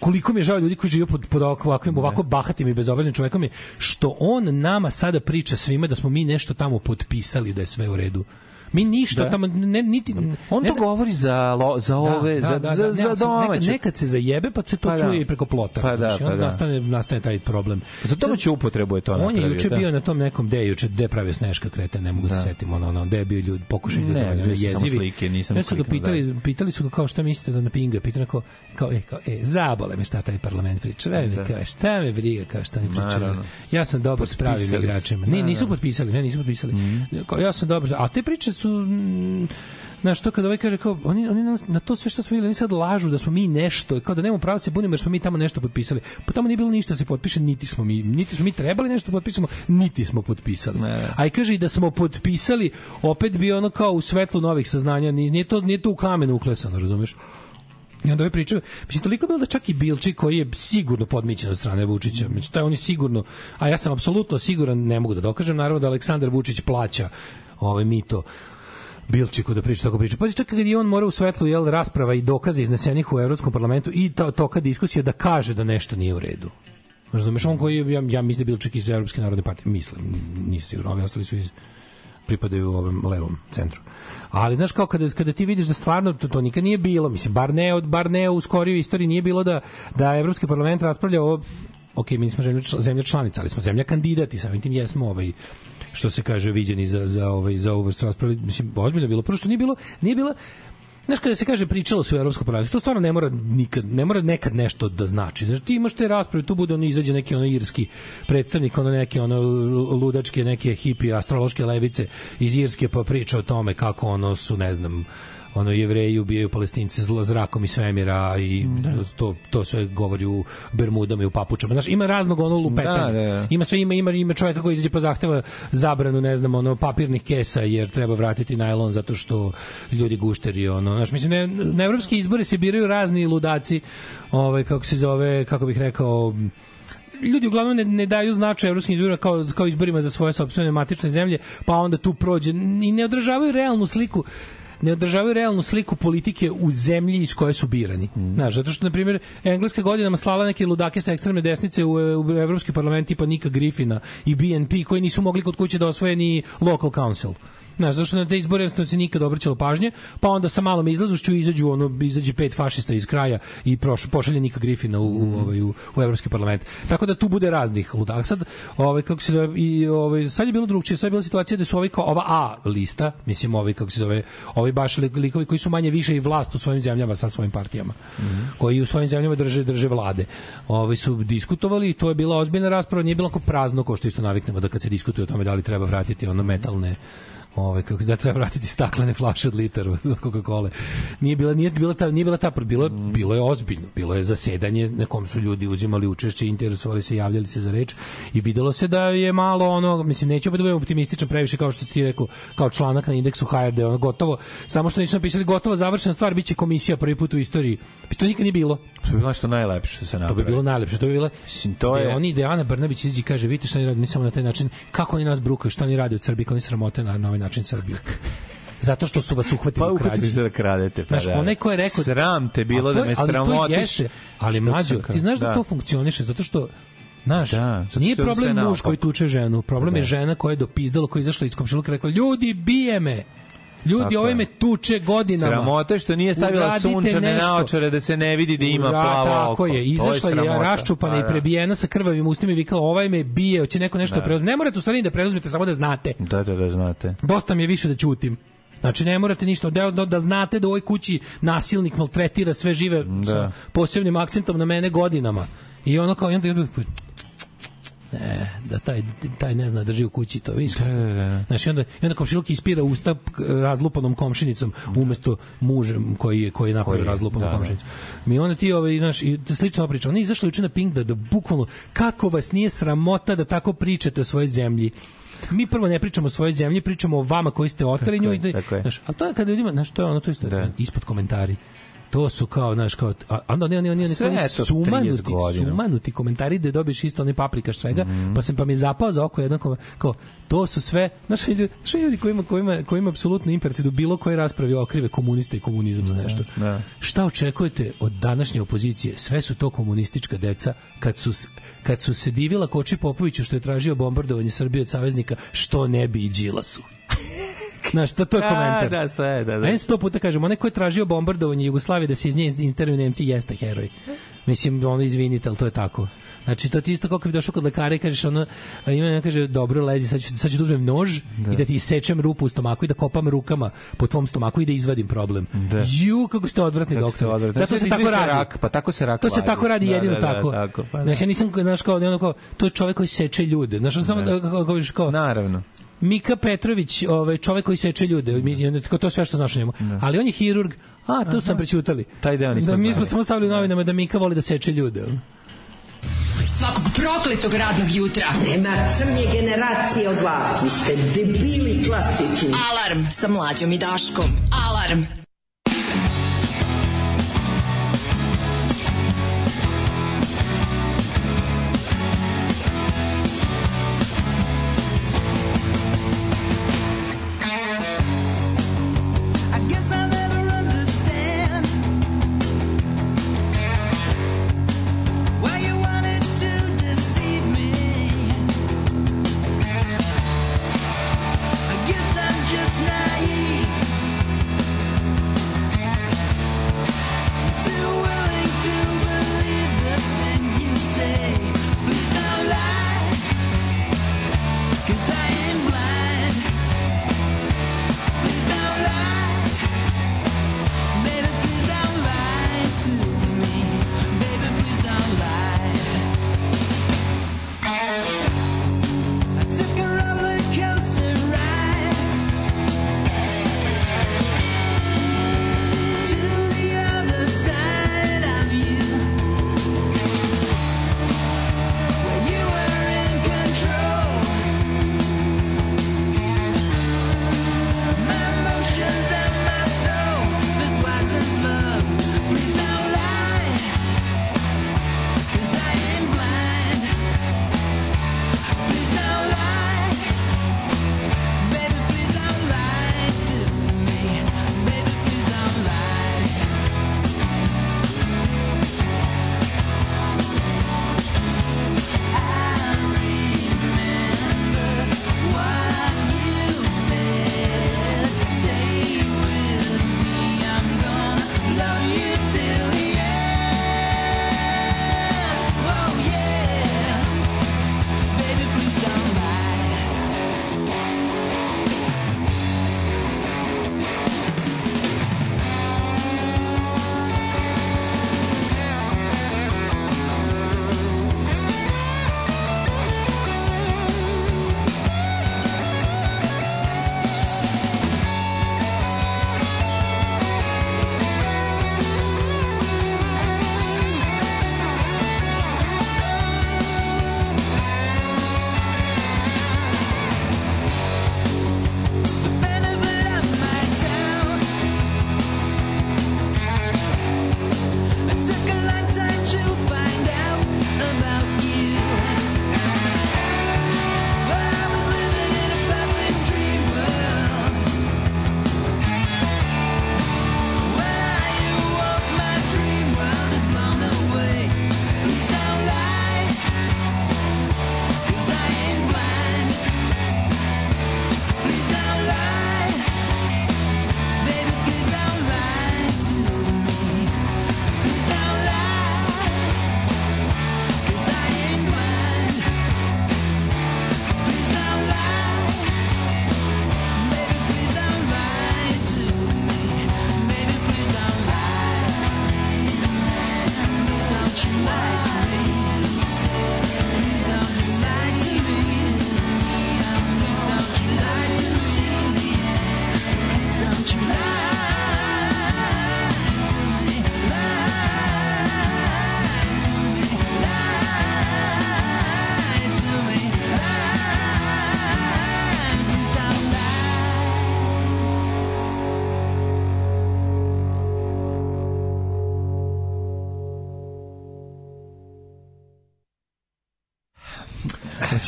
koliko mi je žao ljudi koji žive pod, pod ovakvim, ovako bahatim i bezobraznim čovekom je što on nama sada priča svima da smo mi nešto tamo potpisali da je sve u redu. Mi ništa da. tamo ne niti On to govori za lo, za da, ove da, za da, za, da, za, za domaće. Nekad, nekad se zajebe pa se to pa da. čuje da. i preko plota. Pa da, pa da. Nastane nastane taj problem. Pa za domaću upotrebu je to On je juče da. bio na tom nekom gde juče gde pravio sneška kreta, ne mogu da. se da. setim ono ono gde je bio ljudi pokušaj ljudi da jezivi. Slike, nisam ja su ga pitali, da. pitali su ga kao šta mislite da na pinga, pitali kao kao e kao e zabole mi šta taj parlament priča. Ne, da. kao e, šta me briga kao šta oni pričaju. Ja sam dobar s pravim igračima. Ne, nisu potpisali, ne, nisu potpisali. Mhm. ja sam dobar, a te priče su mm, znaš, to kada ovaj kaže, kao, oni, oni nas, na to sve što smo videli, oni sad lažu da smo mi nešto, kao da nemamo pravo da se bunimo jer smo mi tamo nešto potpisali. Pa tamo nije bilo ništa da se potpiše, niti smo mi, niti smo mi trebali nešto da potpisamo, niti smo potpisali. Ne. A i kaže i da smo potpisali, opet bi ono kao u svetlu novih saznanja, nije to, nije to u kamenu uklesano, razumeš? I onda ove pričaju, mislim, toliko bilo da čak i Bilči koji je sigurno podmićen od strane Vučića, znači, taj on je sigurno, a ja sam apsolutno siguran, ne mogu da dokažem, naravno da Aleksandar Vučić plaća ovaj mito Bilčiku da priča tako priča. Pazi, čak i on mora u svetlu jel, rasprava i dokaze iznesenih u Evropskom parlamentu i to, to toka diskusija da kaže da nešto nije u redu. Razumeš, on koji, ja, ja mislim da Bilčik iz Evropske narodne partije, mislim, nisam siguran, ovi ostali su iz pripadaju ovom levom centru. Ali znaš kao kada kada ti vidiš da stvarno to, to nikad nije bilo, mislim bar ne od bar ne u skorijoj istoriji nije bilo da da evropski parlament raspravlja o ok, mi nismo zemlja, zemlja članica, ali smo zemlja kandidati, samim tim jesmo ovaj što se kaže viđeni za za ovaj za ovu vrstu rasprave mislim ozbiljno bilo prvo što nije bilo nije bila Znaš kada se kaže pričalo se o evropskom prvenstvu, to stvarno ne mora nikad ne mora nekad nešto da znači. Znači ti imaš te rasprave, tu bude ono izađe neki ono irski predstavnik, ono neke ono ludačke neke hipi astrološke levice iz Irske pa priča o tome kako ono su ne znam ono jevreji ubijaju palestince zla zrakom i svemira i da. to to sve govori u Bermudama i u papučama. Znaš, ima raznog ono lupetanja. Da, da, da. Ima sve ima ima ima čoveka koji izađe po pa zahteva zabranu, ne znam, ono papirnih kesa jer treba vratiti najlon zato što ljudi gušteri ono. Znaš, mislim ne, na evropski izbori se biraju razni ludaci, ovaj kako se zove, kako bih rekao ljudi uglavnom ne, ne daju značaj evropskim izborima kao, kao izborima za svoje sopstvene matične zemlje, pa onda tu prođe i ne održavaju realnu sliku ne održavaju realnu sliku politike u zemlji iz koje su birani. Mm. Znaš, zato što, na primjer, Engleska godinama slala neke ludake sa ekstremne desnice u, e, u Evropski parlament tipa Nika Griffina i BNP koji nisu mogli kod kuće da osvoje ni local council. Znaš, zašto na te izbore jednostavno se nikad obraćalo pažnje, pa onda sa malom izlazušću izađu, ono, izađe pet fašista iz kraja i proš, pošalje Nika Grifina u, u, ovaj, u, u Evropski parlament. Tako da tu bude raznih ludak. Sad, ovaj, kako se zove, i, ovaj, sad je bilo drugčije, sad je bila situacija da su ovaj, kao, ova A lista, mislim, ovaj, kako se zove, ovi baš likovi koji su manje više i vlast u svojim zemljama sa svojim partijama, mm -hmm. koji u svojim zemljama drže, drže vlade. Ovaj, su diskutovali i to je bila ozbiljna rasprava, nije bilo prazno, kao što isto naviknemo da kad se diskutuje o tome da li treba vratiti ono metalne ovaj kako da treba vratiti staklene flaše od litara od Coca-Cole. Nije bila nije bila ta nije bila ta bilo je, bilo je ozbiljno, bilo je zasedanje na kom su ljudi uzimali učešće, interesovali se, javljali se za reč i videlo se da je malo ono, mislim neću da budem optimističan previše kao što ti rekao, kao članak na indeksu HRD, ono gotovo, samo što nisu napisali gotovo završena stvar, biće komisija prvi put u istoriji. Pa to nikad nije bilo. To bi bilo nešto najlepše da se napravi. To bi bilo najlepše, to bi bilo. Mislim to je. oni Dejana Brnabić izađe kaže, vidite šta oni rade, mi samo na taj način kako oni nas brukaju, šta oni rade u Srbiji, kako oni sramote na, na ovaj način Srbiju. Zato što su vas uhvatili pa, u krađi. Pa da kradete. Pa, znaš, da. onaj ko je rekao... Sram te bilo da me sramotiš. Ali, ali mlađo, ti znaš da, da to funkcioniše, zato što Znaš, da, nije problem muž koji tuče ženu, problem da. je žena koja je dopizdala, koja je izašla iz komšiluka i rekla, ljudi, bije me! Ljudi, Tako ovaj me tuče godinama. Sramota što nije stavila Uradite sunčane nešto. naočare da se ne vidi da ima Ura, plavo tako oko. Tako je, izašla je, je raščupana pa i da. prebijena sa krvavim ustima i vikala ovaj me bije, hoće neko nešto da. preuzme. Ne morate u stvari da preuzmete, samo da znate. Da, da, da znate. Dosta mi je više da ćutim. Znači ne morate ništa da, da, da znate da u ovoj kući nasilnik maltretira sve žive da. sa posebnim akcentom na mene godinama. I ono kao i onda, i onda ne, da taj, taj ne zna drži u kući, to vidiš. Da, da, da, da. Znaš, onda, i onda komšiluk ispira usta razlupanom komšinicom umesto mužem koji je, koji je napravio razlupanu da, da. komšinicu. Mi onda ti, ovaj, znaš, i slična priča. Oni izašli juče na Pink da, da bukvalno, kako vas nije sramota da tako pričate o svojoj zemlji mi prvo ne pričamo o svojoj zemlji, pričamo o vama koji ste oteli nju. Tako je, da, tako je. Znaš, ali to je kad ljudima, znaš, to je ono, to isto, da. ispod komentari to su kao, znaš, kao, a, a ne, ne, ne, ne, ne, sumanuti, godina. sumanuti komentari da dobiješ isto onaj paprikaš svega, mm -hmm. pa sam pa mi zapao za oko jednako, kao, to su sve, znaš, ljudi, znaš, ljudi kojima, kojima, kojima apsolutno imperativ do da bilo koje rasprave okrive komuniste i komunizam za nešto. Ne, ne. Šta očekujete od današnje opozicije? Sve su to komunistička deca kad su, kad su se divila Koči Popoviću što je tražio bombardovanje Srbije od saveznika, što ne bi i Đilasu. Znaš, to, to je da, komentar. Da, da, sve, da, da. Ja sto puta kažem, onaj ko je tražio bombardovanje Jugoslavije da se iz nje intervju Nemci jeste heroj. Mislim, ono, izvinite, ali to je tako. Znači, to ti isto kako bi došao kod lekara i kažeš ono, ima ne kaže, dobro, lezi, sad ću, sad ću da uzmem nož da. i da ti isečem rupu u stomaku i da kopam rukama po tvom stomaku i da izvadim problem. Da. Ju, kako ste odvratni kako doktor. Odvratni. Da, to, se tako radi. Rak, pa tako se rak To se vadi. tako radi da, jedino da, da, tako. tako pa, da. Znači, ja nisam, znaš, kao, da ono, kao, to je čovek koji seče ljude. Znači, on samo, da. da. kao, kao, kao, naravno. Mika Petrović, ovaj čovjek koji seče ljude, da. mi to sve što znaš o njemu. Da. Ali on je hirurg. A, to smo prećutali. Taj deo nismo. Da mi smo samo stavili u novinama da Mika voli da seče ljude. Svakog prokletog radnog jutra. Nema crnje generacije od vas. Vi ste debili klasični. Alarm sa mlađom i Daškom. Alarm.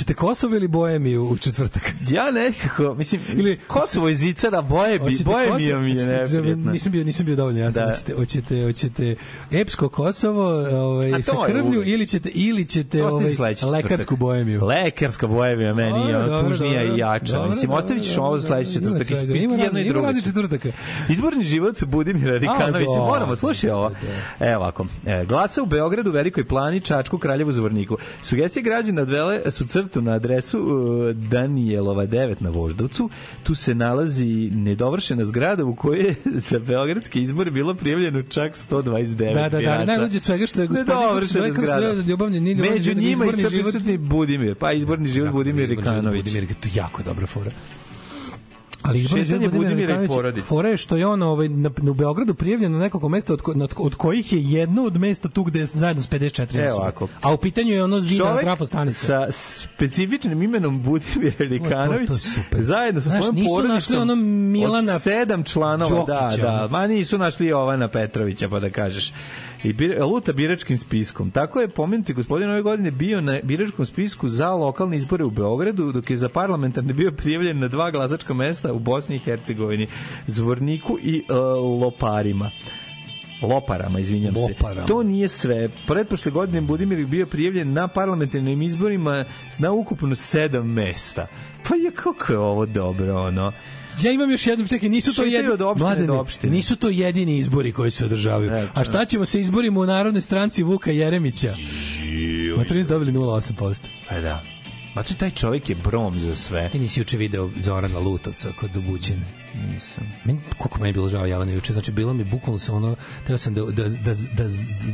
Hoćete Kosovo ili Bohemiju u četvrtak? ja nekako, mislim, ili Kosovo iz Icara boje bi, boje mi je mi je Nisam bio, nisam bio dovoljno jasan. Da. Hoćete, hoćete, hoćete epsko Kosovo ovaj, sa krvlju je, ili ćete, ili ćete ovaj, lekarsku bojemiju. Lekarska bojemija meni je ono, tužnija i jača. mislim, ostavit ćeš ovo za sledeći četvrtak. Ima jedno i drugo. četvrtaka. Izborni život Budimira Rikanovića. Moramo, slušaj ovo. Da, da. Evo ovako. E, glasa u Beogradu, Velikoj plani, Čačku, Kraljevu, Zvorniku. Sugestije građana dvele su crtu na adresu e, Danijelo Karlova 9 na Voždovcu. Tu se nalazi nedovršena zgrada u kojoj je [laughs] za beogradske izbore bilo prijavljeno čak 129 birača. Da, da, da birača. da, najluđe od svega što je gospodin Kucvek, kako se zove, ljubavni, nije ljubavni, Među njima i sve prisutni Budimir, pa izborni život da, Budimir Rikanović. Budimir, to je jako dobra fora. Ali je Šetanje Budimira i porodice. Fore što je on ovaj, na, u Beogradu prijavljeno na nekoliko mesta od, na, od kojih je jedno od mesta tu gde je zajedno s 54 Evo ovako. A u pitanju je ono zida grafo stanice. sa specifičnim imenom Budimir Elikanović zajedno sa Znaš, svojom nisu porodicom našli ono Milana od sedam članova. Da, Đokića, da, da. Ma nisu našli Jovana Petrovića, pa da kažeš i bir, luta biračkim spiskom. Tako je pomenuti gospodin ove godine bio na biračkom spisku za lokalne izbore u Beogradu, dok je za parlamentarne bio prijavljen na dva glasačka mesta u Bosni i Hercegovini, Zvorniku i uh, Loparima loparama, izvinjam Loparama. se. To nije sve. Pretpošle godine Budimir je bio prijavljen na parlamentarnim izborima na ukupno sedam mesta. Pa je kako je ovo dobro, ono ja imam još jednu, čekaj, nisu to jedini, mladene, do opštine. nisu to jedini izbori koji se održavaju. A šta ćemo se izborimo u Narodnoj stranci Vuka Jeremića? Matri nisu dobili 0,8%. Pa e, da. Ma tu taj čovjek je brom za sve. Ti nisi juče video Zorana Lutovca kod Dubućine. Nisam. Meni, koliko meni je bilo žao Jelena juče, znači bilo mi bukvalno se ono, teo sam da, da, da, da,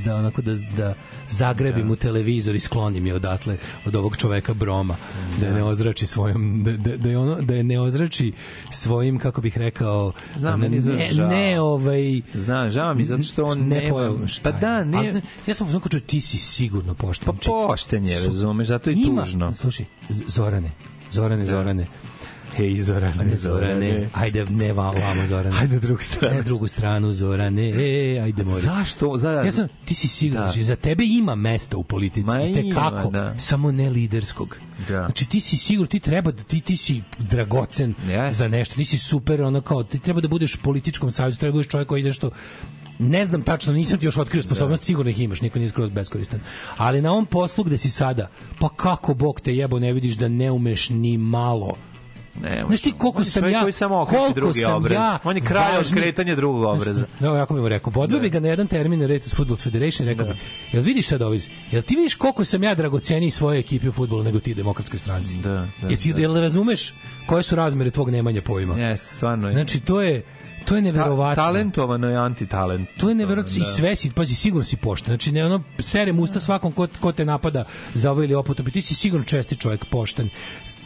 da, onako da, da zagrebim da. u televizor i sklonim je odatle, od ovog čoveka Broma, da, da ne ozrači svojom, da, da, da, je ono, da je ne ozrači svojim, kako bih rekao, Znam, ne, ne, ne, ovaj... Znam, žao mi, zato što on ne nema... Pojel, pa šta pa da, ne... Ali, ja sam uzmano kao ti si sigurno pošten. Pa znači, pošten je, razumeš, zato je ima, tužno. Slušaj, Zorane, Zorane, da. Zorane, Hej Zorane, Zorane, ajde ne vamo Zorane. Ajde na drugu stranu. Na drugu stranu Zorane, e, ajde more. Zašto? Za, ja sam, ti si siguran, da. Znači, za tebe ima mesta u politici, Ma, te kako, da. samo ne liderskog. Da. Znači ti si siguran, ti treba da ti ti si dragocen yes. za nešto, ti si super, ono kao ti treba da budeš u političkom savezu, treba da budeš čovjek koji ide što ne znam tačno, nisam ti još otkrio sposobnost, da. sigurno ih imaš, niko nije skroz beskoristan. Ali na ovom poslu gde si sada, pa kako Bog te jebo ne vidiš da ne umeš ni malo Ne, Znaš koliko sam ja, koji sam koliko drugi obraz. ja... On je kralj važni... kretanja drugog obraza. Znaš, da, no, jako mi mu rekao, bodve da. bi ga na jedan termin na Rated Football Federation, rekao da. bi, jel vidiš sad ovaj, jel ti vidiš koliko sam ja dragoceniji svoje ekipe u futbolu nego ti demokratskoj stranci? Da, da, jel, da. jel razumeš koje su razmere tvog nemanja pojma? Jeste, stvarno je. Znači, to je To je neverovatno. Ta, talentovano je antitalent. To je neverovatno da. i sve si, pazi, sigurno si pošten. Znači, ne ono, serem usta svakom ko, ko te napada za ovo ili oputom. Ti si sigurno česti čovjek, pošten.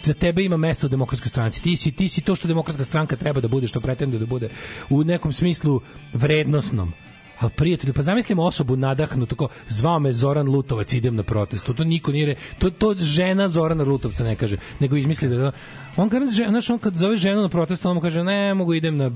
Za tebe ima mesta u demokratskoj stranci. Ti si, ti si to što demokratska stranka treba da bude, što pretenduje da bude. U nekom smislu vrednosnom. Ali prijatelji, pa zamislimo osobu nadahnutu, kao zvao me Zoran Lutovac, idem na protest. To niko nije, re... to, to žena Zorana Lutovca ne kaže, nego izmisli da... On kaže, znaš, on kad zove ženu na protest, on mu kaže, ne mogu, idem na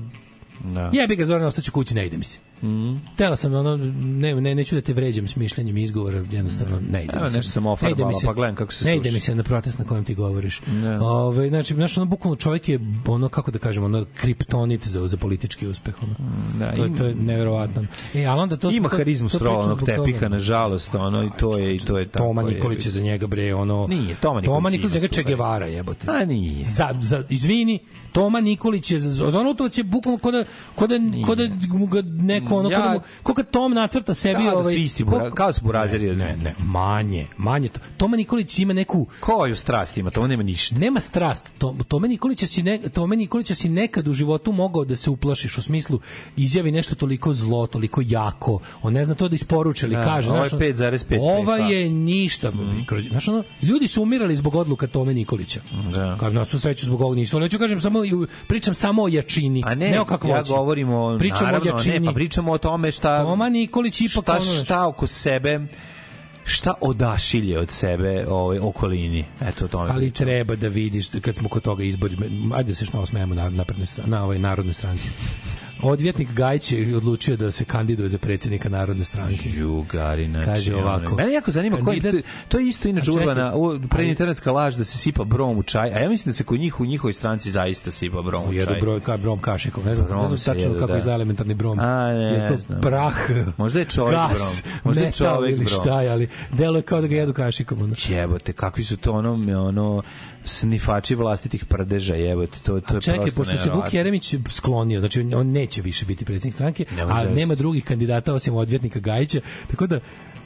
Da. Jebi ga Zoran, ostaću kući, ne ide mi se. Mm. Tela sam ono ne ne neću da te vređam s mišljenjem izgovora, jednostavno ne ide. Evo nešto sam ofarbala, pa gledam kako se Ne ide mi se na protest na kojem ti govoriš. Ne. Ove, znači, znači, ono, bukvalno čovjek je, ono, kako da kažemo, ono, kriptonit za, za politički uspeh. Ono. Mm, da, to, ima, to je neverovatno. E, ali onda to... Ima karizmu harizmu strovanog tepiha, nažalost, ono, i to je, i to je tako. Toma Nikolić je za njega, bre, ono... Nije, Toma Nikolić. Toma Nikolić je za njega Che Guevara, jebote. A nije. Za, za, izvini, Toma Nikolić je za, za ono to će bukvalno kod kod kod da, da-, da neko lik ono ja, mu, ko kad Tom nacrta sebi da, da ovaj da isti bura, ko, kao da su burazeri ne, ne, manje manje to Toma Nikolić ima neku koju strast ima to nema ništa nema strast to Tome Nikolić se ne, Tome Nikolić se nekad u životu mogao da se uplašiš u smislu izjavi nešto toliko zlo toliko jako on ne zna to da isporuči ili da, kaže ovaj 5,5 ova pa. je ništa mm. kroz, znaš, ono, ljudi su umirali zbog odluka Tome Nikolića da. kao na su sreću zbog ovog nisu ali hoću kažem samo pričam samo o jačini a ne, ne o kakvoći ja govorim pričam naravno, o jačini ne, pa pričam pričamo o tome šta Toma Nikolić ipak šta, šta oko sebe šta odašilje od sebe ovaj okolini. Eto to. Ali treba da vidiš kad smo kod toga izbori, ajde da se što malo smejemo na naprednoj strani, na ovoj narodnoj stranci. Odvjetnik Gajić je odlučio da se kandiduje za predsjednika Narodne stranke. Jugarina. Znači, Kaže ovako. Mene jako zanima kandidat, koji, to, je isto inače urbana, predinternetska laž da se sipa brom u čaj, a ja mislim da se kod njih u njihovoj stranci zaista sipa brom u čaj. Jedu broj, ka, brom kašikom, ne znam, ne znam tačno kako da. izgleda elementarni brom. A, ne, je to znam. prah, možda je čovjek gas, brom, možda je čovjek ili brom. šta ali delo je kao da ga jedu kašikom. Ono. Jebote, kakvi su to ono, ono snifači vlastitih prdeža, evo to to je Čekaj, pošto se Vuk Jeremić sklonio, znači on neće više biti predsjednik stranke, nema a nema drugih kandidata osim odvjetnika Gajića, tako da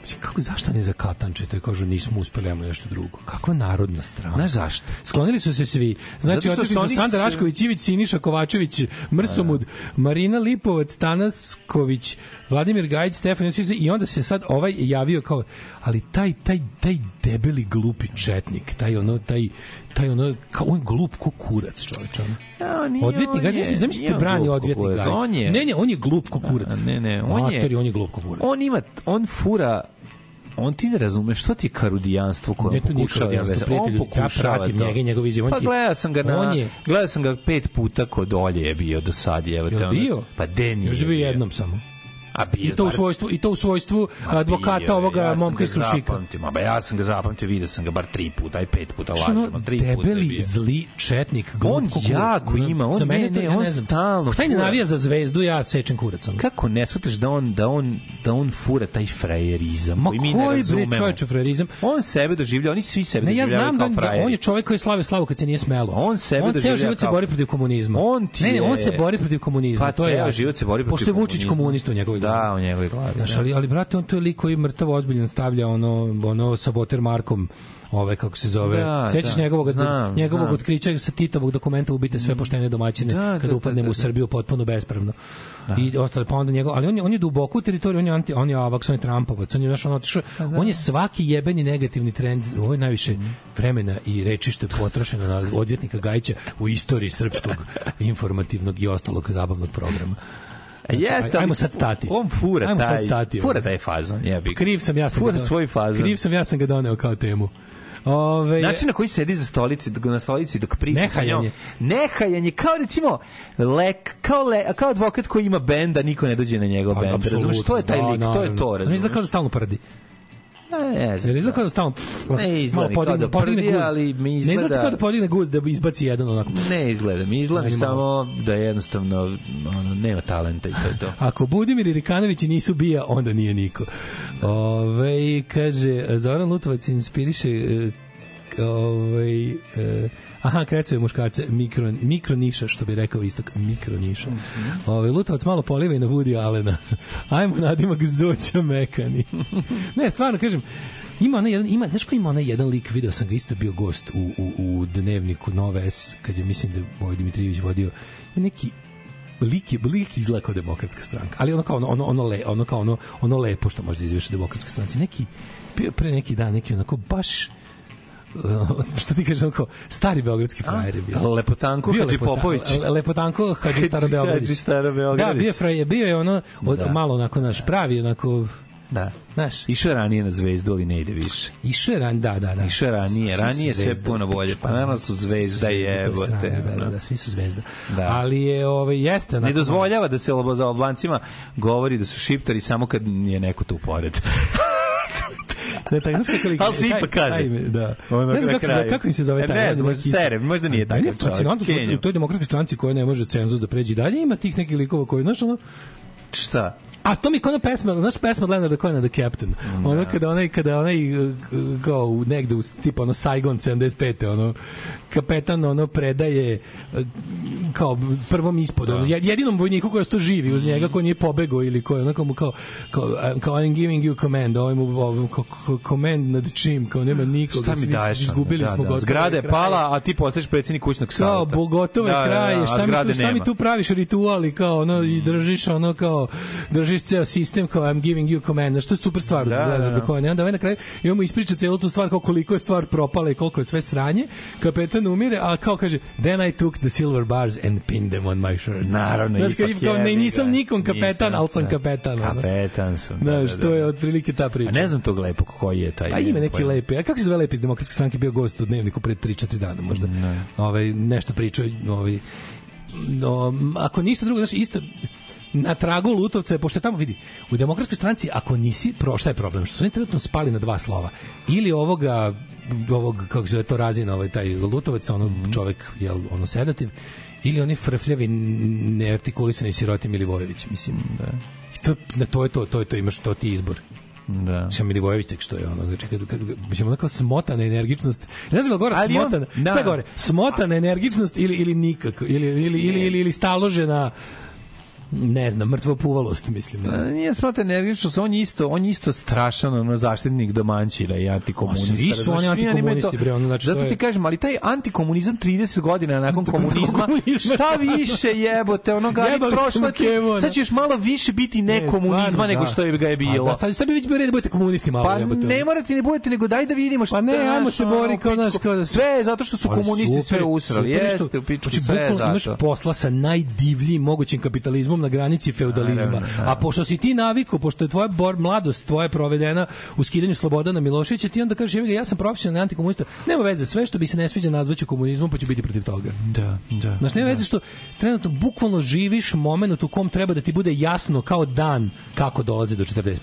znači, kako, zašto ne za To je Kažu, nismo uspeli, imamo nešto drugo. Kakva narodna strana? Znaš zašto? Sklonili su se svi. Znači, otišli su Sandar Rašković, Ivić, Siniša Kovačević, Mrsomud, da, da. Marina Lipovac, Tanasković, Vladimir Gajić, Stefan Josić i onda se sad ovaj javio kao ali taj taj taj debeli glupi četnik, taj ono taj taj ono kao on glup ko kurac čoveče ono. Ja, odvetnik Gajić, zamislite brani odvetnik Gajić. On je, ne, ne, on je glup ko kurac. Ne, ne, on Mater, je, on je glup ko kurac. On ima on fura on ti ne razume što ti je karudijanstvo koje on pokušava da veze. On pokušava ja pratim njega i njegov izjave. Pa gledao sam ga na, je... gledao sam ga pet puta kod Olje je bio do sad. Je, je bio? Pa de nije. Još bio jednom samo. A bio, I to u svojstvu i to u svojstvu advokata bio, ovoga ja momka iz Krušika. Ma ba ja sam ga zapamtio, video sam ga bar tri puta, aj pet puta znači, lažemo, tri debeli, puta. Debeli zli četnik, on jako ima, on mene ne, on stalno. Šta ne navija za zvezdu, ja sečem kuracom. Kako ne shvataš da on da on da on fura taj frajerizam? Ma koji mi ne frajerizam. On sebe doživlja, oni svi sebe ne, ja znam da on, da on je čovjek koji slavi slavu kad se nije smelo. On sebe on ceo život se bori protiv komunizma. On ne, ne, on se bori protiv komunizma, to je. Pa ceo život se bori protiv komunizma. Pošto je Vučić komunista u njegovoj da, u njegovoj glavi. Znaš, da. ali, ali, brate, on to je lik koji mrtav ozbiljan stavlja ono, ono sa Watermarkom ove kako se zove da, sećaš da, njegovog znam, njegovog znam. otkrića sa Titovog dokumenta ubite sve mm. poštene domaćine da, kada da, upadnemo da, da, u da. Srbiju potpuno bespravno da. i ostale pa onda njegov ali on je on je duboko u teritoriju on je anti on je avaks on je Trumpovac on je našao on otišao pa da. on je svaki jebeni negativni trend u ovaj najviše mhm. vremena i reči što je potrošeno na odvjetnika Gajića u istoriji srpskog informativnog i ostalog zabavnog programa Znači, Jeste, ajmo sad stati. On fura ajmo taj, sad stati, fura taj fazon. Jebi. Pa kriv sam ja sam fura ga, svoj fazon. Kriv sam ja sam ga doneo kao temu. Ove, način na koji sedi za stolici, na stolici dok priča nehajanje. Nehajanje, kao recimo lek, kao, le, kao advokat koji ima benda, niko ne dođe na njegov pa, bend. Razumeš, to je taj da, lik, naravno. to je to, razumeš. kao da stalno prdi. Pa ne znam. Ne izgleda kao da stalno da ne izgleda malo da podigne guz. ali mi izgleda... Ne znam kao da podigne guz da izbaci jedan onako. Ne izgleda, mi izgleda mi samo da jednostavno ono, nema talenta i to je to. Ako Budimir i Rikanović nisu bija, onda nije niko. Ove, kaže, Zoran Lutovac inspiriše ovaj, e, e Aha, krecaju muškarce, mikro, mikro niša, što bi rekao istok, mikro niša. Mm Ove, Lutovac malo poliva i na Woody Allena. [laughs] Ajmo nadimak Zoća Mekani. [laughs] ne, stvarno, kažem, ima onaj jedan, ima, znaš ko ima onaj jedan lik, video sam ga, isto bio gost u, u, u dnevniku Nove S, kad je, mislim da moj Dimitrijević vodio, neki lik je lik izgleda kao demokratska stranka. Ali ono kao ono ono ono, le, ono kao ono ono lepo što može da izveše demokratska stranka. Neki pre neki dan neki onako baš [laughs] što ti kažeš, kao stari beogradski frajer bio. Lepotanko bio Hadži Popović. Lepotanko Hadži Staro Beogradić. Hadži Staro Beogradić. Da, bio, frajer, bio je ono, od, da. malo onako naš pravi, onako Da. Znaš, išao je ranije na zvezdu, ali ne ide više. Išao je ranije, da, da, da. Išao je ranije, ranije sve puno bolje. Pa naravno su zvezda i evo te. Da, da, da, svi su zvezda. Da. Ali je, ovaj, jeste... Onako, ne dozvoljava da se za Albancima govori da su šiptari samo kad je neko tu pored. [laughs] da, taj, znaš kako li... Ali si ipak kaže. da. Ono, ne znam kako, se, kako im se zove e, taj. Ne znam, možda sere, možda nije tako. Meni je fascinantno što u toj demokratskoj stranci koja ne može cenzus da pređe dalje, ima tih nekih likova koji, znaš, ono, Šta? A to mi kao pesma, znaš pesma Leonarda Cohena The Captain. No. Da. Ono kada onaj kada onaj e, e, kao negde u tipa ono Saigon 75. ono kapetan ono predaje e, kao prvom ispod da. ono, jedinom vojniku koji sto živi uz njega koji nije pobegao ili koji onako mu kao kao, kao I'm giving you command ovaj mu ovaj command nad čim kao nema nikog šta mi daješ izgubili da, smo da, zgrada je pala a ti postaješ predsednik kućnog saveta kao bogotove je da, kraj da, da, da šta mi tu, šta mi tu praviš rituali kao ono mm. i držiš ono kao držiš ceo sistem kao I'm giving you command što je super stvar da, da, da, da, koja da, onda ovaj na kraju imamo ispriča celu tu stvar kao koliko je stvar propala i koliko je sve sranje kapetan Jordan umire, a kao kaže, then I took the silver bars and pinned them on my shirt. Naravno, Znaš, ipak kao, ne, nisam nikom kapetan, nisam, ali sam kapetan. Ono. Kapetan sam. Da, da, što je da. otprilike ta priča. A ne znam tog lepog koji je taj. Pa ima neki lepi. A kako se zove lepi iz demokratske stranke bio gost u dnevniku pre 3-4 dana možda. Ne. Ovaj, nešto pričao, ovaj, no, ako ništa drugo, znači isto na tragu Lutovca, pošto tamo vidi, u demokratskoj stranci, ako nisi, pro, šta je problem? Što su oni trenutno spali na dva slova. Ili ovoga, ovog, kako se zove to razina, ovaj taj Lutovac, ono mm -hmm. čovek, jel, ono sedativ, ili oni frfljavi, neartikulisani siroti Milivojević, mislim. Da. I to, na to je to, to je to, imaš to ti izbor. Da. Sam Milivojević tek što je ono, znači kad kad mislim onako smotana energičnost. Ne znam da gore smotana. Da. Šta gore? Smotana energičnost ili ili nikako ili ili ili ili, ili staložena ne znam, mrtva puvalost, mislim. Ne pa, znam. Nije smata energičnost, on je isto, on isto strašan ono, zaštitnik domančina i antikomunista. Svi su oni antikomunisti, bre. Ono, znači, Zato je... ti kažem, ali taj antikomunizam 30 godina nakon komunizma, šta da. više jebote, ono ga je prošlo, ti, sad će još malo više biti nekomunizma ne, nego da. što je ga je da, bilo. Pa, da, sad, sad bi već bio red da budete komunisti malo pa, jebote. ne morate, ne budete, nego daj da vidimo šta. Pa ne, ajmo se bori kao naš kao da sve zato što su pa komunisti sve usrali. Jeste, u pičku znači, sve zato. Imaš posla sa najdivljim mogućim kapitalizmom na granici feudalizma. A, da. a pošto si ti naviko, pošto je tvoja bor mladost tvoja provedena u skidanju Slobodana Miloševića, ti onda kažeš, ja sam profesionalni antikomunista. Nema veze, sve što bi se ne sviđa nazvaću komunizmom, pa ću biti protiv toga. Da, da. Znaš, nema da. veze što trenutno bukvalno živiš moment u kom treba da ti bude jasno kao dan kako dolazi do 45.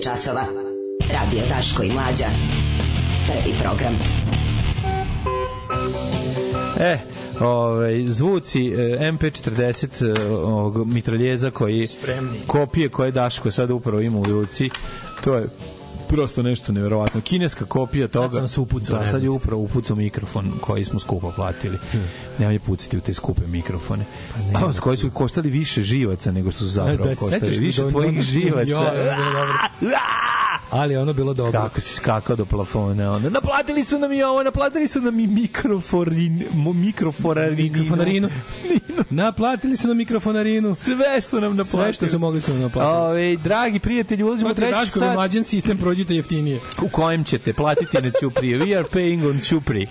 je časova. Radio Taško i Mlađa. Prvi program. E, ovaj zvuci e, MP40 e, ovog mitraljeza koji Spremni. kopije koje Daško sad upravo ima u ruci. To je prosto nešto neverovatno. Kineska kopija toga. Sad sam se upucao. Da, sad je upravo upucao mikrofon koji smo skupo platili. Hmm. je pucati u te skupe mikrofone. Pa ne, s koji su koštali više živaca nego što su e, da, zapravo da, koštali. Više tvojih živaca. Jo, dobro ali ono bilo dobro. Kako si skakao do plafona, ono. Naplatili su nam i ovo, naplatili su nam i mikroforin, mikrofonarinu. Mikrofonarinu. naplatili su nam mikrofonarinu. Sve što nam naplatili. Sve što su mogli su nam naplatili. Ove, dragi prijatelji, ulazimo u treći Daško, sad. Daško, mlađen sistem, prođite jeftinije. U kojem ćete platiti na Ćuprije. We are paying on Ćuprije.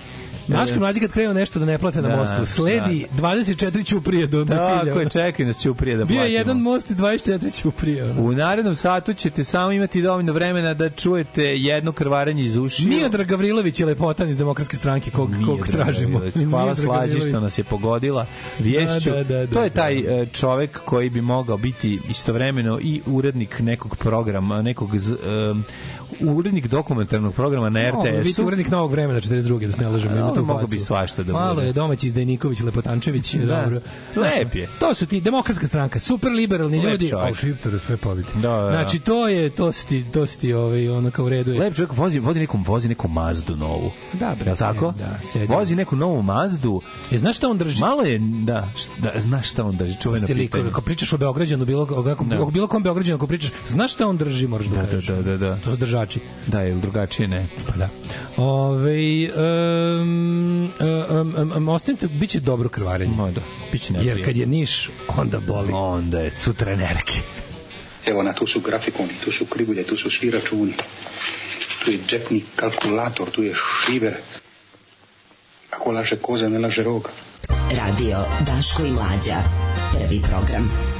Naši mlađi kad krenu nešto da ne plate na da, mostu, sledi 24 da. ćuprije do, do cilja. Tako je, čekaj nas ćuprije da platimo. Bio je jedan most i 24 ćuprije. U narednom satu ćete samo imati dovoljno vremena da čujete jedno krvarenje iz ušiju. Miodra Gavrilović je lepotan iz demokratske stranke kog, kog tražimo. Hvala Slađi što nas je pogodila da, vješću. to je taj e, čovek koji bi mogao biti istovremeno i urednik nekog programa, nekog e, urednik dokumentarnog programa na RTS-u. Mogu urednik novog vremena 42. da se ne lažemo. Ima to mogu bi svašta da Malo je domaći Izdajniković, Lepotančević. da. Dobro. Lep je. To su ti demokratska stranka, super liberalni Lep ljudi. Lep šiptore sve pobiti. Da, da, da. Znači, to je, to su ti, to su ti ovaj, ono kao redu. Lep čovjek vozi, vodi neku, vozi neku Mazdu novu. Da, bre, tako? da, sedim. Vozi neku novu Mazdu. Je, znaš šta on drži? Malo je, da, da znaš šta on drži, čuveno pitanje. Ako pričaš o Beograđanu, bilo, o, da. o, bilo kom Beograđanu, ako pričaš, znaš šta on drži, moraš da, da da, Da, da, da. To su držači izvođači. Da, ili drugačije ne. Pa da. Ove, um, um, um, ostanite, bit će dobro krvarenje. No, da. Biće Jer kad je niš, onda boli. Onda je sutra nerke. Evo na, tu su grafikoni, tu su krivulje, tu su svi računi. Tu je džepni kalkulator, tu je šiver. Ako laže koza, ne laže roga. Radio Daško i Mlađa. Prvi program.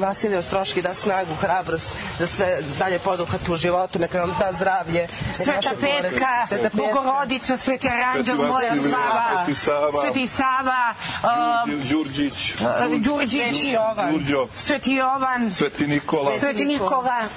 Vasilije Ostroški da snagu, hrabrost, da sve dalje poduhat u životu, neka vam da zdravlje. Sveta Petka, Sveta Bogorodica, Sveti Aranđel, Moja Sava, Sveti Sava, um, Đurđić, Đurđić, Sveti Jovan, Sveti Nikola, Sveti Nikola.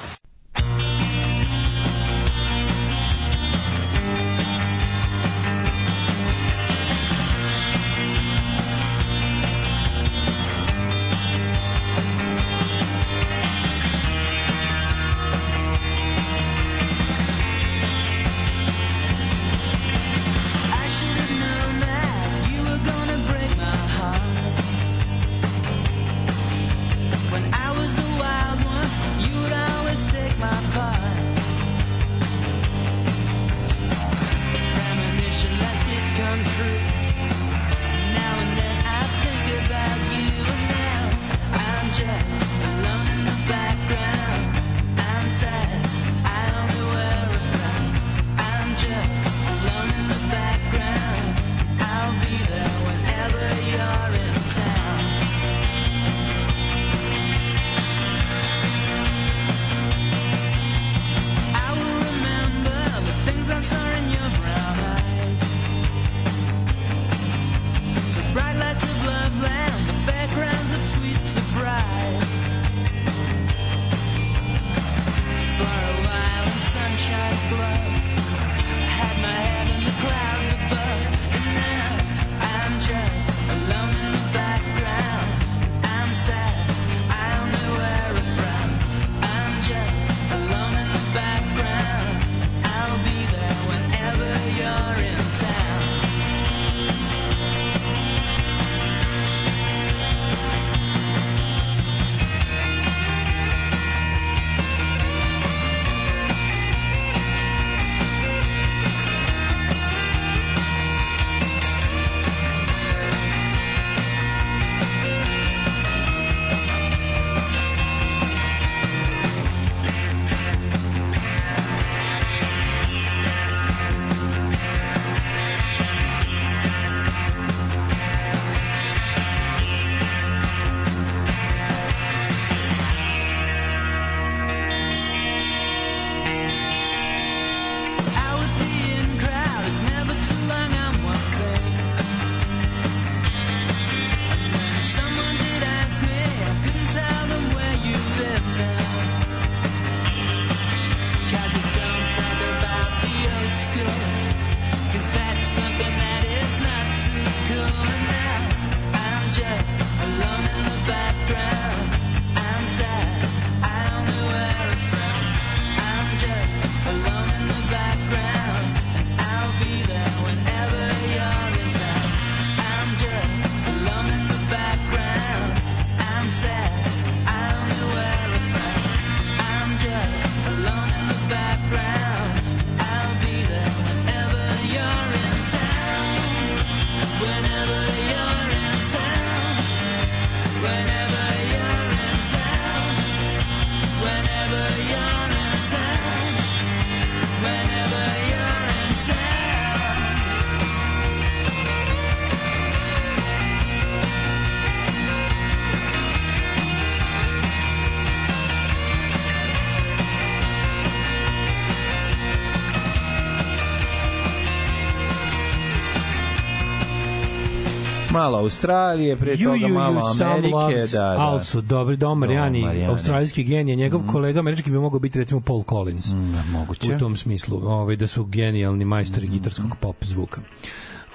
malo Australije, pre toga you, you, malo you, Amerike. Da, da. Also, dobri, Dom Marijani, australijski genije. Njegov mm. kolega američki bi mogao biti, recimo, Paul Collins. Mm, moguće. U tom smislu, ovaj, da su genijalni majstori mm. gitarskog pop zvuka.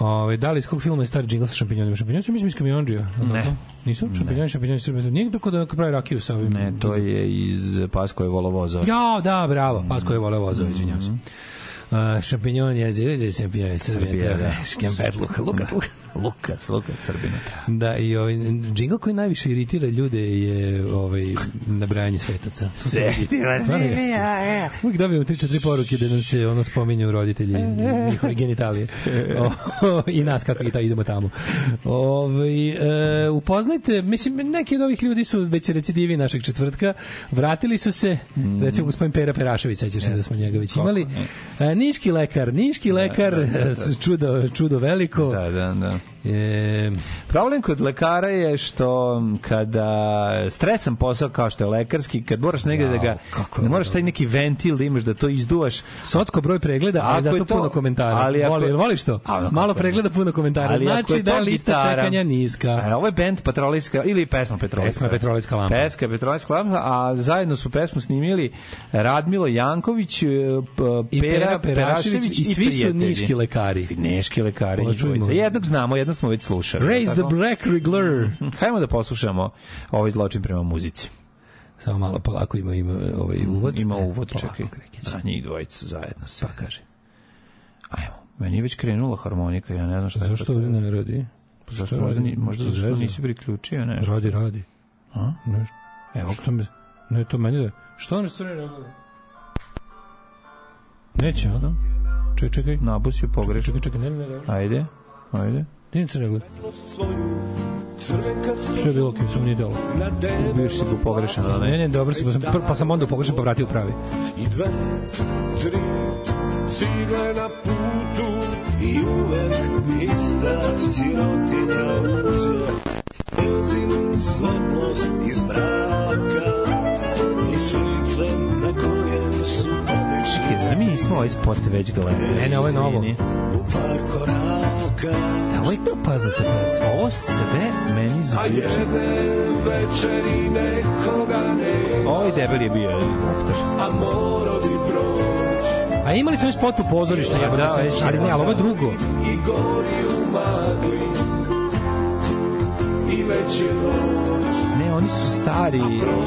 Ove, da li iz kog filma je stari džingl sa šampinjonima? Šampinjoni su, mislim, iz kamionđija. Ne. Nisu šampinjoni, šampinjoni srbe. Nije dok da pravi rakiju sa ovim. Ne, to je iz Paskoje volovozova. Ja, da, bravo. Paskoje volovozova, izvinjavam se. Mm Uh, šampinjon je, je šampinjon je Srbija, da, škempet, luka, luka, luka. Lukac, Lukac Srbina. Da. da, i ovaj džingl koji najviše iritira ljude je ovaj nabrajanje svetaca. Svetila si mi ja. ja. E. Uvijek dobijemo 3-4 poruke da nam se ono spominju roditelji njihove genitalije. I nas kako i ta idemo tamo. Ovaj e, upoznajte, mislim neki od ovih ljudi su već recidivi našeg četvrtka. Vratili su se, mm. recimo gospodin Pera Perašević, sećaš se da smo njega već imali. E, niški lekar, niški da, lekar, da, da, da, čudo, čudo veliko. Da, da, da. E, problem kod lekara je što kada stresan posao kao što je lekarski, kad moraš negde wow, da ga kako da moraš taj neki ventil da imaš da to izduvaš. Socko broj pregleda, ali zato to, puno komentara. Ali ako, Voli, voliš to? Ano, Malo pregleda, puno komentara. Ali znači da lista gitara, čekanja niska. A, e, ovo je band Patrolejska ili pesma Petrolejska. Pesma Petrolejska lampa. Peska Petrolejska lampa, a zajedno su pesmu snimili Radmilo Janković, e, Pera, I Pera Perašević i, i svi prijatelji. su niški lekari. Niški lekari. Jednog znamo, jednog jedno smo već slušali. Raise the Black Rigler. Mhm. Hajmo da poslušamo ovaj zločin prema muzici. Samo malo polako ima, ima ovaj mhm, uvod. Ima e, uvod, polako, čekaj. Da, njih dvojica zajedno se. Pa kaže. Ajmo. Meni je već krenula harmonika, ja ne znam šta je. Zašto ovdje ne radi? Pa zašto radi? Možda, ni, možda zašto nisi priključio ne? Radi, radi. A? Ne, Evo. Što me, ne, to meni za... Da- Što ne crni radi? Neće, a? Čekaj, čekaj. Nabus je pogrešio. Čekaj, čekaj, ne, ne, ne. Ajde, ajde. Nije crne gore. Što je bilo kim sam nije delo? Bio si tu pogrešan, ali ne? Ne, ne, dobro si, pa sam, pa sam onda pogrešan pa vratio pravi. I dve, tri, cigle na putu i uvek ista sirotinja uđe. Njezinu svetlost iz braka i slicem na kojem su Čekaj, zar mi nismo ovaj spot već gledali? Ne, ne, ovo je novo. Da, ovo je to paznata pesma. Ovo sve meni zvuči. večeri nekoga nema. Ovo ovaj je debel je bio doktor. A moro bi proć. A imali smo još spot u pozorištu, ja, da, ali ne, ali ovo je da. drugo. I gori u magli i već je noć oni su stari,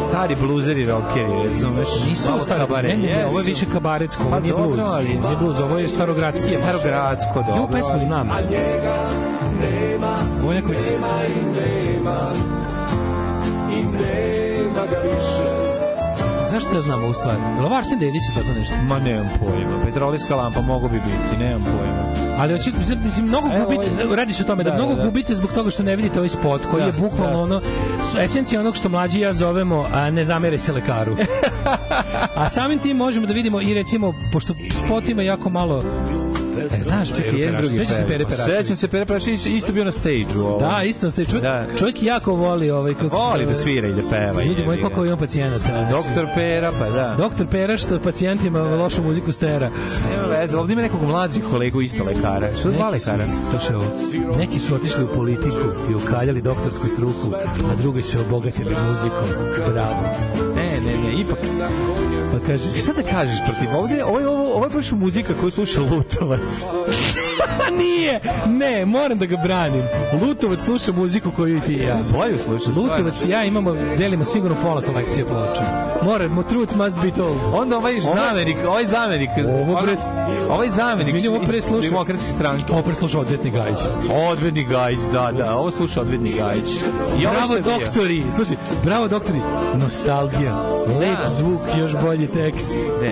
stari bluzeri rockeri, razumeš? Nisu stari, kabare, ne, ne, ne, ovo je više kabaretsko, pa, nije bluz, ali, nije bluz, ovo je starogradski. Starogradsko, dobro. Ja ovu pesmu znam. A njega nema, nema i nema zašto ja znam ovu stvar? Jel ovo Arsen Dedić je tako nešto? Ma nemam pojma. Petrolijska lampa mogu bi biti, nemam pojma. Ali oči, mislim, mnogo Evo, gubite, ovaj... radi se o tome da, da mnogo da, da. gubite zbog toga što ne vidite ovaj spot koji da, je bukvalno da. ono, esencija onog što mlađi ja zovemo, a ne zamere se lekaru. [laughs] a samim tim možemo da vidimo i recimo, pošto spot ima jako malo E, znaš, čekaj, je drugi Sećam se Pere Perašević. Sećam se Pere Perašević, isto bio na stage-u. Ovaj. Da, isto se. Čovjek, da. čovjek jako voli ovaj... Kako voli da svira i da peva. Pa ljudi moji, koliko imam pacijenata. Znači. Doktor Pera, pa da. Doktor Pera što pacijentima da. lošu muziku stera. Nema veze, ovdje ima nekog mlađih kolegu isto lekara. Što dva lekara? Slušaj ovo, neki su otišli u politiku i ukaljali doktorsku struku, a drugi se obogatili muzikom. Bravo. Ne, ne, ne, ipak. Pa kaže, šta da kažeš protiv ovde? Ovo je, ovo, ovo je baš muzika koju sluša Lutovac. Pa nije! Ne, moram da ga branim. Lutovac sluša muziku koju i ti ja. Bolje sluša. Lutovac i ja imamo, delimo sigurno pola kolekcije ploča. Moramo, truth must be told. Onda ovaj zamenik, ovaj zamenik, ovo pre, ovaj, ovaj zamenik Izvini, ovo pre sluša, iz demokratske stranke. Ovo pre sluša odvetni Gajić. Odvedni Gajić, da, da, ovo sluša odvedni Gajić. I ovo bravo doktori, slušaj, bravo doktori, nostalgija, lep da. zvuk, još bolji tekst. Ne,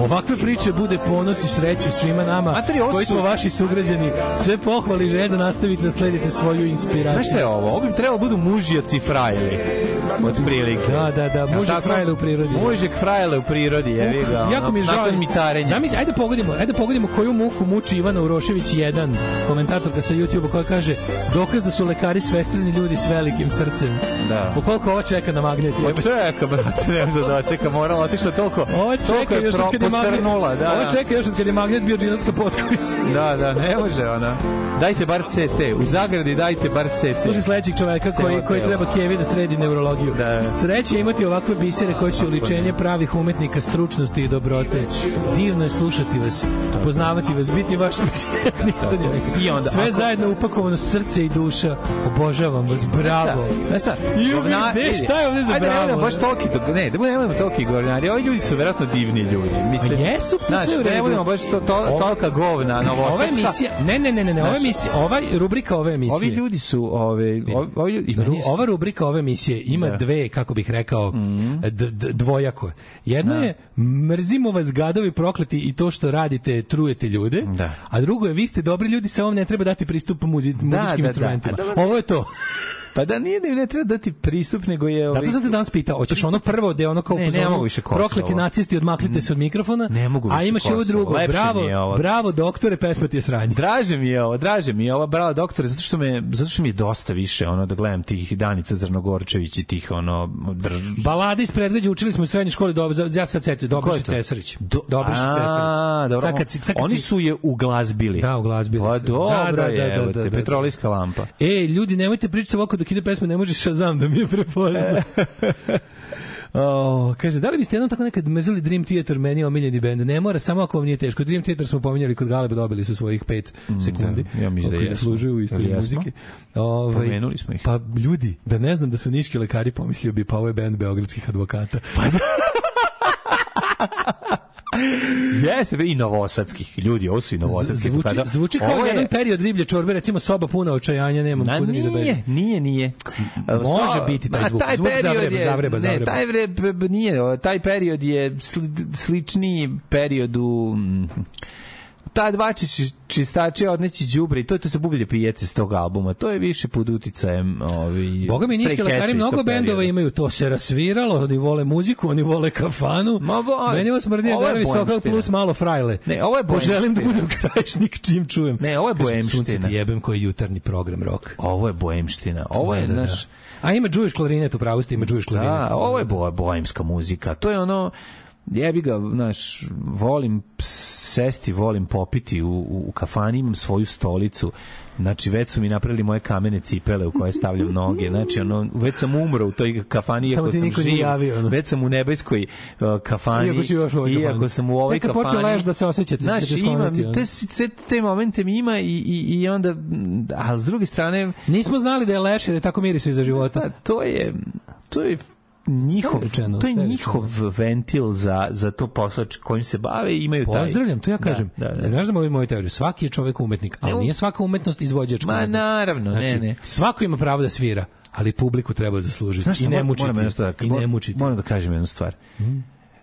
Ovakve priče bude ponos i sreće svima nama Materi, koji smo vaši sugrađani. Sve pohvali želje da nastavite da sledite svoju inspiraciju. Znaš šta je ovo? Ovo bi trebalo da budu mužjaci frajeli. Od prilike. Da, da, da. Mužjak ja, u prirodi. Mužjak frajele u prirodi, je vidio. Jako mi je žao. Zamisli, ajde pogodimo, ajde pogodimo koju muku muči Ivana Urošević 1, komentatorka sa YouTube-a koja kaže dokaz da su lekari svestrani ljudi s velikim srcem. Da. Po koliko ovo čeka na magnet? Ovo čeka, brate, ne možda da čeka, moram otišla toliko. Ovo čeka, još kad je posrnula, da, da. Ovo čeka još od kad je magnet bio džinovska potkovica. [laughs] Da, da, ne može ona. Dajte bar CT, u zagradi dajte bar CT. Slušaj sledećeg čoveka koji, koji treba Kevi da sredi neurologiju. Da. Sreće imati ovakve bisere koje će uličenje pravih umetnika stručnosti i dobrote. Divno je slušati vas, poznavati vas, biti vaš I onda, Sve ako... zajedno upakovano srce i duša. Obožavam vas, bravo. Znaš šta? Govna... šta je ovde za bravo? Ajde, ne, baš toki. ne, ne, ne, ne, toliki govnari. Ovi ljudi su verovatno divni ljudi mislim. Pa jesu, pa sve u redu. Ne baš to, to, tolka govna novosadska. Ova emisija, ne, ne, ne, ne, ne ova emisija, ovaj rubrika ove emisije. Ovi ljudi su, ove, ovi ljudi, Ru, ova rubrika ove emisije ima da. dve, kako bih rekao, mm -hmm. dvojako. Jedno da. je, mrzimo vas gadovi prokleti i to što radite, trujete ljude, da. a drugo je, vi ste dobri ljudi, sa ovom ne treba dati pristup muzi, da, muzičkim da, da, instrumentima. da, da. Ovo je to. Pa da nije da ne treba dati pristup, nego je... Ovaj... Zato sam te danas pitao, hoćeš ono prvo da je ono kao ne, ne mogu više Kosovo. Prokleti nacisti, odmaknite se od mikrofona. Ne mogu više A imaš i ovo drugo. Lepše bravo, mi je ovo. bravo doktore, pesma ti je sranje. Draže mi je ovo, draže mi je ovo, bravo doktore, zato što, me, zato što mi je dosta više ono da gledam tih Danica Zrnogorčević i tih ono... Drž... Balade iz predgrađa učili smo u srednjoj školi, do, ja sad setio, Dobrišić Cesarić. Do, Dobrišić Cesarić. Sad kad, sad Oni su je uglazbili. Da, uglazbili. Pa dobro da, da, da, da, da, da, da, da, da, da, da, da, da, da, da, da, dok ide pesma ne može Shazam da mi je prepozna. [laughs] Oh, kaže, da li biste jednom tako nekad mrzeli Dream Theater, meni omiljeni bend? Ne mora, samo ako vam nije teško. Dream Theater smo pominjali kod Galeba, dobili su svojih 5 mm, da. sekundi. Da, ja mislim da jesmo. Služuju u istoriji muzike. Ove, ovaj, Pomenuli smo ih. Pa ljudi, da ne znam da su niški lekari, pomislio bi pa ovo je bend beogradskih advokata. Pa da. [laughs] Jeste, i novosadskih ljudi, ovo su i novosadski. Zvuči, da, zvuči kao je... jedan period riblje čorbe, recimo soba puna očajanja, nemam kuda ni da bežim. Nije, nije. nije. Može so, biti taj zvuk. Taj zvuk zavreba, je, zavreba, zavreba. Ne, taj, vre, nije, taj period je sličniji periodu... Mm, ta dva čistača odneći đubre i to je to se bublje pijace s tog albuma. To je više pod uticajem ovi Boga mi niški lekari mnogo bendova imaju to se rasviralo, oni vole muziku, oni vole kafanu. Ma vole. Meni vas mrdi nervi sokak plus malo frajle. Ne, ovo je boemština. Poželim da budem [laughs] krajišnik čim čujem. Ne, ovo je boemština. jebem koji jutarnji program rok. Ovo je boemština. Ovo je, da. naš... Da. A ima Jewish klarinet, u pravosti ima Jewish klarinet. Da, ovo je bo, boemska muzika. To je ono, jebi ga, znaš, volim ps sesti, volim popiti u, u, u kafani, imam svoju stolicu, Znači, već su mi napravili moje kamene cipele u koje stavljam noge. Znači, ono, već sam umro u toj kafani, iako sam živ. Javio, ono. Već sam u nebeskoj uh, kafani. Iako, još u ovoj iako sam u ovoj Neka kafani. Neka počela da se osjećate. Da znači, ima, te, te, te momente mi ima i, i, i onda, a s druge strane... Nismo znali da je leš, je tako mirisu iza života. Šta, to je... To je njihov, to je njihov da. ventil za, za to posao kojim se bave imaju Pozdravljam, taj... Pozdravljam, to ja da, kažem. Da, da, da. Znaš da moju, moju teoriju, svaki je čovek umetnik, ali ne, nije svaka umetnost izvođačka Ma, umetnost. naravno, znači, ne, ne. Svako ima pravo da svira, ali publiku treba zaslužiti. Znaš, I ne mučiti. Moram, moram, da, kažem jednu stvar. Mm.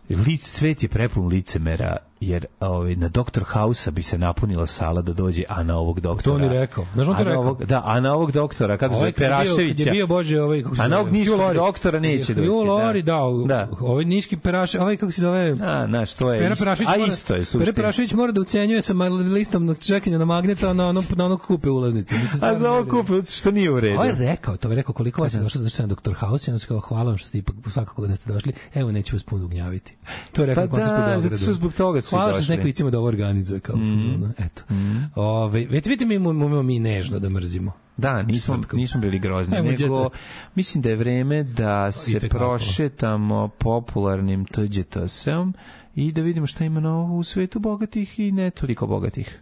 Lic, svet je prepun licemera jer ovaj na Doktor Hausa bi se napunila sala da dođe a na ovog doktora. To on je rekao. Znaš on to rekao. Ovog, da, a na ovog doktora kako se ovaj Peraševića. Bio, je bio bože ovaj kako se A na ovog niškog doktora neće doći. Jo Lori da. Da, da. Ovaj niški Peraš, ovaj kako se zove? A, znaš, to je. Pera Perašević. A isto je suština. Pera Perašević mora da ucenjuje sa listom na čekanju na magneta na ono na ono kupe ulaznice. Mislim, a za ovo kupe što nije u redu. Ovaj rekao, to je rekao koliko vas je došlo da ste Doktor House, ja sam kao hvalom što ste ipak svakako da ste došli. Evo neće vas puno ugnjaviti. [laughs] To je rekao pa da, zbog toga hvala što se neko da ovo organizuje kao mm. Eto. Mm. Ove, vidite, mi, mi, mi nežno da mrzimo. Da, nismo, nismo bili grozni, Ajmo nego mislim da je vreme da se prošetamo popularnim tđetoseom i da vidimo šta ima novo u svetu bogatih i ne toliko bogatih.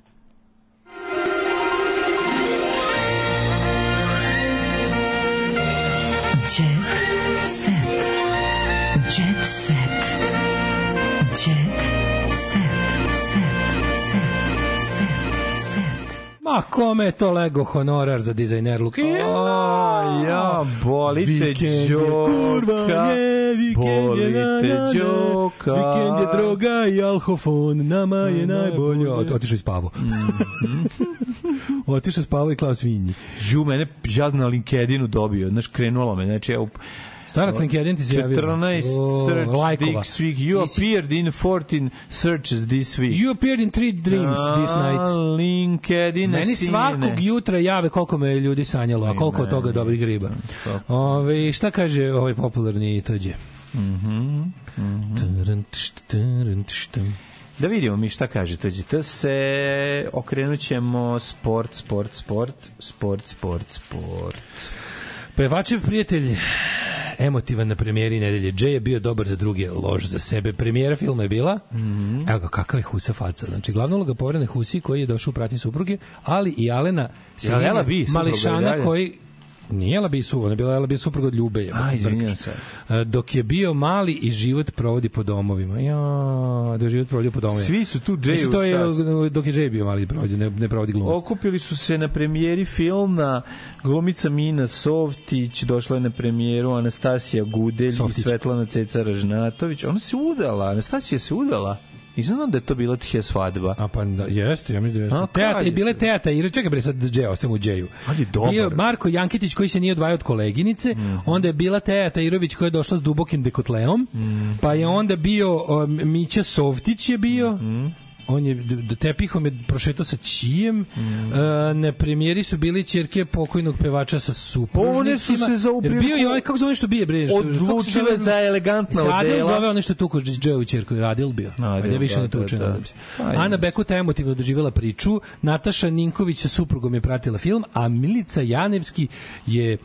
Jet set. Jet set. Ma kome je to Lego honorar za dizajner luka? Ja, ja bolite vikend Bolite džoka. Vikend je droga i alhofon, nama je najbolje. Otišao iz pavo. Mhm. [laughs] Otišao iz i klao Vinji. Ju, mene, ja na LinkedInu dobio, znaš, krenulo me, znači, evo, Starac LinkedIn ti se javio. 14 search lajkova. this week. You appeared in 14 searches this week. You appeared in 3 dreams a, this night. LinkedIn Meni svakog jutra jave koliko me ljudi sanjalo, a koliko od toga dobrih riba. Ove, šta kaže ovaj popularni tođe? Mhm. Mhm. Da vidimo mi šta kaže tođe. To se okrenut ćemo sport, sport, sport, sport, sport, sport. Pevačev prijatelj emotivan na premijeri nedelje. Jay je bio dobar za druge, loš za sebe. Premijera filma je bila, mm -hmm. evo ga, kakav je Husa faca. Znači, glavna uloga povrane Husi koji je došao u pratnji supruge, ali i Alena Jelela Mališana koji Nije Ela Bisu, ona je bila Ela Bisu od Ljube. Je, Aj, izvinjam se. E, dok je bio mali i život provodi po domovima. Ja, da život provodi po domovima. Svi su tu Jay u to je, dok je Jay bio mali provodi, ne, ne provodi glumac. Okupili su se na premijeri filma glumica Mina Softić, došla je na premijeru Anastasija Gudelj Softić. i Svetlana Ceca Ražnatović. Ona se udala, Anastasija se udala. Nisam znao da je to bila tihija svadba. A pa da, jeste, ja mislim da jeste. A, teata, je bile teata, i čekaj bre sad Dže, ostam u Džeju. Ali dobar. Bio Marko Jankitić koji se nije odvajao od koleginice, mm. onda je bila Teata Irović koja je došla s dubokim dekotleom, mm. pa je onda bio um, Mića Softić je bio, mm on je tepihom je prošetao sa Čijem. Mm. E, na premijeri su bili ćerke pokojnog pevača sa supružnicima. One su se za uprije... bio i ovaj kako zove što bije bre što odlučile za elegantna odela. Radil zove one što tuku u ćerku Radil bio. Ajde da, više ne tuče. Da, da. Pa Ana Bekuta emotivno doživela priču. Nataša Ninković sa suprugom je pratila film, a Milica Janevski je e,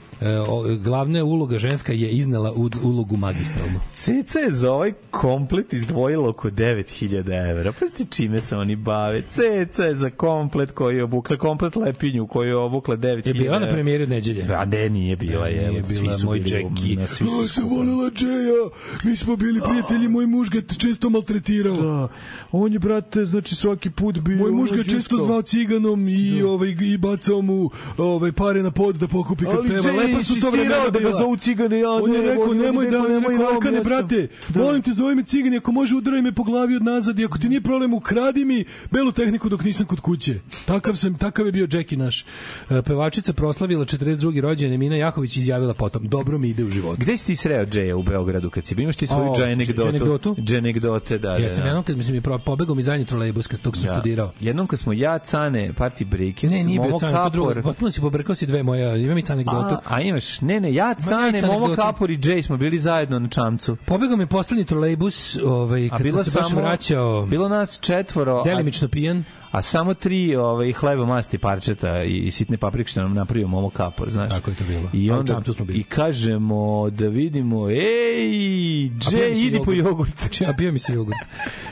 glavna uloga ženska je iznela u, ulogu magistralnu. Ceca je za ovaj komplet izdvojila oko 9000 evra. Pa ste čime se oni bave. Ceca za komplet koji je obukla, komplet lepinju koji je obukla 9000. Je bila na premijeri od nedelje? Da, pa, de nije pa bila, da, je. Nije bila, svi su moj Džeki. Ja sam volila Džeja, mi smo bili prijatelji, moj muž ga često maltretirao. Da, on je, brate, znači svaki put bio... Moj muž ga često zvao ciganom i, da. ovaj, i bacao mu ovaj, pare na pod da pokupi kad Ali peva. Lepa su to vremena da ga zovu cigane, ja on je rekao, nemoj da, nemoj, Arkane, da brate, da. molim te, zove me cigane, ako može udaraj me po glavi od nazad i ako ti nije problem ukrati kradi mi belu tehniku dok nisam kod kuće. Takav sam, takav je bio Džeki naš. E, pevačica proslavila 42. rođendan Mina Jahović izjavila potom: "Dobro mi ide u životu." Gde si ti sreo Džeja u Beogradu kad si bio? Imaš ti svoju Džej anegdotu? Džej anegdote, da, da. Ja sam da. jednom kad mislim je pobegao mi zadnji trolejbus kad sam ja. Da. studirao. Jednom kad smo ja Cane Party Break, ne, nije bio Cane, to drugo. Potpuno si pobrkao si dve moje, imam i Cane anegdotu. A, a imaš? Ne, ne, ja Cane, Momo Kapor i Džej smo bili zajedno na čamcu. Pobegao mi poslednji trolejbus, ovaj kad sam se baš vraćao. Bilo nas čet četvoro... Delimično pijan. A samo tri ovaj, hleba masti parčeta i, sitne paprike što nam napravio Momo Kapor, znaš. Tako je to bilo. I onda, smo bili. I kažemo da vidimo, ej, Dže, idi po jogurt. Znači, a pio mi se jogurt.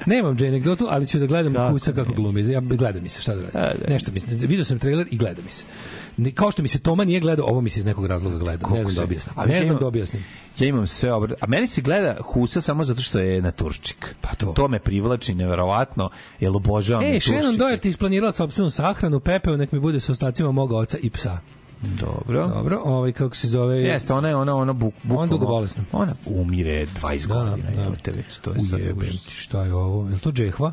Nemam Dže anegdotu, ali ću da gledam kako kusa kako glumi. Ja gledam mi se, šta da radim. Da. Nešto mislim. Video sam trailer i gleda mi se ne, kao što mi se Toma nije gledao, ovo mi se iz nekog razloga gleda. Kako ne znam da objasnim. Ali ne ja znam da objasnim. Ja imam sve obr... A meni se gleda Husa samo zato što je na Turčik. Pa to. To me privlači neverovatno, jer obožavam e, Turčik. E, Shannon ti isplanirala sopstvenu sahranu, pepeo nek mi bude sa ostacima moga oca i psa. Dobro. Dobro, ovaj kako se zove? Jeste, ona je ona ona buk buk. Ona dugo bolesna. Ona umire 20 da, godina, da. jebote već to je sad. Jebem šta je ovo? Jel to džehva?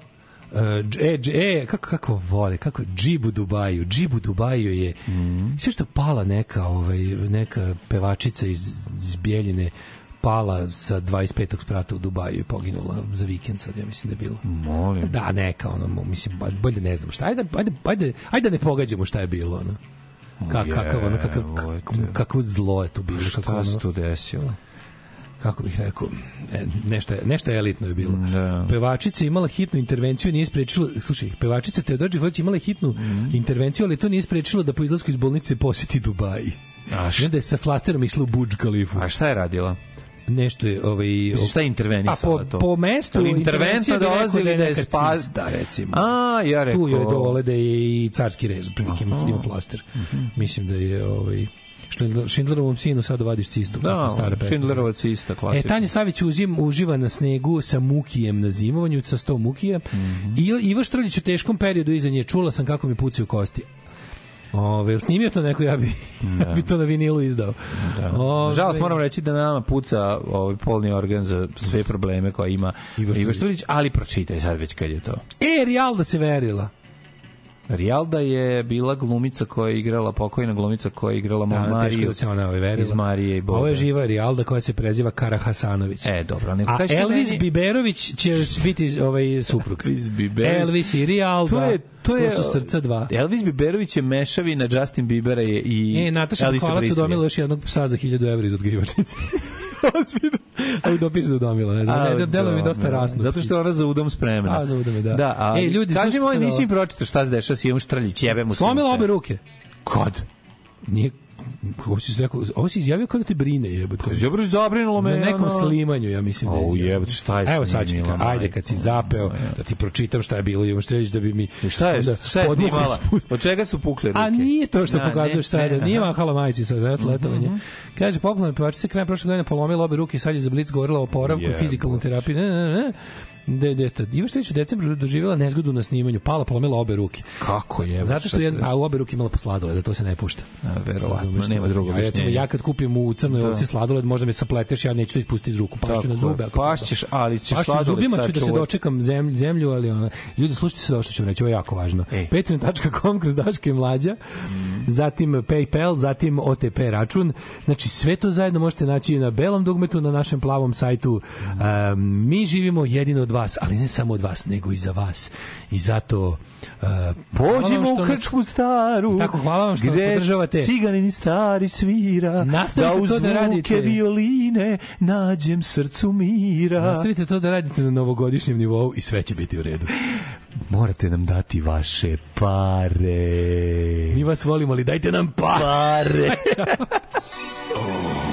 e, e, kako, kako voli, kako Džibu Dubaju. Džibu Dubaju je mm. sve što pala neka, ovaj, neka pevačica iz, iz Bijeljine, pala sa 25. sprata u Dubaju i poginula za vikend sad, ja mislim da je bilo. Molim. Da, neka, ono, mislim, bolje ne znam šta. Ajde, ajde, ajde, ajde da ne pogađamo šta je bilo, ono. Ka, kakav, ono, kakav, kakav, kakav zlo je tu bilo. Pa šta se tu desilo? kako bih rekao, e, nešto, nešto elitno je bilo. Da. Pevačica imala hitnu intervenciju, nije sprečila, slušaj, pevačica Teodora Đivać imala hitnu mm -hmm. intervenciju, ali to nije sprečilo da po izlasku iz bolnice poseti Dubaji. A Gde da sa flasterom išla u Budž Kalifu. A šta je radila? nešto je ovaj šta je intervenisala a po, to po mestu intervencija dolazi ili da je spas da recimo a ja rekao tu je dole da je i carski rez prilike ima flaster mm -hmm. mislim da je ovaj Schindlerovom sinu sad vadiš cistu. Da, stara Schindlerova cista, e, klasična. E, Tanja Savić uzim, uživa na snegu sa Mukijem na zimovanju, sa 100 Mukija. Mm -hmm. I, Ivo Štrlić u teškom periodu iza nje čula sam kako mi puci u kosti. Ove, snimio to neko, ja bi, da. [laughs] bi to na vinilu izdao. Da. Ove, Žalost, moram reći da nama puca ovaj polni organ za sve probleme koje ima Ivo Štulić, ali pročitaj sad već kad je to. E, real da se verila. Rijalda je bila glumica koja je igrala, pokojna glumica koja je igrala da, Mariju da se ona iz Marije i Boga. Ovo je živa Rijalda koja se preziva Kara Hasanović. E, dobro. Neko, A Elvis meni... Biberović će biti ovaj, suprug. Elvis Biberović. Elvis i Rijalda. To je to je to su srca dva. Elvis Biberović je mešavina Justin Biebera je i E Nataša Kokolac domila još jednog psa za 1000 evra iz odgrivačnice. [laughs] Ozbiljno. Ali dopiš da domila, ne znam. A, ne, delo mi da, dosta da. rasno. Zato što ona za udom spremna. A, za udom je, da. da e, a, Ej, ljudi, kaži moj, nisi mi pročito šta se dešava s Ivom Štrljić, jebem u sunce. Slomila obe ruke. Kod? Nije ovo si rekao, ovo si izjavio kako te brine, jebote. Pa zabrinulo zabrinulo me. Na nekom ono... slimanju, ja mislim da je. Au jebote, šta je? Evo sad ću ti ka, ajde kad si zapeo, da ti pročitam šta je bilo i što da bi mi šta je, da, šta je snimala? Od čega su pukle ruke? A nije to što da, pokazuješ sada, nije mahala majici sa mhm, letovanje. Mhm. Kaže popularna pevačica krajem prošle godine polomila obe ruke i sad je za blic govorila o oporavku i fizikalnoj terapiji. Ne, ne, ne de, de, de, Iva Štilić u decembru doživjela nezgodu na snimanju. Pala, polomila obe ruke. Kako je? Zato što je, a u obe ruke imala po sladoled, da to se ne pušta. A, verovatno, Zumeš, nema drugo ja, recimo, ja kad kupim u crnoj da. ovci sladoled, možda me sapleteš, ja neću to da ispustiti iz ruku. Pašću na zube. Ako Pašćeš, ali ćeš pašću sladoled zubima, ću da se dočekam zemlju, zemlju ali ona... Ljudi, slušajte se da što ću reći, ovo je jako važno. Patreon.com kroz Daška je Mlađa, mm. zatim PayPal, zatim OTP račun. Znači, sve to zajedno možete naći na belom dugmetu na našem plavom sajtu. Um, mi živimo jedino od vas, ali ne samo od vas, nego i za vas. I zato uh, pođimo u Krčku nas, staru. Tako hvala vam što gde podržavate. Ciganini stari svira. Nastavite da uz to da radite. violine nađem srcu mira. Nastavite to da radite na novogodišnjem nivou i sve će biti u redu. Morate nam dati vaše pare. Mi vas volimo, ali dajte nam pare. pare. oh. [laughs]